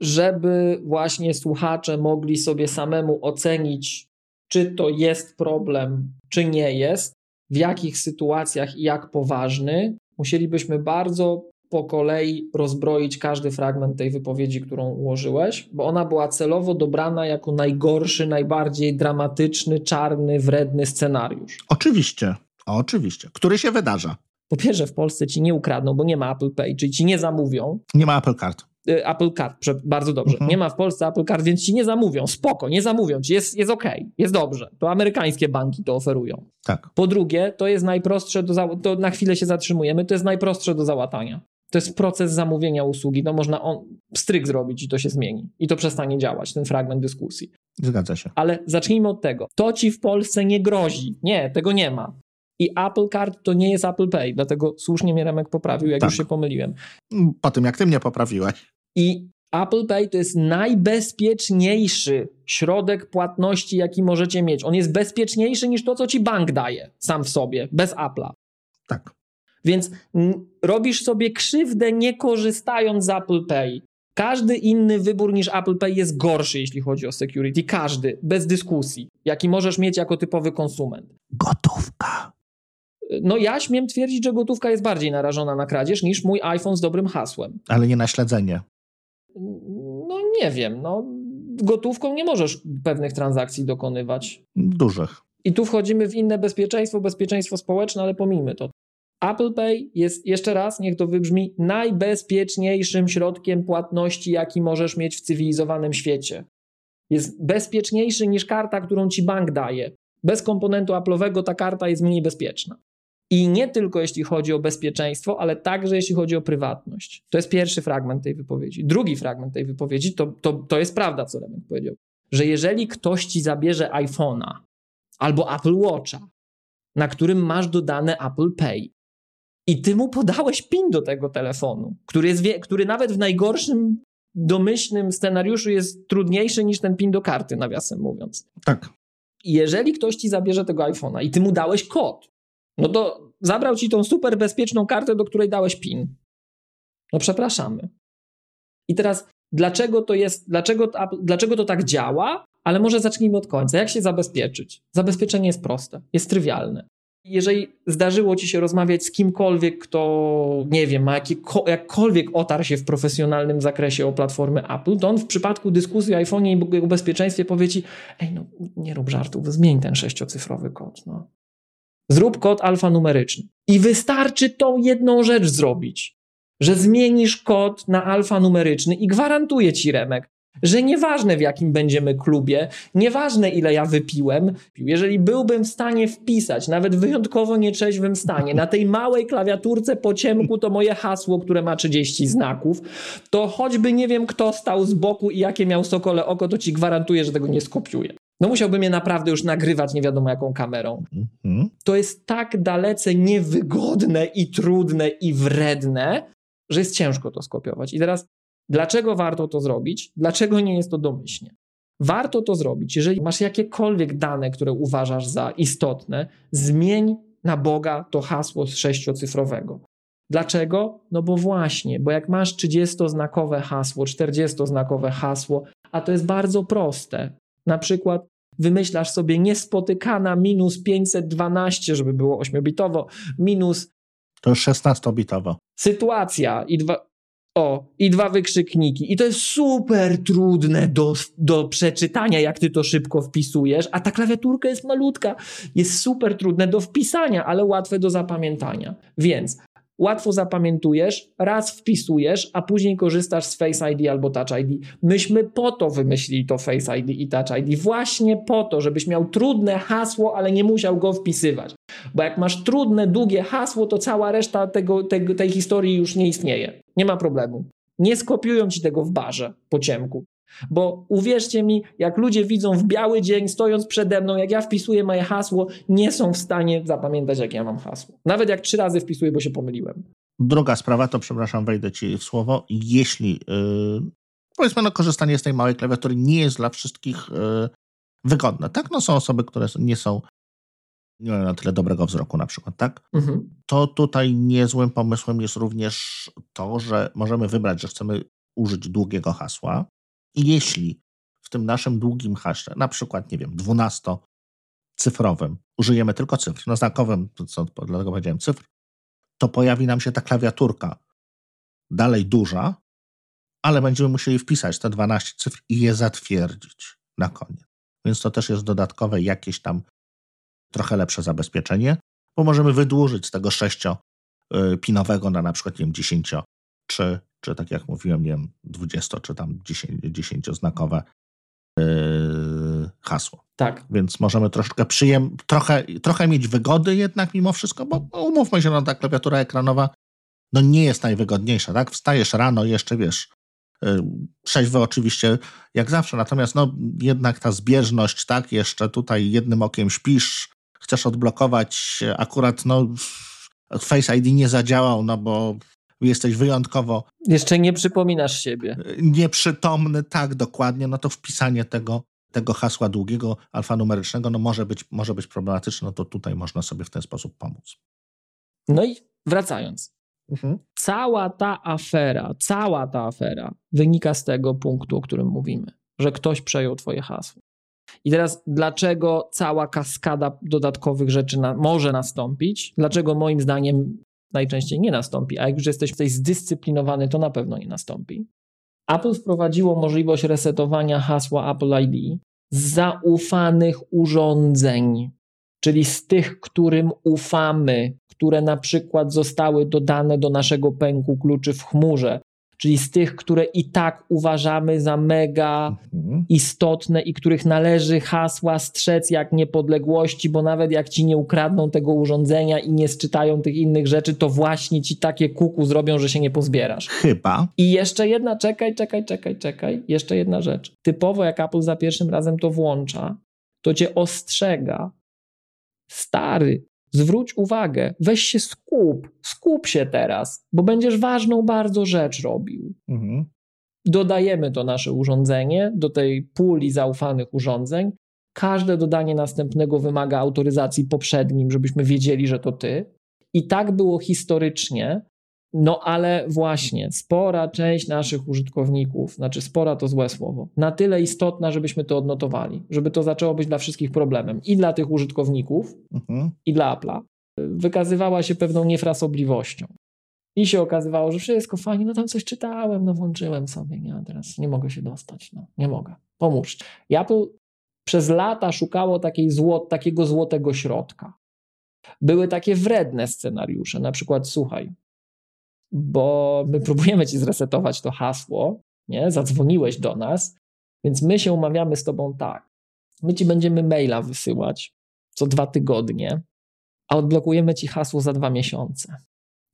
żeby właśnie słuchacze mogli sobie samemu ocenić, czy to jest problem, czy nie jest, w jakich sytuacjach i jak poważny, musielibyśmy bardzo po kolei rozbroić każdy fragment tej wypowiedzi, którą ułożyłeś, bo ona była celowo dobrana jako najgorszy, najbardziej dramatyczny, czarny, wredny scenariusz. Oczywiście, oczywiście, który się wydarza. Po pierwsze, w Polsce ci nie ukradną, bo nie ma Apple Pay, czyli ci nie zamówią. Nie ma Apple Card. Y, Apple Card, bardzo dobrze. Mhm. Nie ma w Polsce Apple Card, więc ci nie zamówią. Spoko, nie zamówią ci. Jest, jest ok, jest dobrze. To amerykańskie banki to oferują. Tak. Po drugie, to jest najprostsze do to na chwilę się zatrzymujemy, to jest najprostsze do załatania. To jest proces zamówienia usługi. To można on, stryk zrobić i to się zmieni. I to przestanie działać, ten fragment dyskusji. Zgadza się. Ale zacznijmy od tego. To ci w Polsce nie grozi. Nie, tego nie ma. I Apple Card to nie jest Apple Pay, dlatego słusznie mnie Remek poprawił, jak tak. już się pomyliłem. Po tym, jak ty mnie poprawiłeś. I Apple Pay to jest najbezpieczniejszy środek płatności, jaki możecie mieć. On jest bezpieczniejszy niż to, co ci bank daje sam w sobie, bez Apple'a. Tak. Więc robisz sobie krzywdę nie korzystając z Apple Pay. Każdy inny wybór niż Apple Pay jest gorszy, jeśli chodzi o security. Każdy, bez dyskusji, jaki możesz mieć jako typowy konsument. Gotówka. No ja śmiem twierdzić, że gotówka jest bardziej narażona na kradzież niż mój iPhone z dobrym hasłem. Ale nie na śledzenie. No nie wiem, no gotówką nie możesz pewnych transakcji dokonywać. Dużych. I tu wchodzimy w inne bezpieczeństwo, bezpieczeństwo społeczne, ale pomijmy to. Apple Pay jest, jeszcze raz, niech to wybrzmi, najbezpieczniejszym środkiem płatności, jaki możesz mieć w cywilizowanym świecie. Jest bezpieczniejszy niż karta, którą ci bank daje. Bez komponentu Apple'owego ta karta jest mniej bezpieczna. I nie tylko jeśli chodzi o bezpieczeństwo, ale także jeśli chodzi o prywatność. To jest pierwszy fragment tej wypowiedzi. Drugi fragment tej wypowiedzi to, to, to jest prawda, co Remek powiedział, że jeżeli ktoś ci zabierze iPhone'a albo Apple Watcha, na którym masz dodane Apple Pay, i ty mu podałeś PIN do tego telefonu, który, jest, który nawet w najgorszym domyślnym scenariuszu jest trudniejszy niż ten PIN do karty, nawiasem mówiąc. Tak. Jeżeli ktoś ci zabierze tego iPhone'a i ty mu dałeś kod, no to zabrał ci tą super bezpieczną kartę, do której dałeś PIN. No przepraszamy. I teraz dlaczego to jest, dlaczego, dlaczego to tak działa? Ale może zacznijmy od końca. Jak się zabezpieczyć? Zabezpieczenie jest proste, jest trywialne. Jeżeli zdarzyło ci się rozmawiać z kimkolwiek, kto, nie wiem, ma jakkolwiek otarł się w profesjonalnym zakresie o platformy Apple, to on w przypadku dyskusji o iPhone i jego bezpieczeństwie powie ci, ej, no nie rób żartów, zmień ten sześciocyfrowy kod. No. Zrób kod alfanumeryczny. I wystarczy tą jedną rzecz zrobić, że zmienisz kod na alfanumeryczny i gwarantuję ci, Remek, że nieważne w jakim będziemy klubie, nieważne ile ja wypiłem, jeżeli byłbym w stanie wpisać, nawet wyjątkowo nieczeźwym stanie, na tej małej klawiaturce po ciemku to moje hasło, które ma 30 znaków, to choćby nie wiem kto stał z boku i jakie miał sokole oko, to ci gwarantuję, że tego nie skopiuję. No musiałbym je naprawdę już nagrywać nie wiadomo jaką kamerą. Mhm. To jest tak dalece niewygodne i trudne i wredne, że jest ciężko to skopiować. I teraz Dlaczego warto to zrobić? Dlaczego nie jest to domyślnie? Warto to zrobić, jeżeli masz jakiekolwiek dane, które uważasz za istotne, zmień na Boga to hasło z sześciocyfrowego. Dlaczego? No bo właśnie, bo jak masz 30-znakowe hasło, 40-znakowe hasło, a to jest bardzo proste. Na przykład wymyślasz sobie niespotykana minus 512, żeby było 8-bitowo, minus. To już 16-bitowo. Sytuacja i dwa, o, i dwa wykrzykniki. I to jest super trudne do, do przeczytania, jak ty to szybko wpisujesz, a ta klawiaturka jest malutka. Jest super trudne do wpisania, ale łatwe do zapamiętania. Więc łatwo zapamiętujesz, raz wpisujesz, a później korzystasz z Face ID albo Touch ID. Myśmy po to wymyślili to Face ID i Touch ID. Właśnie po to, żebyś miał trudne hasło, ale nie musiał go wpisywać. Bo jak masz trudne, długie hasło, to cała reszta tego, tego, tej historii już nie istnieje. Nie ma problemu. Nie skopiują ci tego w barze po ciemku. Bo uwierzcie mi, jak ludzie widzą w biały dzień, stojąc przede mną, jak ja wpisuję moje hasło, nie są w stanie zapamiętać, jak ja mam hasło. Nawet jak trzy razy wpisuję, bo się pomyliłem. Druga sprawa, to przepraszam, wejdę ci w słowo. Jeśli yy, powiedzmy, no, korzystanie z tej małej klawiatury nie jest dla wszystkich yy, wygodne. Tak, no są osoby, które nie są nie mają na tyle dobrego wzroku na przykład, tak? Mhm. To tutaj niezłym pomysłem jest również to, że możemy wybrać, że chcemy użyć długiego hasła i jeśli w tym naszym długim haśle, na przykład, nie wiem, dwunastocyfrowym, użyjemy tylko cyfr, na znakowym, co, dlatego powiedziałem cyfr, to pojawi nam się ta klawiaturka dalej duża, ale będziemy musieli wpisać te 12 cyfr i je zatwierdzić na koniec. Więc to też jest dodatkowe jakieś tam trochę lepsze zabezpieczenie, bo możemy wydłużyć z tego 6-pinowego na na przykład, nie wiem, 10 czy, czy tak jak mówiłem, nie wiem, 20 czy tam 10-znakowe yy, hasło. Tak. Więc możemy troszkę przyjem, trochę, trochę mieć wygody jednak mimo wszystko, bo no, umówmy się, no ta klawiatura ekranowa no nie jest najwygodniejsza, tak? Wstajesz rano, jeszcze wiesz, trzeźwy oczywiście jak zawsze, natomiast no jednak ta zbieżność, tak? Jeszcze tutaj jednym okiem śpisz, chcesz odblokować, akurat no Face ID nie zadziałał, no bo jesteś wyjątkowo... Jeszcze nie przypominasz siebie. Nieprzytomny, tak, dokładnie, no to wpisanie tego, tego hasła długiego, alfanumerycznego, no może być, może być problematyczne, no to tutaj można sobie w ten sposób pomóc. No i wracając. Mhm. Cała ta afera, cała ta afera wynika z tego punktu, o którym mówimy, że ktoś przejął twoje hasło. I teraz, dlaczego cała kaskada dodatkowych rzeczy na, może nastąpić? Dlaczego moim zdaniem najczęściej nie nastąpi? A jak już jesteś tutaj zdyscyplinowany, to na pewno nie nastąpi. Apple wprowadziło możliwość resetowania hasła Apple ID z zaufanych urządzeń, czyli z tych, którym ufamy, które na przykład zostały dodane do naszego pęku kluczy w chmurze, czyli z tych, które i tak uważamy za mega mhm. istotne i których należy hasła strzec jak niepodległości, bo nawet jak ci nie ukradną tego urządzenia i nie sczytają tych innych rzeczy, to właśnie ci takie kuku zrobią, że się nie pozbierasz. Chyba. I jeszcze jedna, czekaj, czekaj, czekaj, czekaj, jeszcze jedna rzecz. Typowo jak Apple za pierwszym razem to włącza, to cię ostrzega. Stary, zwróć uwagę, weź się skup, skup się teraz, bo będziesz ważną bardzo rzecz robił. Mhm. Dodajemy to nasze urządzenie do tej puli zaufanych urządzeń. Każde dodanie następnego wymaga autoryzacji poprzednim, żebyśmy wiedzieli, że to ty. I tak było historycznie, no ale właśnie, spora część naszych użytkowników, znaczy spora to złe słowo, na tyle istotna, żebyśmy to odnotowali, żeby to zaczęło być dla wszystkich problemem i dla tych użytkowników, mhm. i dla Apple'a, wykazywała się pewną niefrasobliwością. I się okazywało, że wszystko fajnie, no tam coś czytałem, no włączyłem sobie, nie, a teraz nie mogę się dostać, no nie mogę, pomóżcie. I Apple przez lata szukało takiej złot, takiego złotego środka. Były takie wredne scenariusze, na przykład słuchaj, bo my [LAUGHS] próbujemy ci zresetować to hasło, nie? Zadzwoniłeś do nas, więc my się umawiamy z tobą tak. My ci będziemy maila wysyłać co dwa tygodnie, a odblokujemy ci hasło za dwa miesiące.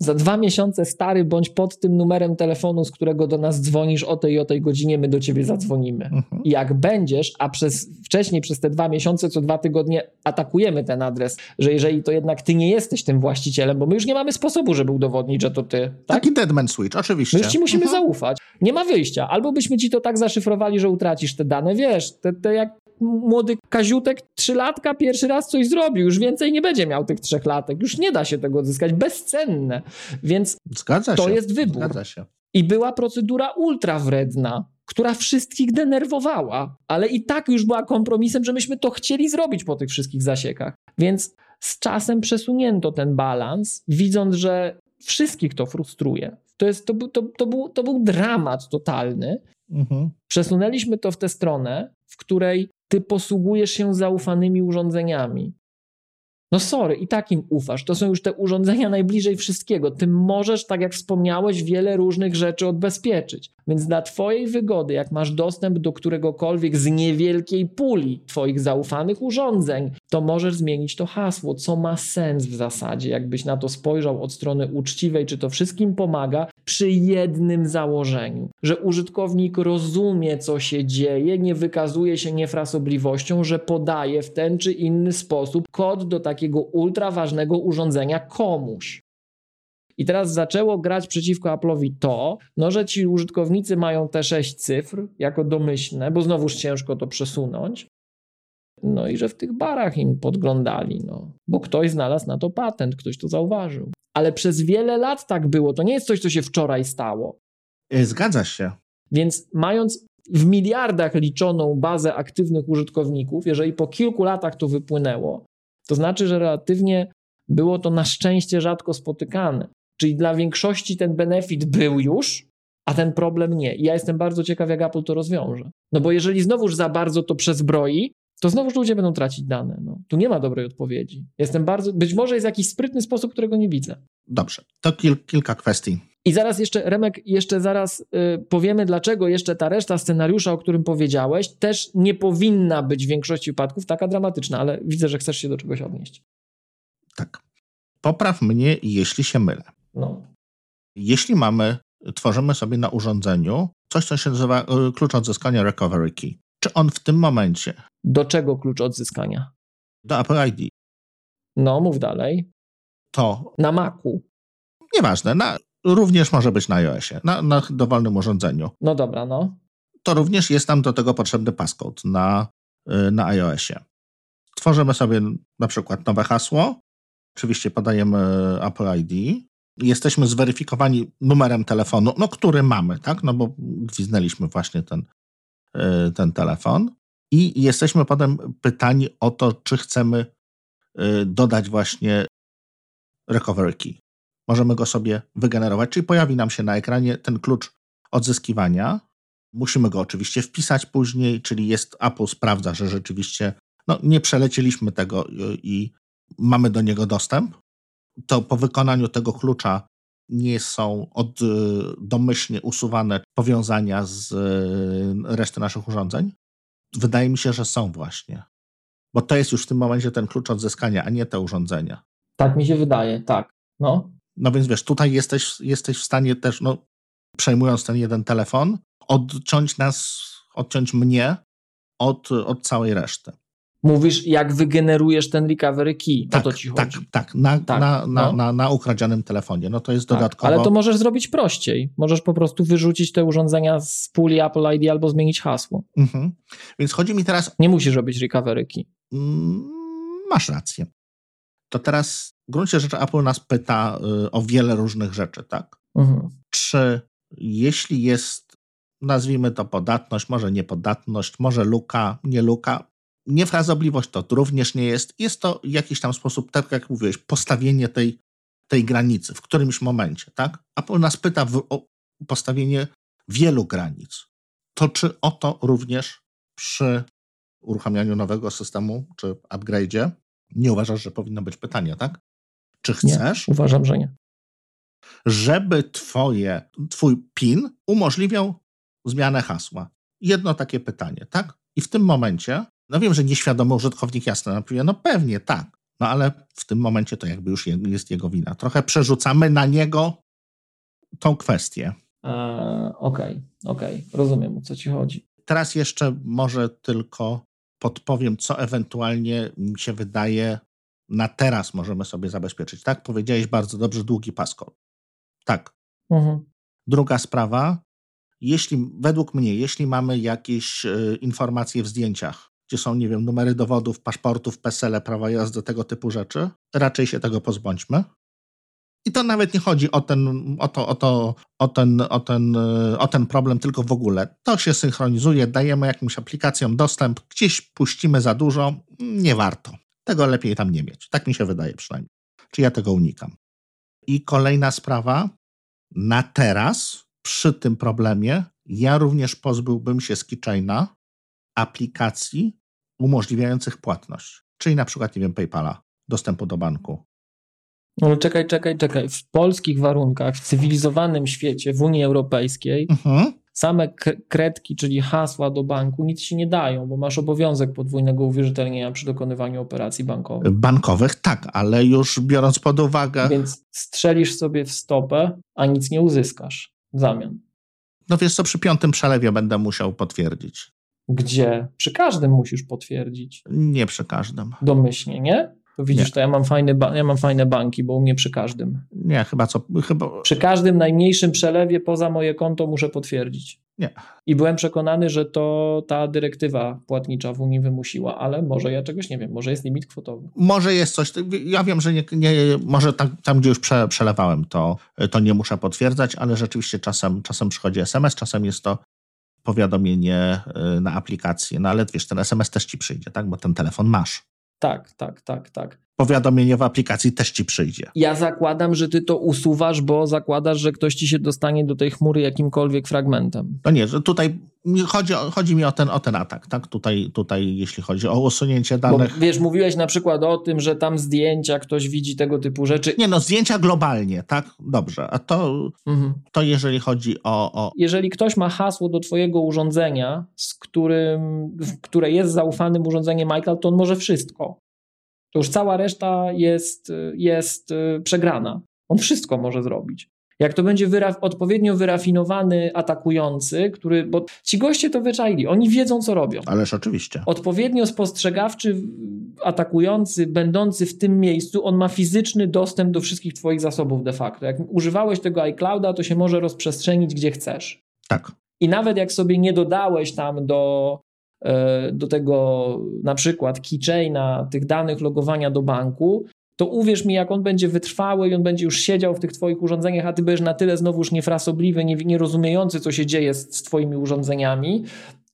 Za dwa miesiące stary bądź pod tym numerem telefonu, z którego do nas dzwonisz o tej i o tej godzinie, my do ciebie zadzwonimy. Mhm. I jak będziesz, a przez, wcześniej przez te dwa miesiące, co dwa tygodnie atakujemy ten adres, że jeżeli to jednak ty nie jesteś tym właścicielem, bo my już nie mamy sposobu, żeby udowodnić, że to ty. Tak? Taki deadman switch, oczywiście. My już ci musimy mhm. zaufać. Nie ma wyjścia. Albo byśmy ci to tak zaszyfrowali, że utracisz te dane, wiesz, te, te jak młody kaziutek trzylatka pierwszy raz coś zrobił, już więcej nie będzie miał tych trzech latek, już nie da się tego odzyskać, bezcenne. Więc Zgadza to się. jest wybór. Zgadza się. I była procedura ultra wredna, która wszystkich denerwowała, ale i tak już była kompromisem, że myśmy to chcieli zrobić po tych wszystkich zasiekach. Więc z czasem przesunięto ten balans, widząc, że wszystkich to frustruje. To, jest, to, to, to, był, to był dramat totalny. Mhm. Przesunęliśmy to w tę stronę, w której ty posługujesz się zaufanymi urządzeniami. No sorry, i takim ufasz. To są już te urządzenia najbliżej wszystkiego. Ty możesz, tak jak wspomniałeś, wiele różnych rzeczy odbezpieczyć. Więc dla twojej wygody, jak masz dostęp do któregokolwiek z niewielkiej puli twoich zaufanych urządzeń, to możesz zmienić to hasło, co ma sens w zasadzie, jakbyś na to spojrzał od strony uczciwej, czy to wszystkim pomaga, przy jednym założeniu, że użytkownik rozumie, co się dzieje, nie wykazuje się niefrasobliwością, że podaje w ten czy inny sposób kod do takiego ultra ważnego urządzenia komuś. I teraz zaczęło grać przeciwko Apple'owi to, no, że ci użytkownicy mają te sześć cyfr jako domyślne, bo znowuż ciężko to przesunąć. No i że w tych barach im podglądali, no. Bo ktoś znalazł na to patent, ktoś to zauważył. Ale przez wiele lat tak było. To nie jest coś, co się wczoraj stało. Y, zgadza się. Więc mając w miliardach liczoną bazę aktywnych użytkowników, jeżeli po kilku latach to wypłynęło, to znaczy, że relatywnie było to na szczęście rzadko spotykane. Czyli dla większości ten benefit był już, a ten problem nie. I ja jestem bardzo ciekaw, jak Apple to rozwiąże. No bo jeżeli znowuż za bardzo to przezbroi, to znowuż ludzie będą tracić dane. No, tu nie ma dobrej odpowiedzi. Jestem bardzo, być może jest jakiś sprytny sposób, którego nie widzę. Dobrze, to kil, kilka kwestii. I zaraz jeszcze, Remek, jeszcze zaraz y, powiemy, dlaczego jeszcze ta reszta scenariusza, o którym powiedziałeś, też nie powinna być w większości wypadków taka dramatyczna, ale widzę, że chcesz się do czegoś odnieść. Tak. Popraw mnie, jeśli się mylę. No. Jeśli mamy, tworzymy sobie na urządzeniu coś, co się nazywa y, klucz odzyskania recovery key, czy on w tym momencie Do czego klucz odzyskania? do Apple ID No, mów dalej. to Na Macu. nieważne, na, również może być na iOSie, na, na dowolnym urządzeniu. No dobra, no. To również jest nam do tego potrzebny passcode na, y, na iOSie. Tworzymy sobie na przykład nowe hasło, oczywiście podajemy Apple ID, jesteśmy zweryfikowani numerem telefonu, no który mamy, tak, no bo gwiznęliśmy właśnie ten, y, ten telefon i jesteśmy potem pytani o to, czy chcemy y, dodać właśnie recovery key. Możemy go sobie wygenerować, czyli pojawi nam się na ekranie ten klucz odzyskiwania. Musimy go oczywiście wpisać później, czyli jest Apple sprawdza, że rzeczywiście no, nie przelecieliśmy tego i, i mamy do niego dostęp. To po wykonaniu tego klucza nie są od, y, domyślnie usuwane powiązania z y, reszty naszych urządzeń. Wydaje mi się, że są właśnie. Bo to jest już w tym momencie ten klucz odzyskania, a nie te urządzenia. Tak mi się wydaje, tak. No. No więc wiesz, tutaj jesteś, jesteś w stanie też, no, przejmując ten jeden telefon, odciąć nas, odciąć mnie od, od całej reszty. Mówisz, jak wygenerujesz ten recovery key. Tak, o to ci tak, chodzi. tak, na, Tak, na, na, no. na, na ukradzionym telefonie. No to jest Tak, dodatkowo. Ale to możesz zrobić prościej. Możesz po prostu wyrzucić te urządzenia z puli Apple ID albo zmienić hasło. Mhm. Więc chodzi mi teraz, Nie musisz robić recovery key. mm, masz rację. To teraz w gruncie rzeczy Apple nas pyta y, o wiele różnych rzeczy, tak? Mhm. Czy jeśli jest, nazwijmy to podatność, może niepodatność, może luka, nie luka, niefrazobliwość to również nie jest. Jest to w jakiś tam sposób, tak jak mówiłeś, postawienie tej, tej granicy w którymś momencie, tak? Apple nas pyta w, o postawienie wielu granic. To czy o to również przy uruchamianiu nowego systemu, czy upgrade'zie nie uważasz, że powinno być pytanie, tak? Czy Nie. chcesz, Uważam, że nie. żeby twoje, twój PIN umożliwiał zmianę hasła? Jedno takie pytanie, tak? I w tym momencie, no wiem, że nieświadomy użytkownik jasno napisze, no pewnie tak, no ale w tym momencie to jakby już je- jest jego wina. Trochę przerzucamy na niego tą kwestię. Eee, Okej, okej. Rozumiem, o co ci chodzi. Teraz jeszcze może tylko podpowiem, co ewentualnie mi się wydaje na teraz możemy sobie zabezpieczyć. Tak, powiedziałeś bardzo dobrze, długi passcode. Tak. Mhm. Druga sprawa, jeśli według mnie, jeśli mamy jakieś y, informacje w zdjęciach, gdzie są, nie wiem, numery dowodów, paszportów, PESEL, prawa jazdy, tego typu rzeczy, raczej się tego pozbądźmy. I to nawet nie chodzi o ten, o to, o to, o ten, o ten, o ten problem, tylko w ogóle. To się synchronizuje, dajemy jakimś aplikacjom dostęp, gdzieś puścimy za dużo, nie warto. Tego lepiej tam nie mieć. Tak mi się wydaje przynajmniej. Czy ja tego unikam. I kolejna sprawa, na teraz, przy tym problemie, ja również pozbyłbym się z Keychaina aplikacji umożliwiających płatność. Czyli na przykład, nie wiem, PayPala, dostępu do banku. No czekaj, czekaj, czekaj. W polskich warunkach, w cywilizowanym świecie, w Unii Europejskiej, Mhm. same kredki, czyli hasła do banku, nic ci nie dają, bo masz obowiązek podwójnego uwierzytelnienia przy dokonywaniu operacji bankowych. Bankowych tak, ale już biorąc pod uwagę, Więc strzelisz sobie w stopę, a nic nie uzyskasz w zamian. no wiesz co, przy piątym przelewie będę musiał potwierdzić. Gdzie przy każdym musisz potwierdzić. Nie przy każdym. Domyślnie, nie? To widzisz, Nie. to ja mam, fajny ba- ja mam fajne banki, bo u mnie przy każdym. Nie, chyba co, chyba, Przy każdym najmniejszym przelewie poza moje konto muszę potwierdzić. Nie. I byłem przekonany, że to ta dyrektywa płatnicza w Unii wymusiła, ale może ja czegoś nie wiem, może jest limit kwotowy. Może jest coś, ja wiem, że nie, nie może tam, tam, gdzie już prze, przelewałem, to, to nie muszę potwierdzać, ale rzeczywiście czasem, czasem przychodzi SMS, czasem jest to powiadomienie y, na aplikację, no ale wiesz, ten SMS też ci przyjdzie, tak, bo ten telefon masz. Tak, tak, tak, tak. Powiadomienie w aplikacji też ci przyjdzie. Ja zakładam, że ty to usuwasz, bo zakładasz, że ktoś ci się dostanie do tej chmury jakimkolwiek fragmentem. No nie, że tutaj chodzi, chodzi mi o ten, o ten atak, tak? Tutaj, tutaj, jeśli chodzi o usunięcie danych. Bo, wiesz, mówiłeś na przykład o tym, że tam zdjęcia, ktoś widzi tego typu rzeczy. Nie, no zdjęcia globalnie, tak? Dobrze. A to, mhm. to jeżeli chodzi o, o. Jeżeli ktoś ma hasło do twojego urządzenia, z którym, które jest zaufanym urządzeniem iCloud, to on może wszystko to już cała reszta jest, jest y, przegrana. On wszystko może zrobić. Jak to będzie odpowiednio wyrafinowany atakujący, który, bo ci goście to wyczaili, oni wiedzą, co robią. Ależ oczywiście. Odpowiednio spostrzegawczy atakujący, będący w tym miejscu, on ma fizyczny dostęp do wszystkich twoich zasobów de facto. Jak używałeś tego iClouda, to się może rozprzestrzenić gdzie chcesz. Tak. I nawet jak sobie nie dodałeś tam do E, do tego na przykład keychaina, tych danych logowania do banku, to uwierz mi, jak on będzie wytrwały i on będzie już siedział w tych twoich urządzeniach, a ty będziesz na tyle znowuż niefrasobliwy, nie, nierozumiejący, co się dzieje z twoimi urządzeniami,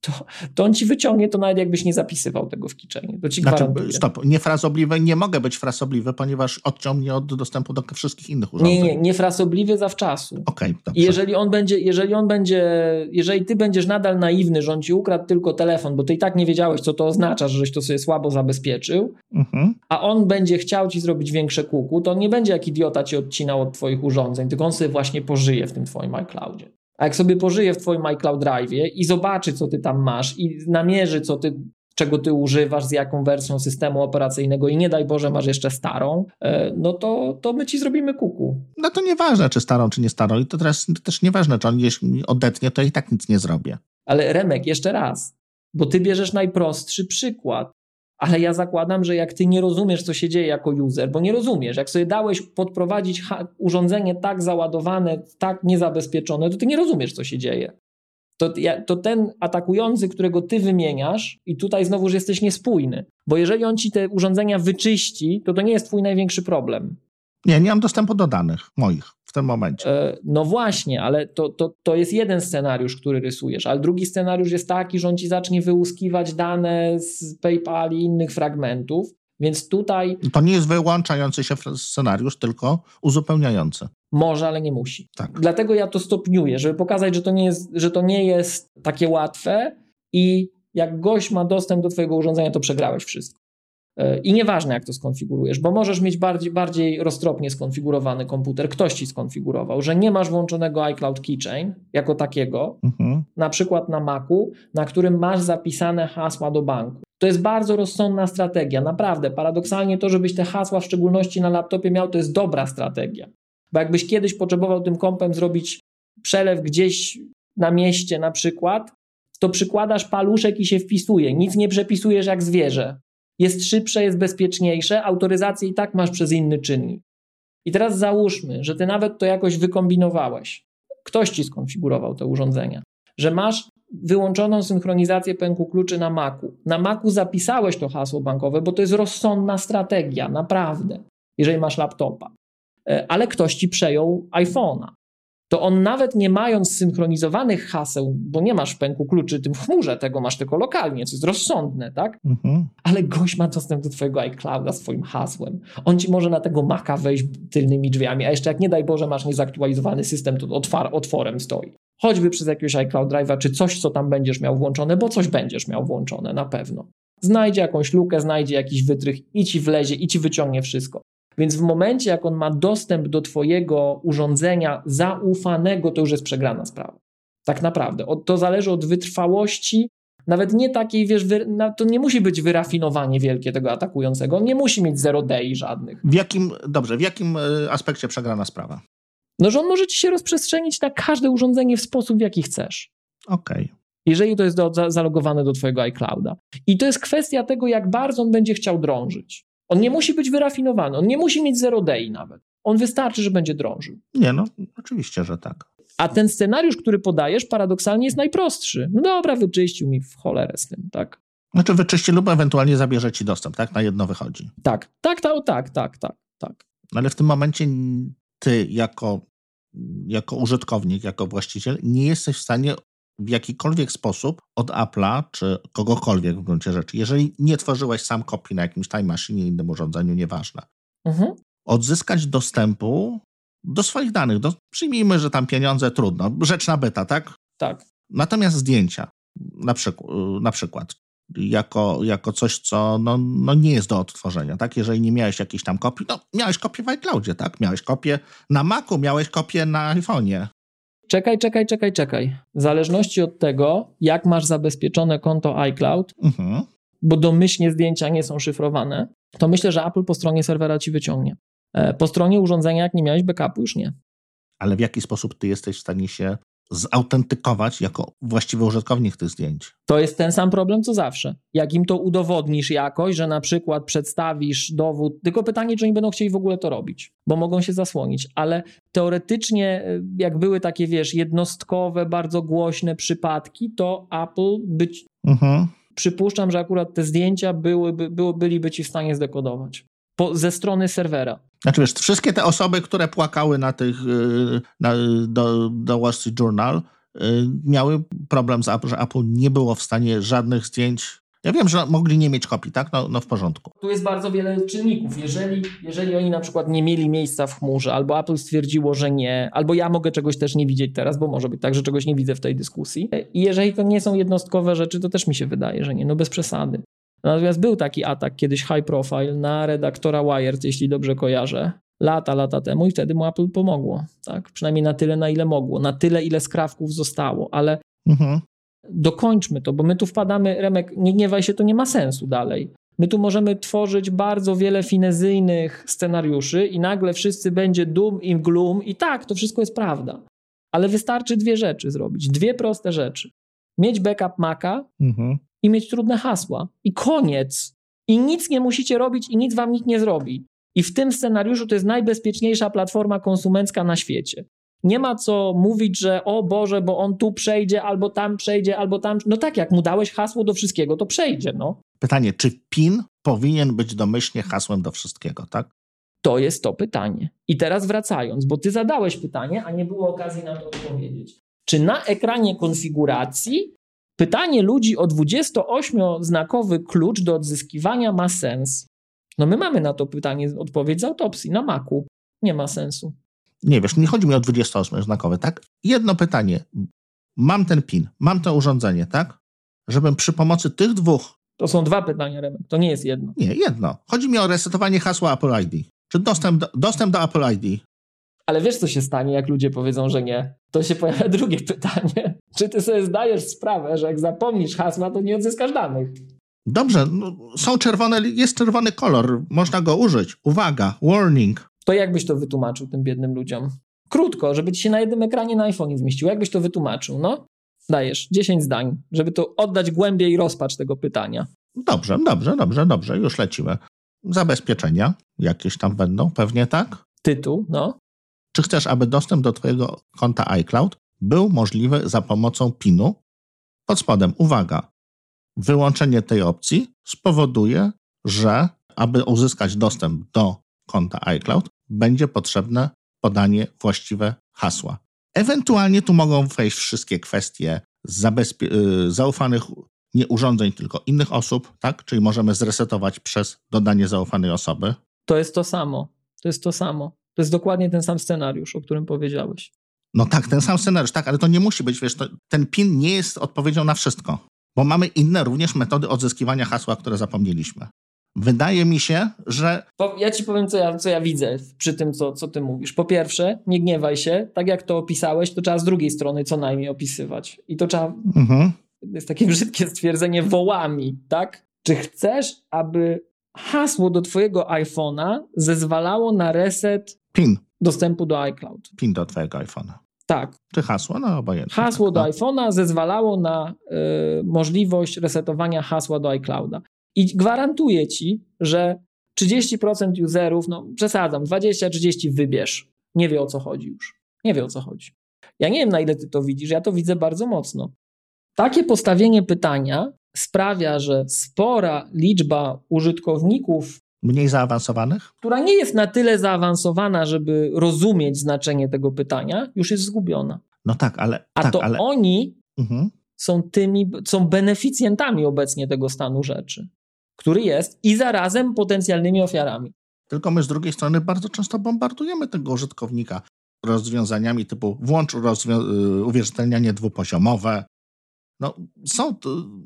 to, to on ci wyciągnie to nawet jakbyś nie zapisywał tego w kiczenie. To ci znaczy, Stop, niefrasobliwy nie mogę być frasobliwy, ponieważ odciągnie od dostępu do wszystkich innych urządzeń. Nie, nie, niefrasobliwy zawczasu. Okej, okay, jeżeli on będzie, jeżeli on będzie, jeżeli ty będziesz nadal naiwny, że on ci ukradł tylko telefon, bo ty i tak nie wiedziałeś, co to oznacza, żeś to sobie słabo zabezpieczył, mhm. a on będzie chciał ci zrobić większe kuku, to on nie będzie jak idiota ci odcinał od twoich urządzeń, tylko on sobie właśnie pożyje w tym twoim iCloudzie. A jak sobie pożyje w twoim iCloud Drive i zobaczy, co ty tam masz i namierzy, co ty, czego ty używasz, z jaką wersją systemu operacyjnego i nie daj Boże masz jeszcze starą, e, no to, to my ci zrobimy kuku. No to nieważne, czy starą, czy nie starą. I to teraz też nieważne, czy on gdzieś odetnie, to i tak nic nie zrobię. Ale Remek, jeszcze raz, bo ty bierzesz najprostszy przykład. Ale ja zakładam, że jak ty nie rozumiesz, co się dzieje jako user, bo nie rozumiesz, jak sobie dałeś podprowadzić urządzenie tak załadowane, tak niezabezpieczone, to ty nie rozumiesz, co się dzieje. To, to ten atakujący, którego ty wymieniasz, i tutaj znowuż jesteś niespójny, bo jeżeli on ci te urządzenia wyczyści, to to nie jest twój największy problem. Nie, nie mam dostępu do danych moich tym momencie. E, no właśnie, ale to, to, to jest jeden scenariusz, który rysujesz, ale drugi scenariusz jest taki, że on ci zacznie wyłuskiwać dane z PayPal i innych fragmentów, więc tutaj... To nie jest wyłączający się scenariusz, tylko uzupełniający. Może, ale nie musi. Tak. Dlatego ja to stopniuję, żeby pokazać, że to nie jest, że to nie jest takie łatwe i jak gość ma dostęp do twojego urządzenia, to przegrałeś wszystko. I nieważne, jak to skonfigurujesz, bo możesz mieć bardziej, bardziej roztropnie skonfigurowany komputer. Ktoś ci skonfigurował, że nie masz włączonego iCloud Keychain jako takiego, mhm. na przykład na Macu, na którym masz zapisane hasła do banku. To jest bardzo rozsądna strategia, naprawdę. Paradoksalnie to, żebyś te hasła, w szczególności na laptopie miał, to jest dobra strategia. Bo jakbyś kiedyś potrzebował tym kompem zrobić przelew gdzieś na mieście na przykład, to przykładasz paluszek i się wpisuje. Nic nie przepisujesz jak zwierzę jest szybsze, jest bezpieczniejsze, autoryzację i tak masz przez inny czynnik. I teraz załóżmy, że ty nawet to jakoś wykombinowałeś. Ktoś ci skonfigurował te urządzenia, że masz wyłączoną synchronizację pęku kluczy na Macu. Na Macu zapisałeś to hasło bankowe, bo to jest rozsądna strategia, naprawdę, jeżeli masz laptopa. E, ale ktoś ci przejął iPhone'a to on nawet nie mając synchronizowanych haseł, bo nie masz w pęku kluczy tym w chmurze, tego masz tylko lokalnie, co jest rozsądne, tak? Mhm. Ale gość ma dostęp do twojego iClouda swoim hasłem. On ci może na tego Maca wejść tylnymi drzwiami, a jeszcze jak nie daj Boże masz niezaktualizowany system, to otwar, otworem stoi. Choćby przez jakiegoś iCloud Drive'a, czy coś, co tam będziesz miał włączone, bo coś będziesz miał włączone na pewno. Znajdzie jakąś lukę, znajdzie jakiś wytrych i ci wlezie, i ci wyciągnie wszystko. Więc w momencie, jak on ma dostęp do Twojego urządzenia zaufanego, to już jest przegrana sprawa. Tak naprawdę. To zależy od wytrwałości, nawet nie takiej, wiesz, to nie musi być wyrafinowanie wielkie tego atakującego. On nie musi mieć zero DI żadnych. W jakim, dobrze, w jakim e, aspekcie przegrana sprawa? No, że on może ci się rozprzestrzenić na każde urządzenie w sposób, w jaki chcesz. Okej. Okay. Jeżeli to jest do, zalogowane do Twojego iClouda. I to jest kwestia tego, jak bardzo on będzie chciał drążyć. On nie musi być wyrafinowany, on nie musi mieć zero day nawet. On wystarczy, że będzie drążył. Nie, no oczywiście, że tak. A ten scenariusz, który podajesz, paradoksalnie jest najprostszy. No dobra, wyczyścił mi w cholerę z tym, tak? Znaczy wyczyści lub ewentualnie zabierze ci dostęp, tak? Na jedno wychodzi. Tak, tak, tak, tak, tak, tak, tak. Ale w tym momencie ty jako, jako użytkownik, jako właściciel nie jesteś w stanie w jakikolwiek sposób od Apple'a czy kogokolwiek w gruncie rzeczy, jeżeli nie tworzyłeś sam kopii na jakimś Time Machine, innym urządzeniu, nieważne, mhm. odzyskać dostępu do swoich danych. Do, przyjmijmy, że tam pieniądze trudno, rzecz nabyta, tak? Tak. Natomiast zdjęcia, na, przyk na przykład, jako, jako coś, co no, no nie jest do odtworzenia, tak? Jeżeli nie miałeś jakiejś tam kopii, no miałeś kopię w iCloudzie, tak? Miałeś kopię na Macu, miałeś kopię na iPhone'ie. Czekaj, czekaj, czekaj, czekaj. W zależności od tego, jak masz zabezpieczone konto iCloud, mhm. bo domyślnie zdjęcia nie są szyfrowane, to myślę, że Apple po stronie serwera ci wyciągnie. E, po stronie urządzenia, jak nie miałeś backupu, już nie. Ale w jaki sposób ty jesteś w stanie się zautentykować jako właściwy użytkownik tych zdjęć. To jest ten sam problem co zawsze. Jak im to udowodnisz jakoś, że na przykład przedstawisz dowód, tylko pytanie, czy oni będą chcieli w ogóle to robić, bo mogą się zasłonić, ale teoretycznie e, jak były takie, wiesz, jednostkowe, bardzo głośne przypadki, to Apple być... Mhm. Przypuszczam, że akurat te zdjęcia byłyby, były, byliby ci w stanie zdekodować. Po, ze strony serwera. Znaczy wiesz, wszystkie te osoby, które płakały na tych, y, na, do, do Wall Street Journal, y, miały problem z Apple, że Apple nie było w stanie żadnych zdjęć ja wiem, że mogli nie mieć kopii, tak? No, no, w porządku. Tu jest bardzo wiele czynników. Jeżeli, jeżeli oni na przykład nie mieli miejsca w chmurze, albo Apple stwierdziło, że nie, albo ja mogę czegoś też nie widzieć teraz, bo może być tak, że czegoś nie widzę w tej dyskusji. I jeżeli to nie są jednostkowe rzeczy, to też mi się wydaje, że nie, no bez przesady. Natomiast był taki atak kiedyś high profile na redaktora Wired, jeśli dobrze kojarzę, lata, lata temu i wtedy mu Apple pomogło. Tak? Przynajmniej na tyle, na ile mogło, na tyle, ile skrawków zostało, ale mhm. dokończmy to, bo my tu wpadamy, Remek, nie gniewaj się, to nie ma sensu dalej. My tu możemy tworzyć bardzo wiele finezyjnych scenariuszy i nagle wszyscy będzie doom i gloom i tak, to wszystko jest prawda. Ale wystarczy dwie rzeczy zrobić, dwie proste rzeczy. Mieć backup Maca mhm i mieć trudne hasła. I koniec. I nic nie musicie robić i nic wam nikt nie zrobi. I w tym scenariuszu to jest najbezpieczniejsza platforma konsumencka na świecie. Nie ma co mówić, że o Boże, bo on tu przejdzie, albo tam przejdzie, albo tam. No tak, jak mu dałeś hasło do wszystkiego, to przejdzie, no. Pytanie, czy PIN powinien być domyślnie hasłem do wszystkiego, tak? To jest to pytanie. I teraz wracając, bo ty zadałeś pytanie, a nie było okazji na to odpowiedzieć. Czy na ekranie konfiguracji Pytanie ludzi o 28-znakowy klucz do odzyskiwania ma sens. No my mamy na to pytanie odpowiedź z autopsji na maku. Nie ma sensu. Nie wiesz, nie chodzi mi o 28-znakowy, tak? Jedno pytanie. Mam ten PIN, mam to urządzenie, tak? Żebym przy pomocy tych dwóch. To są dwa pytania, Remek. To nie jest jedno. Nie, jedno. Chodzi mi o resetowanie hasła Apple ID. Czy dostęp do, dostęp do Apple ID ale wiesz, co się stanie, jak ludzie powiedzą, że nie? To się pojawia drugie [LAUGHS] pytanie. Czy ty sobie zdajesz sprawę, że jak zapomnisz hasła, to nie odzyskasz danych? Dobrze, no, są czerwone, jest czerwony kolor, można go użyć. Uwaga, warning. To jak byś to wytłumaczył tym biednym ludziom? Krótko, żeby ci się na jednym ekranie na iPhone zmieścił. Jak byś to wytłumaczył? No, dajesz 10 zdań, żeby to oddać głębiej rozpacz tego pytania. Dobrze, dobrze, dobrze, dobrze, już lecimy. Zabezpieczenia jakieś tam będą, pewnie tak? Tytuł, no. Czy chcesz, aby dostęp do Twojego konta iCloud był możliwy za pomocą PIN-u? Pod spodem, uwaga, wyłączenie tej opcji spowoduje, że aby uzyskać dostęp do konta iCloud, będzie potrzebne podanie właściwe hasła. Ewentualnie tu mogą wejść wszystkie kwestie y, zaufanych nie urządzeń, tylko innych osób, tak? Czyli możemy zresetować przez dodanie zaufanej osoby. To jest to samo. To jest to samo. To jest dokładnie ten sam scenariusz, o którym powiedziałeś. No tak, ten sam scenariusz, tak, ale to nie musi być, wiesz, to, ten PIN nie jest odpowiedzią na wszystko, bo mamy inne również metody odzyskiwania hasła, które zapomnieliśmy. Wydaje mi się, że. Ja ci powiem, co ja, co ja widzę przy tym, co, co ty mówisz. Po pierwsze, nie gniewaj się, tak jak to opisałeś, to trzeba z drugiej strony co najmniej opisywać. I to trzeba. Mhm. Jest takie [LAUGHS] brzydkie stwierdzenie wołami, tak? Czy chcesz, aby hasło do twojego iPhone'a zezwalało na reset PIN. Dostępu do iCloud. PIN do twojego iPhone'a. Tak. Czy hasło? No obojętnie. Hasło tak, do no. iPhone'a zezwalało na y, możliwość resetowania hasła do iClouda. I gwarantuję ci, że 30% userów, no przesadzam, 20-30 wybierz. Nie wie o co chodzi już. Nie wie o co chodzi. Ja nie wiem, na ile ty to widzisz, ja to widzę bardzo mocno. Takie postawienie pytania sprawia, że spora liczba użytkowników, Mniej zaawansowanych? która nie jest na tyle zaawansowana, żeby rozumieć znaczenie tego pytania, już jest zgubiona. No tak, ale. A tak, to ale... oni Mhm. są tymi, są beneficjentami obecnie tego stanu rzeczy, który jest i zarazem potencjalnymi ofiarami. Tylko my z drugiej strony bardzo często bombardujemy tego użytkownika rozwiązaniami typu włącz rozwią- y, uwierzytelnianie dwupoziomowe. No, są,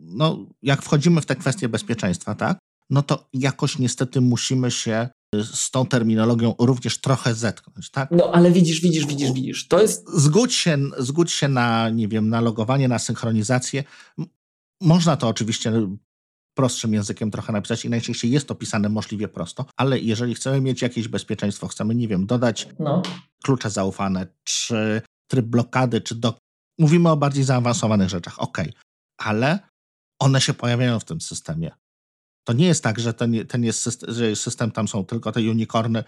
no, jak wchodzimy w te kwestie bezpieczeństwa, tak, no to jakoś niestety musimy się y, z tą terminologią również trochę zetknąć, tak? No ale widzisz, widzisz, widzisz, widzisz. To jest Zgódź się, zgódź się na, nie wiem, na logowanie, na synchronizację. Można to oczywiście prostszym językiem trochę napisać i najczęściej jest to pisane możliwie prosto, ale jeżeli chcemy mieć jakieś bezpieczeństwo, chcemy, nie wiem, dodać no, klucze zaufane, czy tryb blokady, czy do... Mówimy o bardziej zaawansowanych rzeczach, ok, ale one się pojawiają w tym systemie. To nie jest tak, że ten, ten jest system, że system, tam są tylko te unicorny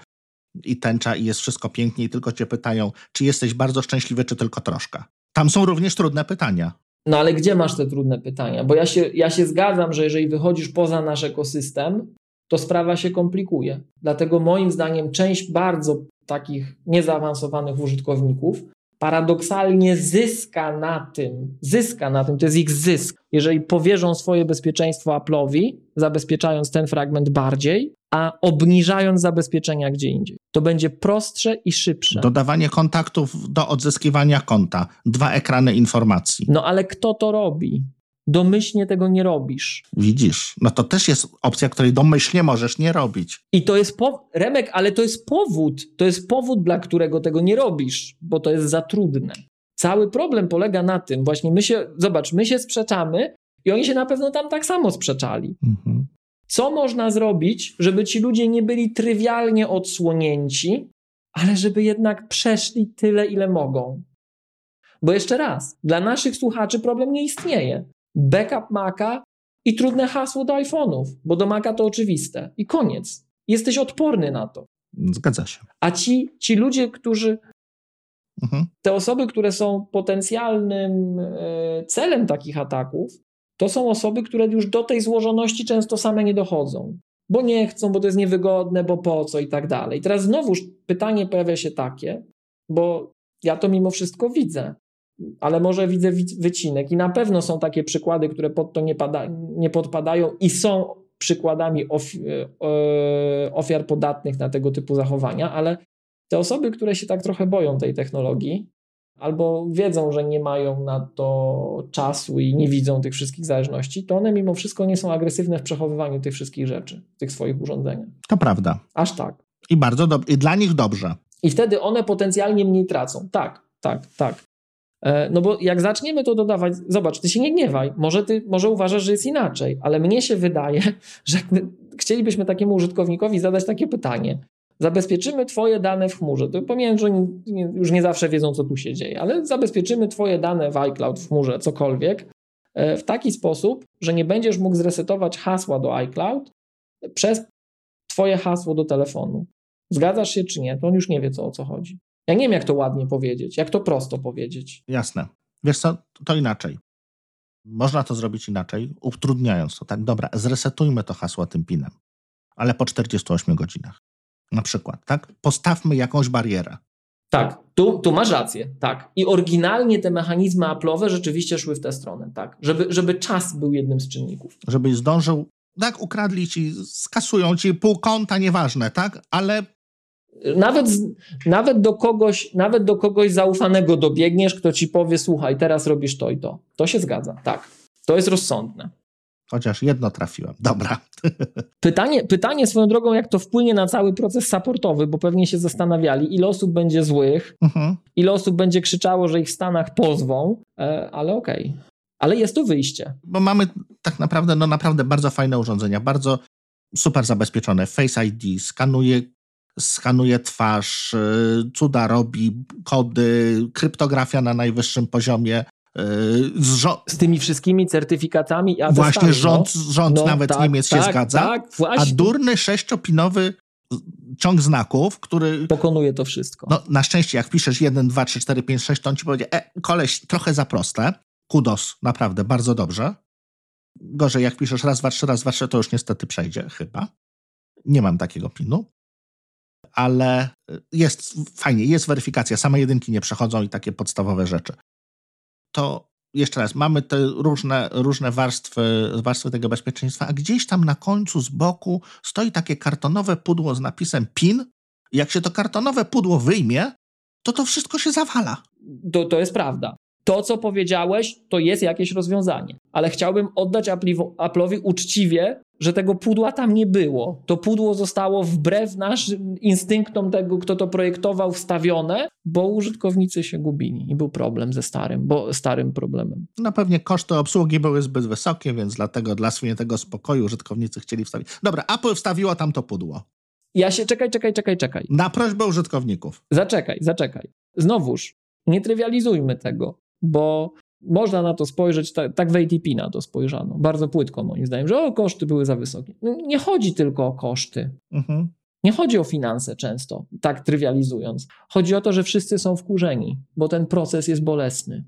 i tęcza i jest wszystko pięknie i tylko cię pytają, czy jesteś bardzo szczęśliwy, czy tylko troszkę. Tam są również trudne pytania. No ale gdzie masz te trudne pytania? Bo ja się, ja się zgadzam, że jeżeli wychodzisz poza nasz ekosystem, to sprawa się komplikuje. Dlatego moim zdaniem część bardzo takich niezaawansowanych użytkowników paradoksalnie zyska na tym, zyska na tym, to jest ich zysk, jeżeli powierzą swoje bezpieczeństwo Apple'owi, zabezpieczając ten fragment bardziej, a obniżając zabezpieczenia gdzie indziej. To będzie prostsze i szybsze. Dodawanie kontaktów do odzyskiwania konta, dwa ekrany informacji. No ale kto to robi? Domyślnie tego nie robisz. Widzisz, no to też jest opcja, której domyślnie możesz nie robić. I to jest po... Remek, ale to jest powód. To jest powód, dla którego tego nie robisz, bo to jest za trudne. Cały problem polega na tym, właśnie my się, zobacz, my się sprzeczamy i oni się na pewno tam tak samo sprzeczali. Mhm. Co można zrobić, żeby ci ludzie nie byli trywialnie odsłonięci, ale żeby jednak przeszli tyle, ile mogą? Bo jeszcze raz, dla naszych słuchaczy problem nie istnieje. Backup Maca i trudne hasło do iPhone'ów, bo do Maca to oczywiste. I koniec. Jesteś odporny na to. Zgadza się. A ci, ci ludzie, którzy, Mhm. te osoby, które są potencjalnym e, celem takich ataków, to są osoby, które już do tej złożoności często same nie dochodzą. Bo nie chcą, bo to jest niewygodne, bo po co i tak dalej. Teraz znowuż pytanie pojawia się takie, bo ja to mimo wszystko widzę, ale może widzę wi- wycinek i na pewno są takie przykłady, które pod to nie, pada, nie podpadają i są przykładami e, ofiar podatnych na tego typu zachowania, ale te osoby, które się tak trochę boją tej technologii, albo wiedzą, że nie mają na to czasu i nie widzą tych wszystkich zależności, to one mimo wszystko nie są agresywne w przechowywaniu tych wszystkich rzeczy, tych swoich urządzeniach. To prawda. Aż tak. I bardzo dobrze. I dla nich dobrze. I wtedy one potencjalnie mniej tracą. Tak, tak, tak. E, No bo jak zaczniemy to dodawać, zobacz, ty się nie gniewaj, może ty może uważasz, że jest inaczej, ale mnie się wydaje, [LAUGHS] że chcielibyśmy takiemu użytkownikowi zadać takie pytanie, zabezpieczymy twoje dane w chmurze, to pomijam, że oni już nie zawsze wiedzą, co tu się dzieje, ale zabezpieczymy twoje dane w iCloud, w chmurze, cokolwiek, e, w taki sposób, że nie będziesz mógł zresetować hasła do iCloud przez twoje hasło do telefonu. Zgadzasz się czy nie? To on już nie wie, co, o co chodzi. Ja nie wiem, jak to ładnie powiedzieć, jak to prosto powiedzieć. Jasne. Wiesz co, to inaczej. Można to zrobić inaczej, utrudniając to. Tak, dobra, zresetujmy to hasło tym pinem, ale po 48 godzinach. Na przykład, tak? Postawmy jakąś barierę. Tak, tu, tu masz rację, tak. I oryginalnie te mechanizmy Apple'owe rzeczywiście szły w tę stronę, tak. Żeby, żeby czas był jednym z czynników. Żebyś zdążył, tak, ukradli ci, skasują ci pół konta, nieważne, tak? Ale Nawet, nawet, do kogoś, nawet do kogoś zaufanego dobiegniesz, kto ci powie, słuchaj, teraz robisz to i to. To się zgadza, tak. To jest rozsądne. chociaż jedno trafiłem. Dobra. [LAUGHS] Pytanie, pytanie swoją drogą, jak to wpłynie na cały proces supportowy, bo pewnie się zastanawiali, ile osób będzie złych, Mhm. ile osób będzie krzyczało, że ich w Stanach pozwą, e, ale okej. Ale jest tu wyjście. Bo mamy tak naprawdę, no naprawdę bardzo fajne urządzenia, bardzo super zabezpieczone. Face ID skanuje, skanuje twarz, yy, cuda robi, kody, kryptografia na najwyższym poziomie. Yy, zrzo- Z tymi wszystkimi certyfikatami atestami. właśnie rząd, no. rząd No, nawet tak, Niemiec się tak, zgadza. Tak, A durny sześciopinowy ciąg znaków, który... Pokonuje to wszystko. No, na szczęście, jak piszesz 1, 2, 3, 4, 5, 6, to on ci powiedzie, e, koleś, trochę za proste. Kudos, naprawdę, bardzo dobrze. Gorzej, jak piszesz raz, dwa, trzy, raz, dwa, trzy, to już niestety przejdzie, chyba. Nie mam takiego pinu. Ale jest fajnie, jest weryfikacja. Same jedynki nie przechodzą i takie podstawowe rzeczy. To jeszcze raz, mamy te różne, różne warstwy, warstwy tego bezpieczeństwa, a gdzieś tam na końcu z boku stoi takie kartonowe pudło z napisem PIN. Jak się to kartonowe pudło wyjmie, to to wszystko się zawala. To, to jest prawda. To, co powiedziałeś, to jest jakieś rozwiązanie, ale chciałbym oddać Apple'owi uczciwie, że tego pudła tam nie było. To pudło zostało wbrew naszym instynktom tego, kto to projektował, wstawione, bo użytkownicy się gubili i był problem ze starym, bo starym problemem. No pewnie koszty obsługi były zbyt wysokie, więc dlatego dla swojego spokoju użytkownicy chcieli wstawić. Dobra, Apple wstawiło tam to pudło. Ja się czekaj, czekaj, czekaj, czekaj. Na prośbę użytkowników. Zaczekaj, zaczekaj. Znowuż, nie trywializujmy tego, bo można na to spojrzeć, tak, tak w ATP na to spojrzano, bardzo płytko moim zdaniem, że o, koszty były za wysokie. No, nie chodzi tylko o koszty. Mhm. Nie chodzi o finanse często, tak trywializując. Chodzi o to, że wszyscy są wkurzeni, bo ten proces jest bolesny.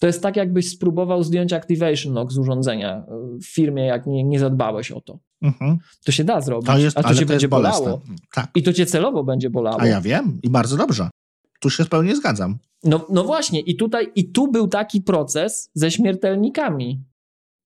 To jest tak, jakbyś spróbował zdjąć activation lock z urządzenia e, w firmie, jak nie, nie zadbałeś o to. Mhm. To się da zrobić, to jest, a to cię to będzie bolało. Tak. I to cię celowo będzie bolało. A ja wiem i bardzo dobrze. Tu się zupełnie zgadzam. No, no właśnie, i tutaj, i tu był taki proces ze śmiertelnikami,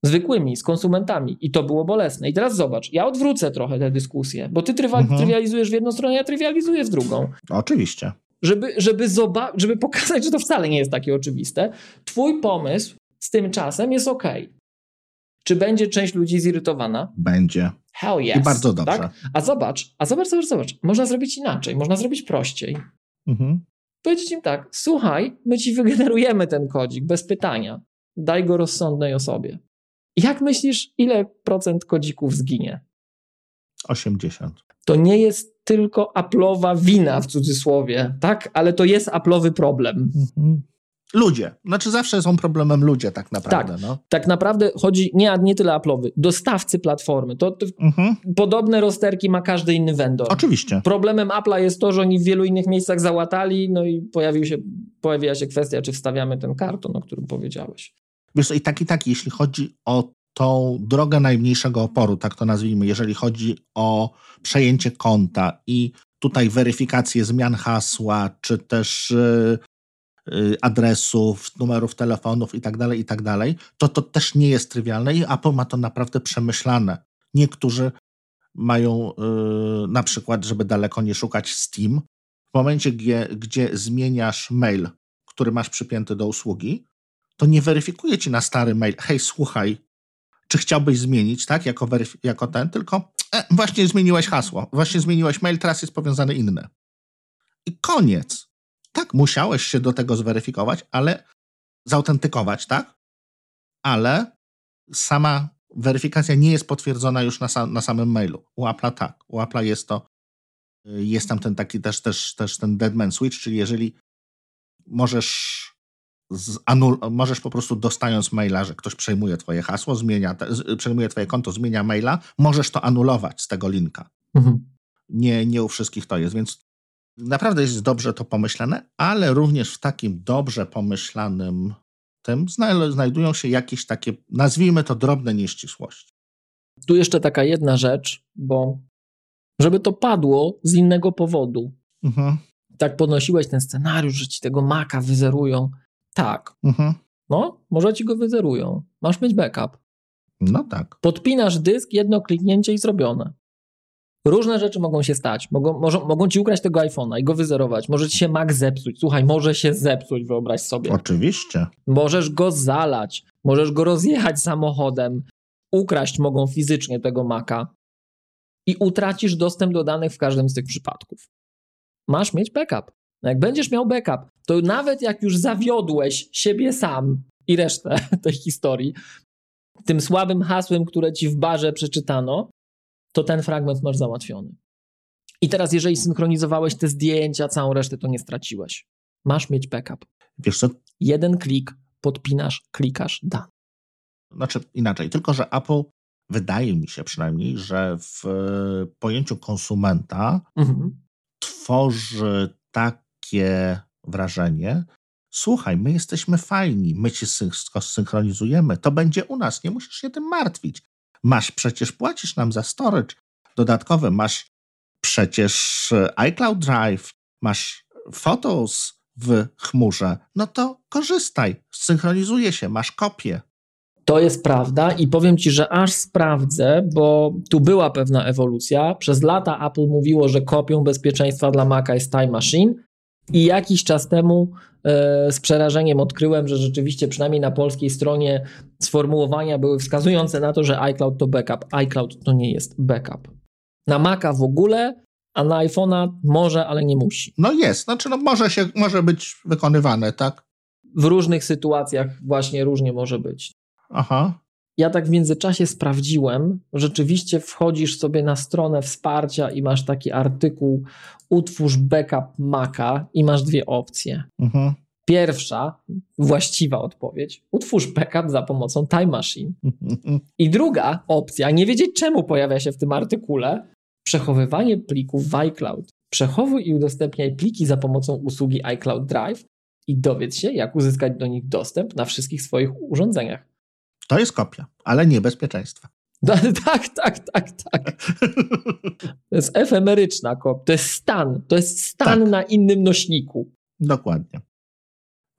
zwykłymi, z konsumentami, i to było bolesne. I teraz zobacz, ja odwrócę trochę tę dyskusję, bo ty trywa, mhm. trywializujesz w jedną stronę, ja trywializuję w drugą. Oczywiście. Żeby, żeby, zoba- żeby pokazać, że to wcale nie jest takie oczywiste, twój pomysł z tym czasem jest ok. Czy będzie część ludzi zirytowana? Będzie. Hell yes. I bardzo dobrze. Tak? A zobacz, a zobacz, zobacz, zobacz. Można zrobić inaczej, można zrobić prościej. Mhm powiedzieć im tak, słuchaj, my ci wygenerujemy ten kodzik bez pytania. Daj go rozsądnej osobie. Jak myślisz, ile procent kodzików zginie? 80. To nie jest tylko Apple'owa wina w cudzysłowie, tak? Ale to jest Apple'owy problem. Mhm. Ludzie. Znaczy zawsze są problemem ludzie tak naprawdę. Tak, no. tak naprawdę chodzi nie, nie tyle Apple'owy, dostawcy platformy. To, to mhm. Podobne rozterki ma każdy inny vendor. Oczywiście. Problemem Apple'a jest to, że oni w wielu innych miejscach załatali, no i pojawił się, pojawiła się kwestia, czy wstawiamy ten karton, o którym powiedziałeś. Wiesz i tak i tak, jeśli chodzi o tą drogę najmniejszego oporu, tak to nazwijmy, jeżeli chodzi o przejęcie konta i tutaj weryfikację zmian hasła, czy też Y, adresów, numerów telefonów itd., tak itd., tak to to też nie jest trywialne i Apple ma to naprawdę przemyślane. Niektórzy mają yy, na przykład, żeby daleko nie szukać Steam, w momencie, gdzie, gdzie zmieniasz mail, który masz przypięty do usługi, to nie weryfikuje ci na stary mail, hej, słuchaj, czy chciałbyś zmienić, tak, jako, jako ten, tylko e, właśnie zmieniłeś hasło, właśnie zmieniłeś mail, teraz jest powiązany inny. I koniec. Tak, musiałeś się do tego zweryfikować, ale zautentykować, tak? Ale sama weryfikacja nie jest potwierdzona już na, sam, na samym mailu. U Apple'a tak. U Apple'a jest to, jest tam ten taki też, też, też ten deadman switch, czyli jeżeli możesz anul, możesz po prostu dostając maila, że ktoś przejmuje twoje hasło, zmienia, te, przejmuje twoje konto, zmienia maila, możesz to anulować z tego linka. Mhm. Nie, nie u wszystkich to jest, więc Naprawdę jest dobrze to pomyślane, ale również w takim dobrze pomyślanym tym znajdują się jakieś takie, nazwijmy to drobne nieścisłości. Tu jeszcze taka jedna rzecz, bo żeby to padło z innego powodu. Mhm. Tak podnosiłeś ten scenariusz, że ci tego maka wyzerują. Tak. Mhm. No, może ci go wyzerują. Masz mieć backup. No tak. Podpinasz dysk, jedno kliknięcie i zrobione. Różne rzeczy mogą się stać. Mogą, może, mogą ci ukraść tego iPhone'a i go wyzerować. Może ci się Mac zepsuć. Słuchaj, może się zepsuć, wyobraź sobie. Oczywiście. Możesz go zalać. Możesz go rozjechać samochodem. Ukraść mogą fizycznie tego Maca. I utracisz dostęp do danych w każdym z tych przypadków. Masz mieć backup. No jak będziesz miał backup, to nawet jak już zawiodłeś siebie sam i resztę [LAUGHS] tej historii, tym słabym hasłem, które ci w barze przeczytano, to ten fragment masz załatwiony. I teraz, jeżeli synchronizowałeś te zdjęcia, całą resztę, to nie straciłeś. Masz mieć backup. Wiesz co? Jeden klik, podpinasz, klikasz, da. Znaczy inaczej, tylko że Apple wydaje mi się przynajmniej, że w pojęciu konsumenta mhm. tworzy takie wrażenie, słuchaj, my jesteśmy fajni, my ci synchronizujemy, to będzie u nas, nie musisz się tym martwić. Masz przecież, płacisz nam za storage dodatkowy, masz przecież e, iCloud Drive, masz Photos w chmurze, no to korzystaj, synchronizuje się, masz kopię. To jest prawda i powiem Ci, że aż sprawdzę, bo tu była pewna ewolucja. Przez lata Apple mówiło, że kopią bezpieczeństwa dla Maca jest Time Machine i jakiś czas temu z przerażeniem odkryłem, że rzeczywiście przynajmniej na polskiej stronie sformułowania były wskazujące na to, że iCloud to backup. iCloud to nie jest backup. Na Maca w ogóle, a na iPhone'a może, ale nie musi. No jest, znaczy no może, się, może być wykonywane, tak? W różnych sytuacjach właśnie różnie może być. Aha. Ja tak w międzyczasie sprawdziłem, rzeczywiście wchodzisz sobie na stronę wsparcia i masz taki artykuł utwórz backup Maca i masz dwie opcje. Mhm. Pierwsza, właściwa odpowiedź, utwórz backup za pomocą Time Machine. I druga opcja, nie wiedzieć czemu pojawia się w tym artykule, przechowywanie plików w iCloud. Przechowuj i udostępniaj pliki za pomocą usługi iCloud Drive i dowiedz się, jak uzyskać do nich dostęp na wszystkich swoich urządzeniach. To jest kopia, ale nie bezpieczeństwa. [LAUGHS] tak, tak, tak, tak. To jest efemeryczna kopia. To jest stan. To jest stan tak. na innym nośniku. Dokładnie.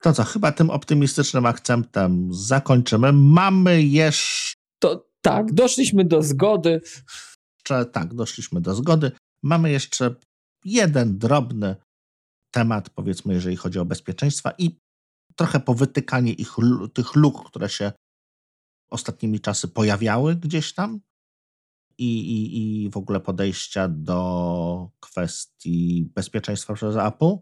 To co, chyba tym optymistycznym akcentem zakończymy. Mamy jeszcze. To tak, doszliśmy do zgody. Jeszcze, tak, doszliśmy do zgody. Mamy jeszcze jeden drobny temat, powiedzmy, jeżeli chodzi o bezpieczeństwa i trochę powytykanie ich, tych luk, które się ostatnimi czasy pojawiały gdzieś tam i, i, i w ogóle podejścia do kwestii bezpieczeństwa przez Apple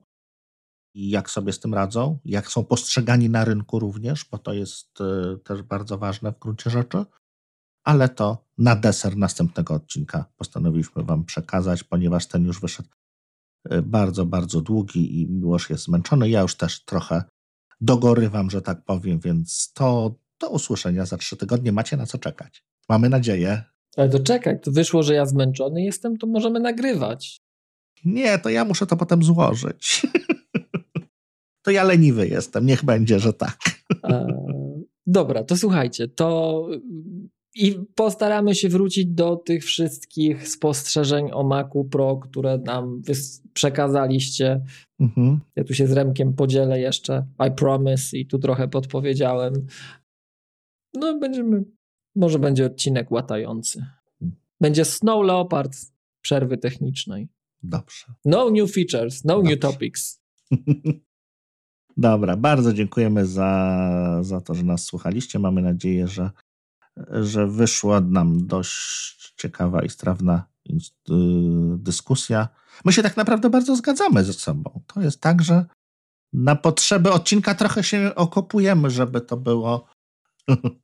i jak sobie z tym radzą, jak są postrzegani na rynku również, bo to jest y, też bardzo ważne w gruncie rzeczy. Ale to na deser następnego odcinka postanowiliśmy Wam przekazać, ponieważ ten już wyszedł y, bardzo, bardzo długi i Miłosz jest zmęczony. Ja już też trochę dogorywam, że tak powiem, więc to do usłyszenia za trzy tygodnie. Macie na co czekać. Mamy nadzieję. Ale to czekaj, to wyszło, że ja zmęczony jestem, to możemy nagrywać. Nie, to ja muszę to potem złożyć. [LAUGHS] to ja leniwy jestem, niech będzie, że tak. E, dobra, to słuchajcie, to i postaramy się wrócić do tych wszystkich spostrzeżeń o Macu Pro, które nam przekazaliście. Mhm. Ja tu się z Remkiem podzielę jeszcze. I promise i tu trochę podpowiedziałem. No, będziemy. Może będzie odcinek łatający. Będzie Snow Leopard przerwy technicznej. Dobrze. No new features, no Dobrze. new topics. [LAUGHS] Dobra, bardzo dziękujemy za, za to, że nas słuchaliście. Mamy nadzieję, że, że wyszła nam dość ciekawa i strawna y, dyskusja. My się tak naprawdę bardzo zgadzamy ze sobą. To jest tak, że na potrzeby odcinka trochę się okopujemy, żeby to było [LAUGHS]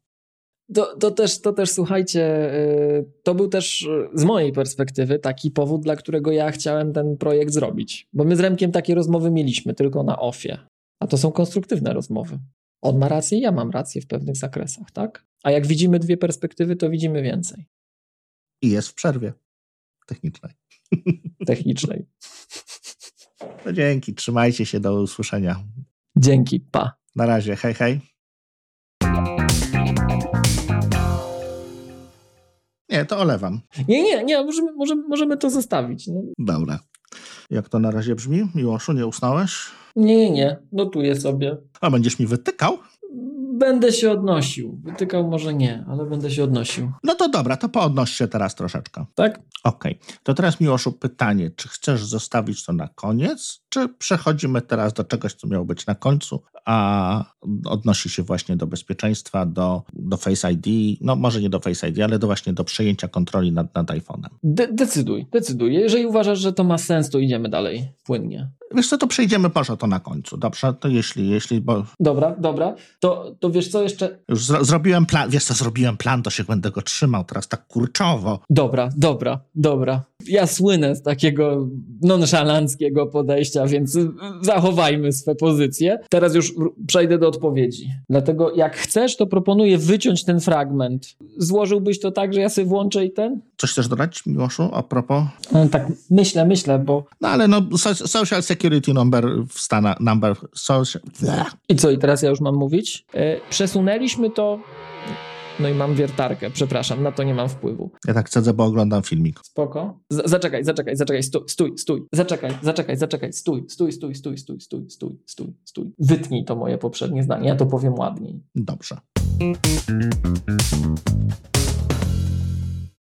To, to, też, to też słuchajcie, y, to był też y, z mojej perspektywy taki powód, dla którego ja chciałem ten projekt zrobić. Bo my z Remkiem takie rozmowy mieliśmy tylko na ofie. A to są konstruktywne rozmowy. On ma rację, ja mam rację w pewnych zakresach, tak? A jak widzimy dwie perspektywy, to widzimy więcej. I jest w przerwie technicznej. [LAUGHS] Technicznej. No dzięki, trzymajcie się, do usłyszenia. Dzięki, pa. Na razie, hej, hej. Nie, to olewam. Nie, nie, nie, możemy, możemy, możemy to zostawić. No. Dobra. Jak to na razie brzmi? Miłoszu, nie usnąłeś? Nie, nie, nie. Notuję sobie. A będziesz mi wytykał? Będę się odnosił. Wytykał może nie, ale będę się odnosił. No to dobra, to poodnoś się teraz troszeczkę. Tak? Okej. To teraz Miłoszu pytanie, czy chcesz zostawić to na koniec, czy przechodzimy teraz do czegoś, co miało być na końcu, a odnosi się właśnie do bezpieczeństwa, do, do Face ID, no może nie do Face ID, ale do właśnie do przejęcia kontroli nad, nad iPhone'em. De decyduj, decyduj. Jeżeli uważasz, że to ma sens, to idziemy dalej płynnie. Wiesz co, to przejdziemy może to na końcu, dobrze? To jeśli, jeśli, bo... Dobra, dobra. To, to wiesz co jeszcze... Już zro zrobiłem plan, wiesz co, zrobiłem plan, to się będę go trzymał teraz tak kurczowo. Dobra, dobra, dobra. Ja słynę z takiego nonszalanckiego podejścia więc zachowajmy swe pozycje. Teraz już przejdę do odpowiedzi. Dlatego jak chcesz, to proponuję wyciąć ten fragment. Złożyłbyś to tak, że ja sobie włączę i ten? Coś chcesz dodać, Miłoszu, a propos? No, tak, myślę, myślę, bo... No ale no, Social Security Number w Stanach, number social... I co, i teraz ja już mam mówić? E, przesunęliśmy to no i mam wiertarkę, przepraszam, na to nie mam wpływu. Ja tak chcę, bo oglądam filmik. Spoko. Z zaczekaj, zaczekaj, zaczekaj, stój, stój, stój. Zaczekaj, zaczekaj, zaczekaj, stój, stój, stój, stój, stój, stój, stój, stój, stój. Wytnij to moje poprzednie zdanie, ja to powiem ładniej. Dobrze.